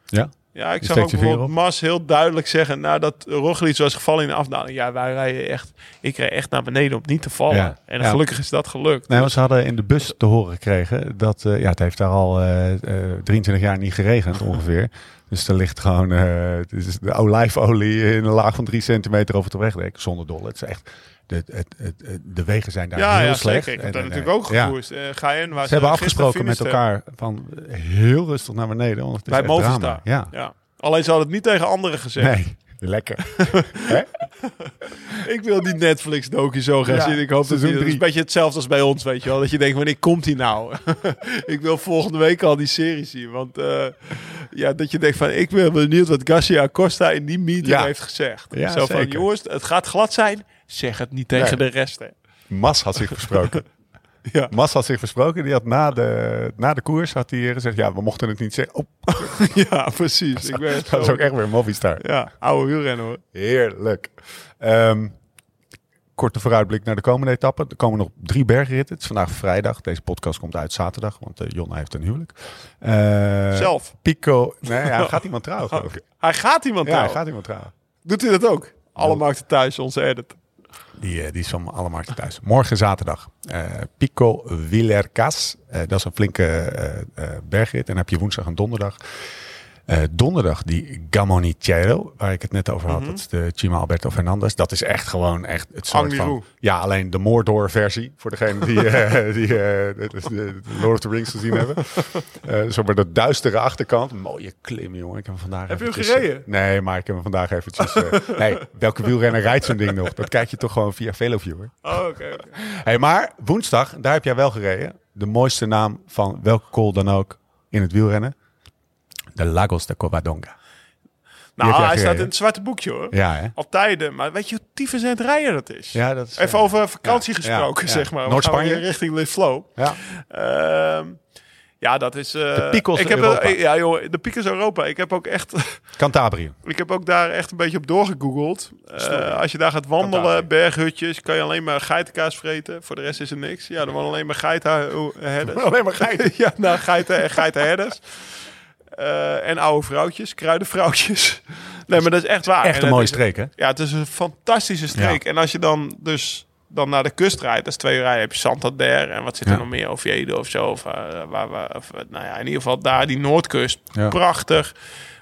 Ja? Ja, ik Je zag steekt ook bijvoorbeeld Mas heel duidelijk zeggen... nadat Roglic was gevallen in de afdaling... ja, wij rijden echt... ik reed echt naar beneden om niet te vallen. Ja. En Ja. gelukkig is dat gelukt. Nee, want ze hadden in de bus te horen gekregen dat eh, ja, het heeft daar al eh, eh, 23 jaar niet geregend ongeveer. Dus er ligt gewoon eh, de olijfolie in een laag van 3 centimeter over het wegdek. Zonder dolle. Het is echt, de, het, het, het- de wegen zijn daar ja, heel ja slecht. zeker. Ik heb daar eh, natuurlijk ook ja. gekoerst. Eh ga in, waar Ze hebben afgesproken met elkaar van eh, heel rustig naar beneden. Want het Bij Movistar. Ja. Ja. Alleen ze hadden het niet tegen anderen gezegd. Nee, lekker. Ik wil die Netflix-docu zo gaan Ja, zien. Ik hoop dat is drie. een beetje hetzelfde als bij ons, weet je wel. Dat je denkt, wanneer komt die nou? ik wil volgende week al die serie zien. Want eh, ja, dat je denkt van, ik ben benieuwd wat Garcia Costa in die meeting Ja. heeft gezegd. Ja, zo van, jongens, het gaat glad zijn. Zeg het niet tegen Nee. de rest, hè. Mas had zich versproken. Ja. Mas had zich versproken. Die had na de, na de koers had hij gezegd, ja, we mochten het niet zeggen. Oh, ja, precies. Ik ben dat is ook echt weer Movistar. Ja, oude wielrennen hoor. Heerlijk. Ehm, korte vooruitblik naar de komende etappe. Er komen nog drie bergritten. Het is vandaag vrijdag. Deze podcast komt uit zaterdag, want eh Jonna heeft een huwelijk. Eh, Zelf. Pico. Nee, hij gaat iemand trouwen. Hij gaat iemand Ja, hij trouwen. gaat iemand trouwen. Doet hij dat ook? Alle markten thuis, onze edit. Die, eh, die is van alle markten thuis. Morgen zaterdag. eh, Pico Villercas. Eh, dat is een flinke bergrit. En dan heb je woensdag en donderdag. Eh, donderdag die Gamonitiero, waar ik het net over had. Dat is de Chima Alberto Fernandez. Dat is echt gewoon echt het soort Angliru. van... Ja, alleen de Mordor versie. Voor degene die, eh, die eh, Lord of the Rings gezien hebben. Zo bij de duistere achterkant. Mooie klim, jongen. Ik heb hem vandaag Heb je hem gereden? nee, maar ik heb hem vandaag eventjes... nee, welke wielrenner rijdt zo'n ding nog? Dat kijk je toch gewoon via Veloviewer. Oh, oké. oké. Hey, maar woensdag, daar heb jij wel gereden. De mooiste naam van welke call dan ook in het wielrennen. De Lagos de Covadonga. Nou, hij staat in het zwarte boekje hoor. Ja, hè? Al tijden. Maar weet je hoe tyfus het rijden dat is? Ja, dat is... Even eh, over vakantie ja, gesproken, ja, zeg maar. Noord-Spanje? richting Flow. Ja. Ehm, ja, dat is... eh, De Picos ik heb, Europa. eh, Ja, joh, de Picos Europa. Ik heb ook echt... Cantabria. ik heb ook daar echt een beetje op doorgegoogeld. Als je daar gaat wandelen, Cantabria. berghutjes, kan je alleen maar geitenkaas vreten. Voor de rest is er niks. Ja, er wonen alleen maar geitenherders. Alleen maar geiten. ja, nou, geiten en geitenherders. Eh, en oude vrouwtjes, kruidenvrouwtjes. Nee, maar dat is echt waar. Echt En een mooie is- streek, hè? ja, het is een fantastische streek. En als je dan dus dan naar de kust rijdt, dat is twee uur rijden, heb je Santander en wat zit er Ja. nog meer, Oviedo of zo. Of, eh, waar, waar, of, eh, nou ja, in ieder geval daar, die Noordkust. Ja. Prachtig.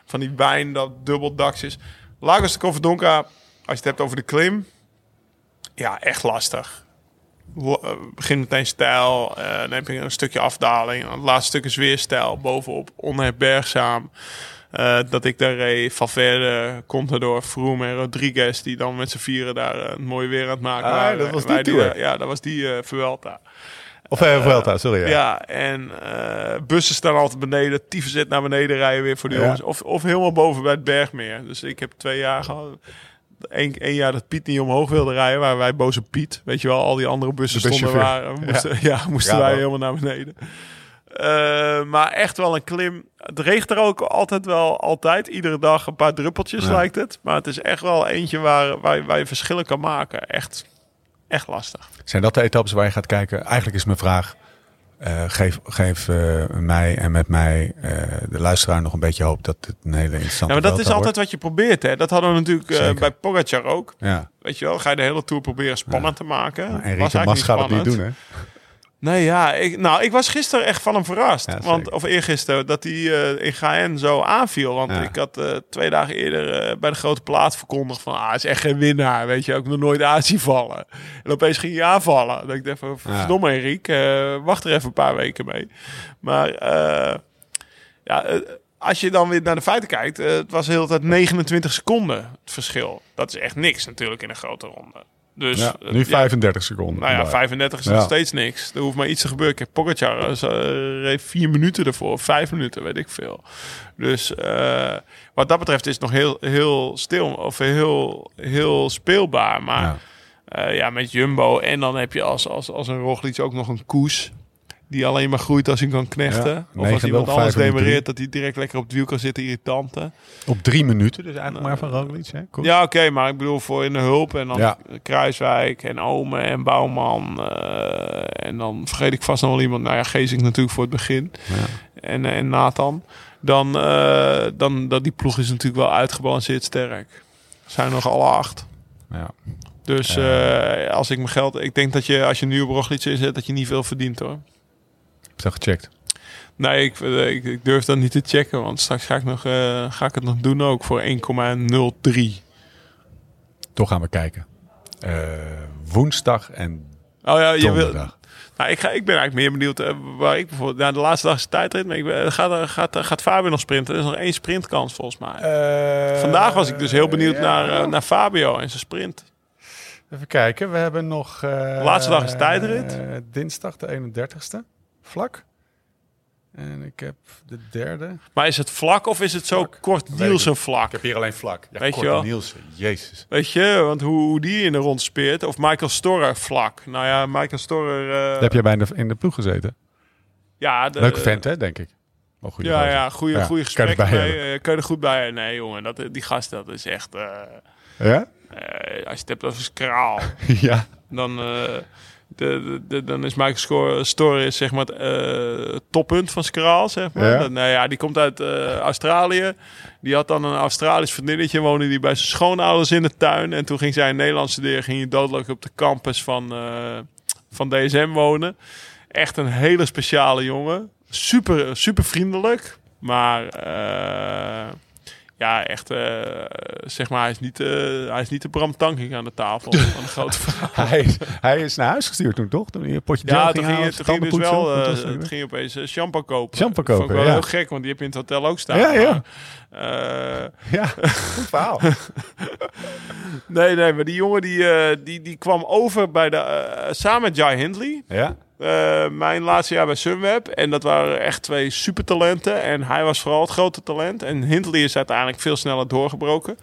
Van die wijn dat dubbeldaks is. Lagos de Covadonga, als je het hebt over de klim, ja, echt lastig. Eh, begin meteen stijl, eh, dan heb je een stukje afdaling. Het laatste stuk is weer stijl, bovenop onherbergzaam. Eh, dat ik daar reed, Valverde, Contador, Froome en Rodriguez... die dan met z'n vieren daar het mooie weer aan het maken Ah, waren. dat was die tour. ja, dat was die Vuelta. Of uh, Vuelta, sorry. Ja. Ja, en bussen staan altijd beneden. Tyfus zit naar beneden rijden weer voor de Ja. jongens. Of, of helemaal boven bij het Bergmeer. Dus ik heb twee jaar gehad. Eén één jaar dat Piet niet omhoog wilde rijden, waren wij boze Piet. Weet je wel, al die andere bussen De stonden waar. Moesten, ja. moesten Ja, wij wel. helemaal naar beneden. Eh, maar echt wel een klim. Het regent er ook altijd wel, altijd. Iedere dag een paar druppeltjes Ja. lijkt het. Maar het is echt wel eentje waar, waar, waar je verschillen kan maken. Echt, echt lastig. Zijn dat de etappes waar je gaat kijken? Eigenlijk is mijn vraag, Eh, geef geef eh, mij en met mij eh, de luisteraar nog een beetje hoop dat het een hele interessante Ja, maar dat is altijd wat je probeert. Hè? Dat hadden we natuurlijk bij Pogacar ook. Ja. Weet je wel, ga je de hele Tour proberen spannend te maken. Maar Was Enrique Mas gaat het niet doen, hè? Nee, ja. Ik, nou, ik was gisteren echt van hem verrast. Ja, want, of eergisteren, dat hij eh, in GN zo aanviel. Want Ja. ik had eh, twee dagen eerder eh, bij de grote plaat verkondigd van... Ah, hij is echt geen winnaar, weet je. Ook nog nooit aan zien vallen. En opeens ging hij aanvallen. Dat ik dacht van, Ja. verdomme eh, wacht er even een paar weken mee. Maar ja, als je dan weer naar de feiten kijkt... het was de hele tijd 29 seconden het verschil. Dat is echt niks natuurlijk in een grote ronde. Dus, Ja, eh, nu ja, 35 seconden. nou ja, Maar- 35 is nog steeds niks. Er hoeft maar iets te gebeuren. Kijk, Pogacar uh, reed vier minuten ervoor. Vijf minuten, weet ik veel. Dus wat dat betreft is het nog heel, heel stil. Of heel, heel speelbaar. Maar Ja. ja. ja, met Jumbo. En dan heb je als, als, als een Roglic ook nog een koers. Die alleen maar groeit als hij kan knechten. Ja, of als iemand anders 5 minuten. demereert. Dat hij direct lekker op het wiel kan zitten. Irritante. Op drie minuten, dus eigenlijk maar van Roglic, hè? Ja, oké, maar ik bedoel voor in de hulp en dan Ja. Kruiswijk en Ome en Bouwman. eh, en dan vergeet ik vast nog wel iemand. Nou ja, Geesink natuurlijk voor het begin. Ja. En, en Nathan. Dan, eh, dan dat die ploeg is natuurlijk wel uitgebalanceerd sterk. Er zijn nog alle acht. Ja. Dus eh, als ik mijn geld... Ik denk dat je als je nu op Roglic inzet, dat je niet veel verdient hoor. Heb je dat gecheckt? Nee, ik, eh, ik, ik durf dat niet te checken. Want straks ga ik, nog, eh, ga ik het nog doen ook voor 1,03. Toch gaan we kijken. Eh, woensdag en Oh ja, je wil, donderdag. Nou, ik, ga, ik ben eigenlijk meer benieuwd waar ik bijvoorbeeld... Nou, de laatste dag is tijdrit, maar ik ben, gaat, gaat, gaat Fabio nog sprinten? Er is nog één sprintkans volgens mij. Vandaag was ik dus heel benieuwd ja. naar, naar Fabio en zijn sprint. Even kijken, we hebben nog... laatste dag is tijdrit. dinsdag de 31ste, vlak. En ik heb de derde. Maar is het vlak of is het zo Vlak. kort Nielsen vlak? Ik heb hier alleen vlak. Ja, Weet je Korte wel? Nielsen, jezus. Weet je, want hoe, hoe die in de rond speert. Of Michael Storer vlak. Nou ja, Michael Storer... eh, Daar heb jij bij in de, in de ploeg gezeten. ja, de, Leuke vent, hè, denk ik. Goede Ja, ja, goede, Ja, goede kan je hebben. eh, Kun je er goed bij? Nee, jongen, dat, die gast, dat is echt... eh, Ja? eh, als je het hebt over skraal. ja. dan, eh, de, de, dan is Michael Story is, zeg maar het eh, toppunt van Skraal, zeg maar. Ja. Nou ja, die komt uit eh, Australië. Die had dan een Australisch vriendinnetje, woonde die bij zijn schoonouders in de tuin. En toen ging zij in Nederland studeren, ging hij doodelijk op de campus van, eh, van DSM wonen. Echt een hele speciale jongen. Super, super vriendelijk. Maar ja, echt, eh, zeg maar, hij is niet, eh, hij is niet de Bram Tankink aan de tafel van de grote Hij, is, hij is naar huis gestuurd toen, toch? Toen hij een potje Ja, toen ging, toen ging dus wel, dat het ging opeens shampoo kopen. Shampoo Vond ik kopen, wel ja. heel gek, want die heb je in het hotel ook staan. Ja, ja. Maar, Ja, goed verhaal. nee, nee, maar die jongen die, die, die kwam over bij de, samen met Jai Hindley. ja. Eh, mijn laatste jaar bij Sunweb. En dat waren echt twee supertalenten. En hij was vooral het grote talent. En Hindley is uiteindelijk veel sneller doorgebroken.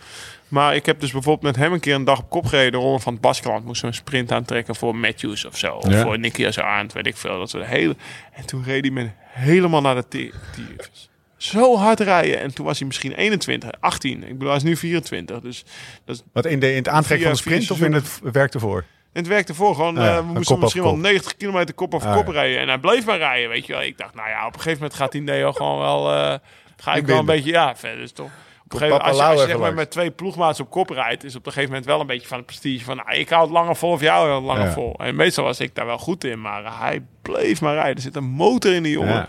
Maar ik heb dus bijvoorbeeld met hem een keer een dag op kop gereden. De ronde van het Baskeland. Moest een sprint aantrekken voor Matthews of zo. Of Ja. voor Nikias Arndt, weet ik veel. Dat soort hele... En toen reed hij me helemaal naar de tyfus. Zo hard rijden. En toen was hij misschien 21, 18. Ik bedoel, hij is nu 24. Dus dat Wat in, de, in het aantrekken van de sprint of in het werk ervoor? En het werkte voor gewoon, Ja, eh, we moesten misschien wel 90 kilometer kop over Ah, kop rijden. En hij bleef maar rijden, weet je wel. Ik dacht, nou ja, op een gegeven moment gaat die Neo gewoon wel... eh, ga ik wel een beetje, ja, verder is toch... Op een gegeven moment, als je, Lau als je even zeg maar langs. met twee ploegmaats op kop rijdt, is op een gegeven moment wel een beetje van het prestige van, nou, ik hou het langer vol of jou houdt het langer Ja. vol. En meestal was ik daar wel goed in, maar hij bleef maar rijden. Er zit een motor in die jongen. Ja.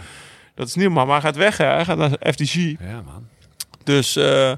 Dat is niet maar, maar hij gaat weg, hè. Hij gaat naar FDG. Ja, man. Dus eh,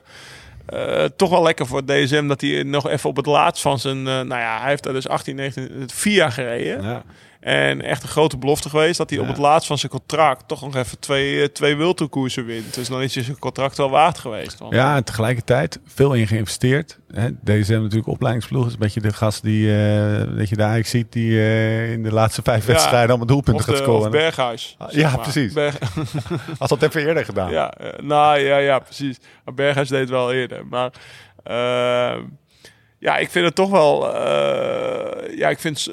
eh, toch wel lekker voor DSM dat hij nog even op het laatst van zijn... eh, nou ja, hij heeft daar dus 18, 19, het vier jaar gereden. Ja. En echt een grote belofte geweest dat hij op het laatst van zijn contract toch nog even twee, eh, twee wildtourkoersen wint. Dus dan is hij zijn contract wel waard geweest. Want, ja, en tegelijkertijd veel in geïnvesteerd. Hè, deze hebben natuurlijk opleidingsploeg. is een beetje de gast die, eh dat je daar eigenlijk ziet, die eh, in de laatste vijf Ja. wedstrijden allemaal doelpunten gaat scoren. Berghuis. Ah, ja, maar. precies. Berg- Had dat even eerder gedaan. ja, nou ja, ja, precies. Maar Berghuis deed het wel eerder. Maar ja, ik vind het toch wel... ja, ik vind,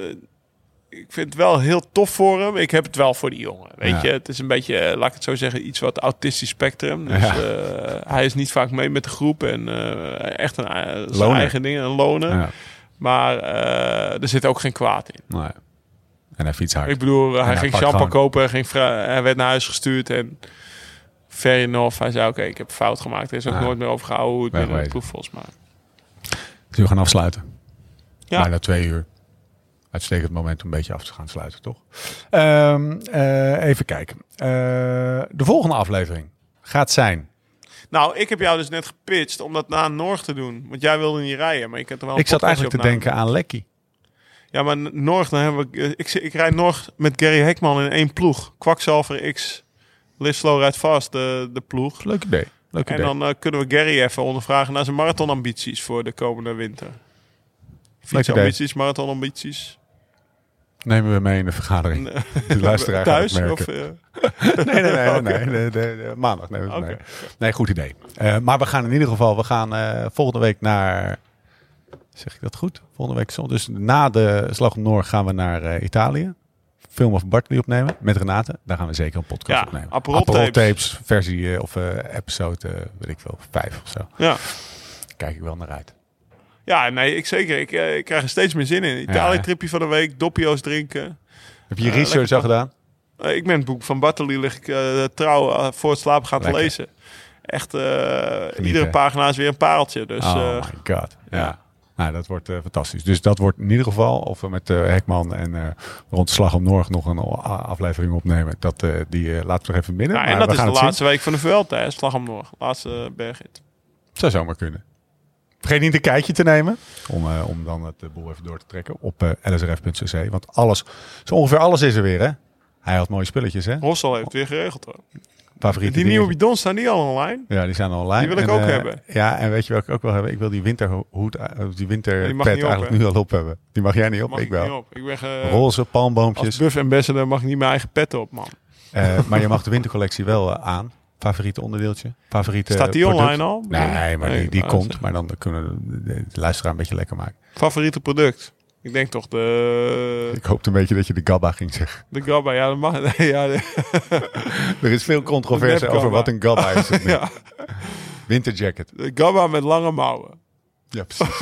ik vind het wel heel tof voor hem. Ik heb het wel voor die jongen. Weet Ja. je, het is een beetje, eh, laat ik het zo zeggen, iets wat autistisch spectrum. Dus Ja. eh, hij is niet vaak mee met de groep en eh, echt een, zijn eigen dingen, een loner. Ja. Maar er zit ook geen kwaad in. Nee. En hij fietst hard. Ik bedoel, hij hij ging champagne kopen, ging hij werd naar huis gestuurd en fair enough. Hij zei, oké, ik heb fout gemaakt. Er is ook nooit meer over gehouden hoe het binnen de ploeg volgens mij. Dus we gaan afsluiten. Ja. Bijna twee uur. Uitstekend moment om een beetje af te gaan sluiten, toch? Ehm, eh, even kijken. Eh, de volgende aflevering gaat zijn. Nou, ik heb jou dus net gepitcht om dat na Norg te doen. Want jij wilde niet rijden, maar ik had er wel een Ik zat eigenlijk te denken aan Lekkie. Ja, maar Norg, dan hebben we... Ik, ik rijd Norg met Gary Hekman in één ploeg. Kwakzalver X, Live Slow Ride Fast, de, de ploeg. Leuk idee. Leuk En idee. dan eh, kunnen we Gary even ondervragen naar zijn marathonambities voor de komende winter. Fietsambities, marathonambities. Nemen we mee in de vergadering. De luisteraar Thuis? Of, eh, Nee, nee, nee. nee, nee, nee, nee, maandag nemen we het Oké. mee. Nee, goed idee. Eh, maar we gaan in ieder geval, we gaan eh, volgende week naar, zeg ik dat goed? Volgende week zondag. Dus na de Slag om Noord gaan we naar Italië. Film of Bartley opnemen met Renate. Daar gaan we zeker een podcast Ja, opnemen. Aperol tapes. tapes, versie of episode, weet ik veel, vijf of zo. ja. Kijk ik wel naar uit. Ja, nee, ik zeker. Ik, eh, ik krijg er steeds meer zin in. Italië-tripje van de week, doppio's drinken. Heb je je Eh, research lekker al gedaan? Eh, ik ben het boek van Bartoli lig ik eh, trouw eh, voor het slapen gaan te Lekker. lezen. Echt, eh, iedere pagina is weer een pareltje. Dus oh eh, my god. Ja. ja. Nou, dat wordt eh, fantastisch. Dus dat wordt in ieder geval, of we met eh, Hekman en eh, rond de Slag om Noord nog een a- aflevering opnemen. Dat, eh, die eh, laten we nog even binnen. nou, maar en dat we is de gaan het laatste week van de Vuelta, hè? Slag om Noord. Laatste bergrit. zien. Zou zomaar kunnen. Vergeet niet een kijkje te nemen. Om, eh, om dan het eh, boel even door te trekken op eh, lsrf.cc. Want alles, zo ongeveer alles is er weer hè. Hij had mooie spulletjes hè. Hossel heeft het weer geregeld hoor. Favoriete Die dingen. nieuwe bidons staan die al online. Ja, die zijn al online. Die wil ik En, ook hebben. Ja, en weet je welke ik ook wil hebben? Ik wil die winterhoed, die winterpet op, eigenlijk nu al op hebben. Die mag jij niet op, Mag ik ik wel. niet op. Ik ben ge- Roze als palmboompjes. buff ambassador mag ik niet mijn eigen pet op, man. Eh, maar je mag de wintercollectie wel aan. Favoriete onderdeeltje? Favoriete Staat die product? online al? Nee, maar die, die komt. Maar dan kunnen we de, luisteraar een beetje lekker maken. Favoriete product? Ik denk toch de, Ik hoopte een beetje dat je de Gabba ging zeggen. de Gabba. Ja, dat mag. Ja, de- Er is veel controverse over wat een Gabba is. ja, Winterjacket. de Gabba met lange mouwen. Ja, precies.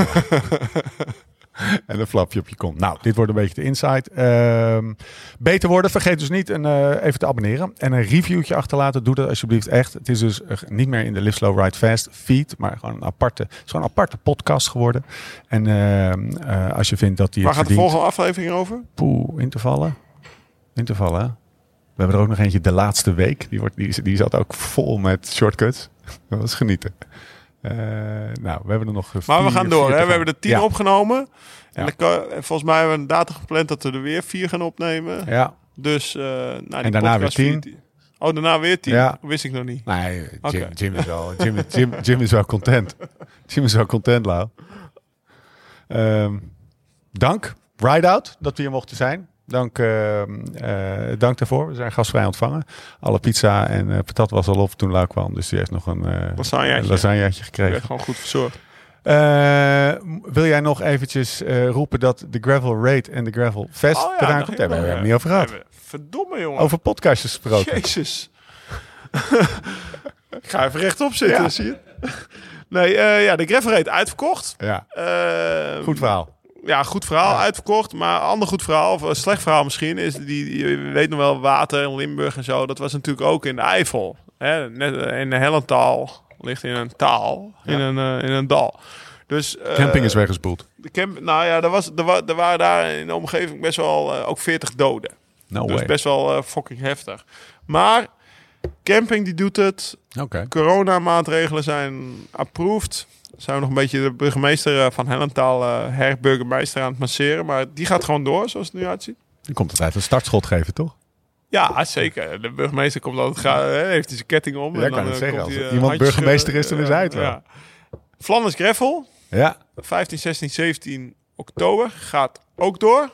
en een flapje op je kont. Nou, dit wordt een beetje de insight. Ehm, beter worden. Vergeet dus niet een, eh, even te abonneren. En een reviewtje achterlaten. Doe dat alsjeblieft echt. Het is dus eh, niet meer in de Live Slow Ride Fast feed. Maar gewoon een aparte, het is gewoon een aparte podcast geworden. En ehm, eh, als je vindt dat die Waar gaat de volgende aflevering over? Poeh, intervallen. Intervallen. hè? We hebben er ook nog eentje de laatste week. Die, wordt, die, die zat ook vol met shortcuts. Dat was genieten. Eh, nou, we hebben er nog Maar we gaan door. Hè? We hebben er tien Ja. opgenomen. En Ja. kan- volgens mij hebben we een datum gepland dat we er weer vier gaan opnemen. Ja, Dus, eh nou, die En daarna weer tien. vier- Oh, daarna weer tien? Ja. Wist ik nog niet. nee, Jim, is wel, Jim, Jim, Jim is wel content. Jim is wel content, Lau. Ehm, dank, Ride Out, dat we hier mochten zijn. Dank, ehm, eh, dank daarvoor. We zijn gastvrij ontvangen. Alle pizza en eh, patat was al op toen Lau kwam. Dus die heeft nog een eh Lasagneetje. gekregen. werd gewoon goed verzorgd. Eh, wil jij nog eventjes eh, roepen dat de Gravel Raid en de Gravel Fest Oh eraan dacht komt? Daar hebben we het niet over gehad. Verdomme, jongen. Over podcastjes gesproken. Jezus. ik ga even rechtop zitten, Ja. zie je? Nee, eh, ja, de Gravel Raid uitverkocht. Ja, Eh, goed verhaal. Ja, goed verhaal, Ja. uitverkocht. Maar een ander goed verhaal, of een slecht verhaal misschien, is die, je weet nog wel, water in Limburg en zo. Dat was natuurlijk ook in de Eifel. Hè? Net in de Hellentaal ligt in een taal, in, Ja. een, eh, in een dal. Dus, eh, Camping is weggespoeld. De camp, nou ja, er, was, er, wa- er waren daar in de omgeving best wel eh, ook 40 doden. No dus way. best wel fucking heftig. Maar camping die doet het. Oké. Coronamaatregelen zijn approved. Zijn we nog een beetje de burgemeester eh, van Hellentaal, eh herburgemeester aan het masseren. Maar die gaat gewoon door, zoals het nu uitziet. Dan komt het uit een startschot geven, toch? Ja, zeker. De burgemeester komt altijd graag, hè, heeft hij zijn ketting om. Ja, kan eh, het zeggen, komt als hij, eh, iemand burgemeester is, dan is hij het wel. Ja. Flanders Greffel, Ja. 15, 16, 17 oktober, gaat ook door.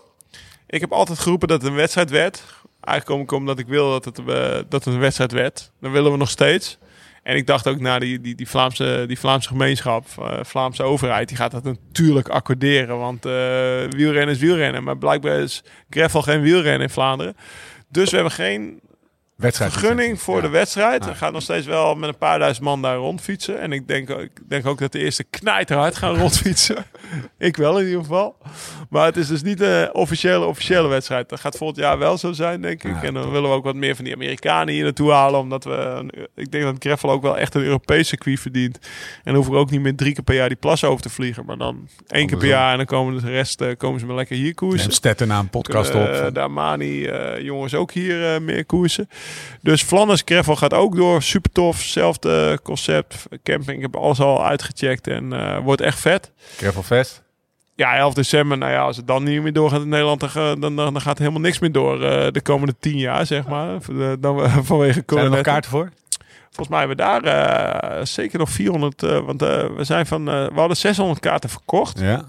Ik heb altijd geroepen dat het een wedstrijd werd. Eigenlijk kom ik omdat ik wil dat het, eh, dat het een wedstrijd werd. Dan willen we nog steeds. En ik dacht ook, naar die, die, die, Vlaamse, die Vlaamse gemeenschap, eh, Vlaamse overheid, die gaat dat natuurlijk accorderen. Want eh, wielrennen is wielrennen. Maar blijkbaar is gravel geen wielrennen in Vlaanderen. Dus we hebben geen Wedstrijd. vergunning voor Ja. de wedstrijd. Ja. Er gaat nog steeds wel met een paar duizend man daar rondfietsen. En ik denk, ik denk ook dat de eerste knijterhard gaan rondfietsen. ik wel in ieder geval. Maar het is dus niet een officiële, officiële wedstrijd. Dat gaat volgend jaar wel zo zijn, denk ik. Ja, en dan top. willen we ook wat meer van die Amerikanen hier naartoe halen. Omdat we, ik denk dat Greffel ook wel echt een Europees circuit verdient. En dan hoeven we ook niet meer drie keer per jaar die plas over te vliegen. Maar dan één keer per jaar. En dan komen de rest eh, komen ze maar lekker hier koersen. Stetten een podcast Eh, op. de Armani eh, jongens ook hier meer koersen. Dus Flanders Gravel gaat ook door. Super tof. Zelfde concept. Camping. Ik heb alles al uitgecheckt. En eh, wordt echt vet. Gravelfest. Ja, 11 december. Nou ja, als het dan niet meer doorgaat in Nederland, dan, dan, dan, gaat helemaal niks meer door eh, de komende tien jaar, zeg maar. Dan, we- vanwege Zijn er nog kaarten voor? Volgens mij hebben we daar eh, zeker nog 400, eh, want we zijn van, we hadden 600 kaarten verkocht. Ja.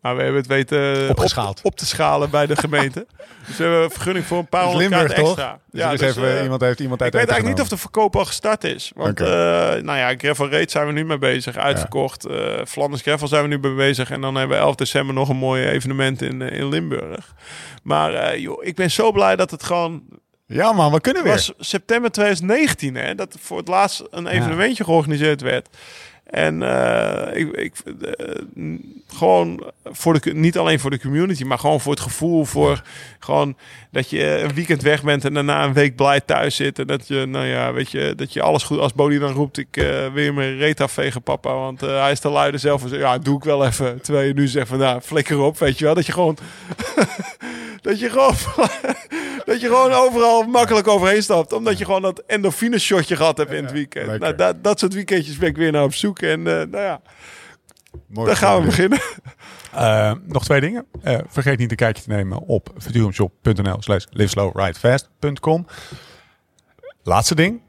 Maar we hebben het weten op- Opgeschaald. Op, te schalen bij de gemeente. dus we hebben een vergunning voor een paar honderd kaarten toch? extra. Dus is dus, even, eh, iemand heeft iemand uit ik weet eigenlijk niet of de verkoop al gestart is. Want Oké. eh, nou ja, Gravel Raid zijn we nu mee bezig. Uitverkocht. Eh Flanders Gravel zijn we nu mee bezig. En dan hebben we 11 december nog een mooi evenement in, eh, in Limburg. Maar eh, joh, ik ben zo blij dat het gewoon... Ja man, we kunnen Het weer. was september 2019 hè, dat voor het laatst een evenementje georganiseerd werd. En eh, ik, ik, eh, gewoon voor de, niet alleen voor de community, maar gewoon voor het gevoel voor gewoon dat je een weekend weg bent en daarna een week blij thuis zit. En dat je, nou ja, weet je, dat je alles goed, als Bodie dan roept, ik eh wil je mijn reet afvegen papa, want hij is te luide zelf. En ja, doe ik wel even. Terwijl je nu zegt van, nou, flikker op, weet je wel. Dat je gewoon, dat je gewoon, dat je gewoon overal makkelijk overheen stapt. Omdat je gewoon dat endorfine shotje gehad hebt in het weekend. lekker. Nou, dat, dat soort weekendjes ben ik weer naar op zoek. En eh, nou ja, Mooi dan gaan we beginnen. Eh, nog twee dingen. Eh, vergeet niet een kijkje te nemen op futurumshop.nl slash liveslowridefast.com. Laatste ding.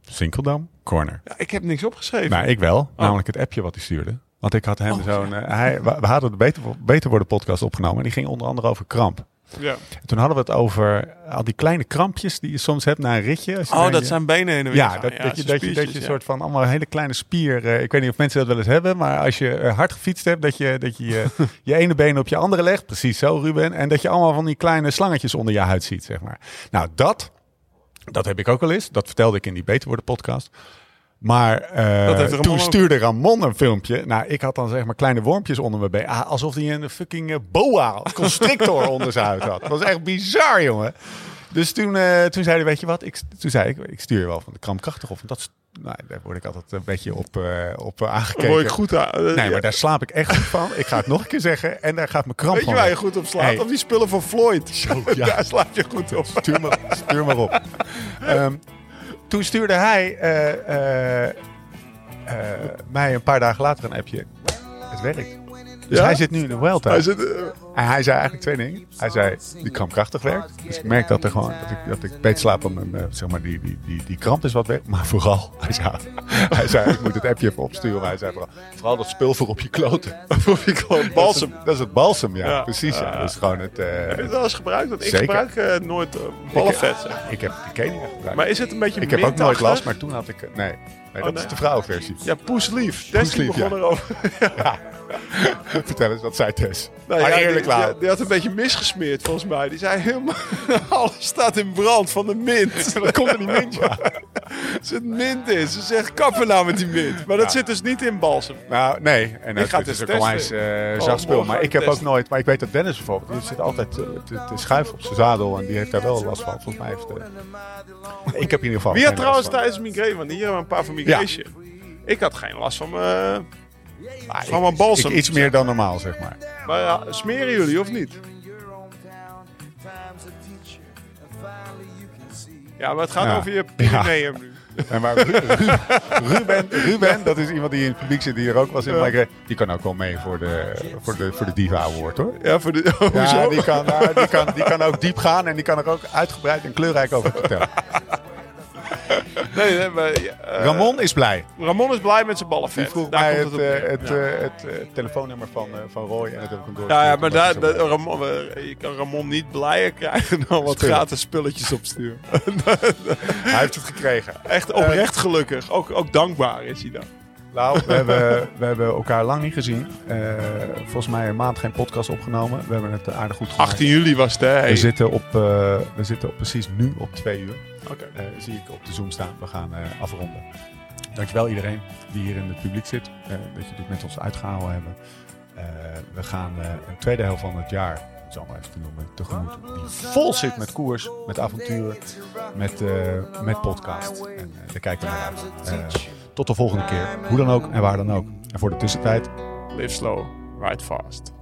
Sinkeldam Corner. Ja, ik heb niks opgeschreven. Nou, ik wel. Namelijk het appje wat hij stuurde. Want ik had hem Oh, zo'n... hij, we, we hadden de Beter, Beter Worden podcast opgenomen. En die ging onder andere over kramp. Ja. En toen hadden we het over al die kleine krampjes die je soms hebt na een ritje. Als je Oh, dat je- zijn benen heen en weer Ja, gaan. dat, dat, je, dat, je, dat je ja. soort van allemaal hele kleine spier. eh, ik weet niet of mensen dat wel eens hebben, maar als je eh, hard gefietst hebt, dat je dat je, je, je ene been op je andere legt. Precies zo, Ruben. En dat je allemaal van die kleine slangetjes onder je huid ziet, zeg maar. Nou, dat, dat heb ik ook al eens. Dat vertelde ik in die Beter Worden podcast. Maar eh, toen stuurde Ramon een filmpje. Nou, ik had dan zeg maar kleine wormpjes onder mijn been. Ah, alsof hij een fucking eh, boa constrictor onder zijn huid had. Dat was echt bizar, jongen. Dus toen, eh, toen zei hij, weet je wat? Ik, toen zei ik, ik stuur je wel van de krampkrachtig. Want dat, nou, daar word ik altijd een beetje op, op aangekeken. Word ik goed aan. Nee, maar daar slaap ik echt goed van. Ik ga het nog een keer zeggen. En daar gaat mijn kramp Weet je waar je goed op slaat? Hey. Op die spullen van Floyd. Zo, ja. Daar slaap je goed op. Stuur maar, stuur maar op. toen stuurde hij eh, eh, eh, mij een paar dagen later een appje. Het werkt. Dus Ja? hij zit nu in de wel Hij zit, eh, En hij zei eigenlijk twee dingen. Hij zei, die krampkrachtig werkt. Dus ik merk dat, er gewoon, dat, ik, dat ik beter slaap om mijn, eh, zeg maar, die, die, die, die kramp is wat weg. Maar vooral, hij zei, hij zei, ik moet het appje even opsturen. Maar hij zei vooral, vooral dat spul voor op je kloten. of ik gewoon balsem. Dat is het balsem, ja. Ja. Precies, ja. Dat is gewoon het... eh, Heb je het wel eens gebruikt? Want ik Zeker. gebruik eh, nooit uh, ballenvet. zeg. ik heb die Kenia gebruikt. Maar is het een beetje ik heb ook nooit last, maar toen had ik... eh, Nee, nee dat nee. is de vrouwenversie. Ja, poeslief. Poeslief, begon ja. erover. Vertel eens, wat zei Tess? Nou, ja, eerlijk, die, die, die had een beetje misgesmeerd volgens mij. Die zei helemaal... Alles staat in brand van de mint. Dat komt er niet mint, ja. Er zit mint in. Ze zegt kappen nou met die mint. Maar dat zit dus niet in balsem. Nou, nee. En dat ga het het is ook onwijs eh Oh, zacht spul. Maar ik heb ook nooit... Maar ik weet dat Dennis bijvoorbeeld, die zit altijd eh, te, te schuiven op zijn zadel. En die heeft daar wel last van. Volgens mij heeft... eh, ik heb in ieder geval Wie had trouwens tijdens migraine? Want hier hebben we een paar van migraine. Ik had geen last van mijn... Maar mijn balsem. ik- Iets meer dan normaal, zeg maar. Maar ja, smeren jullie of niet? Ja, maar het gaat Ja. over je perineum nu. En maar Ru- Ru- Ruben, Ruben, dat is iemand die in het publiek zit, die er ook was in. Maar ik- die kan ook wel mee voor de, voor de, voor de Diva Award, hoor. Ja, voor de... Ja, Hoezo? die kan, nou, die, kan, die kan ook diep gaan en die kan er ook uitgebreid en kleurrijk over vertellen. Nee, nee, maar, ja, eh, Ramon is blij. Ramon is blij met zijn Die ballenvet. vroeg Daar mij komt het, het op eh, het, ja. eh, het telefoonnummer van, van Roy en dat heb ik hem door. Ja, ja, maar daar, daar- Ramon, je kan Ramon niet blijer krijgen dan wat Spullen. gratis spulletjes opsturen. Hij heeft het gekregen. Echt oprecht gelukkig. Ook, ook dankbaar is hij dan. Nou, we hebben, we hebben elkaar lang niet gezien. Eh, volgens mij een maand geen podcast opgenomen. We hebben het aardig goed gemaakt. 18 juli was het, hè? We zitten, op, eh, we zitten op precies nu op twee uur. Oké. eh, zie ik op de Zoom staan. We gaan eh, afronden. Dankjewel iedereen die hier in het publiek zit. eh, dat je dit met ons uitgehouden hebben. Eh, we gaan eh, een tweede helft van het jaar, ik zal maar even te noemen, tegemoet. Die vol zit met koers, met avonturen, met, eh, met podcast. En eh, daar kijken we naar uit. Eh, tot de volgende keer. Hoe dan ook en waar dan ook. En voor de tussentijd, Live slow, ride fast.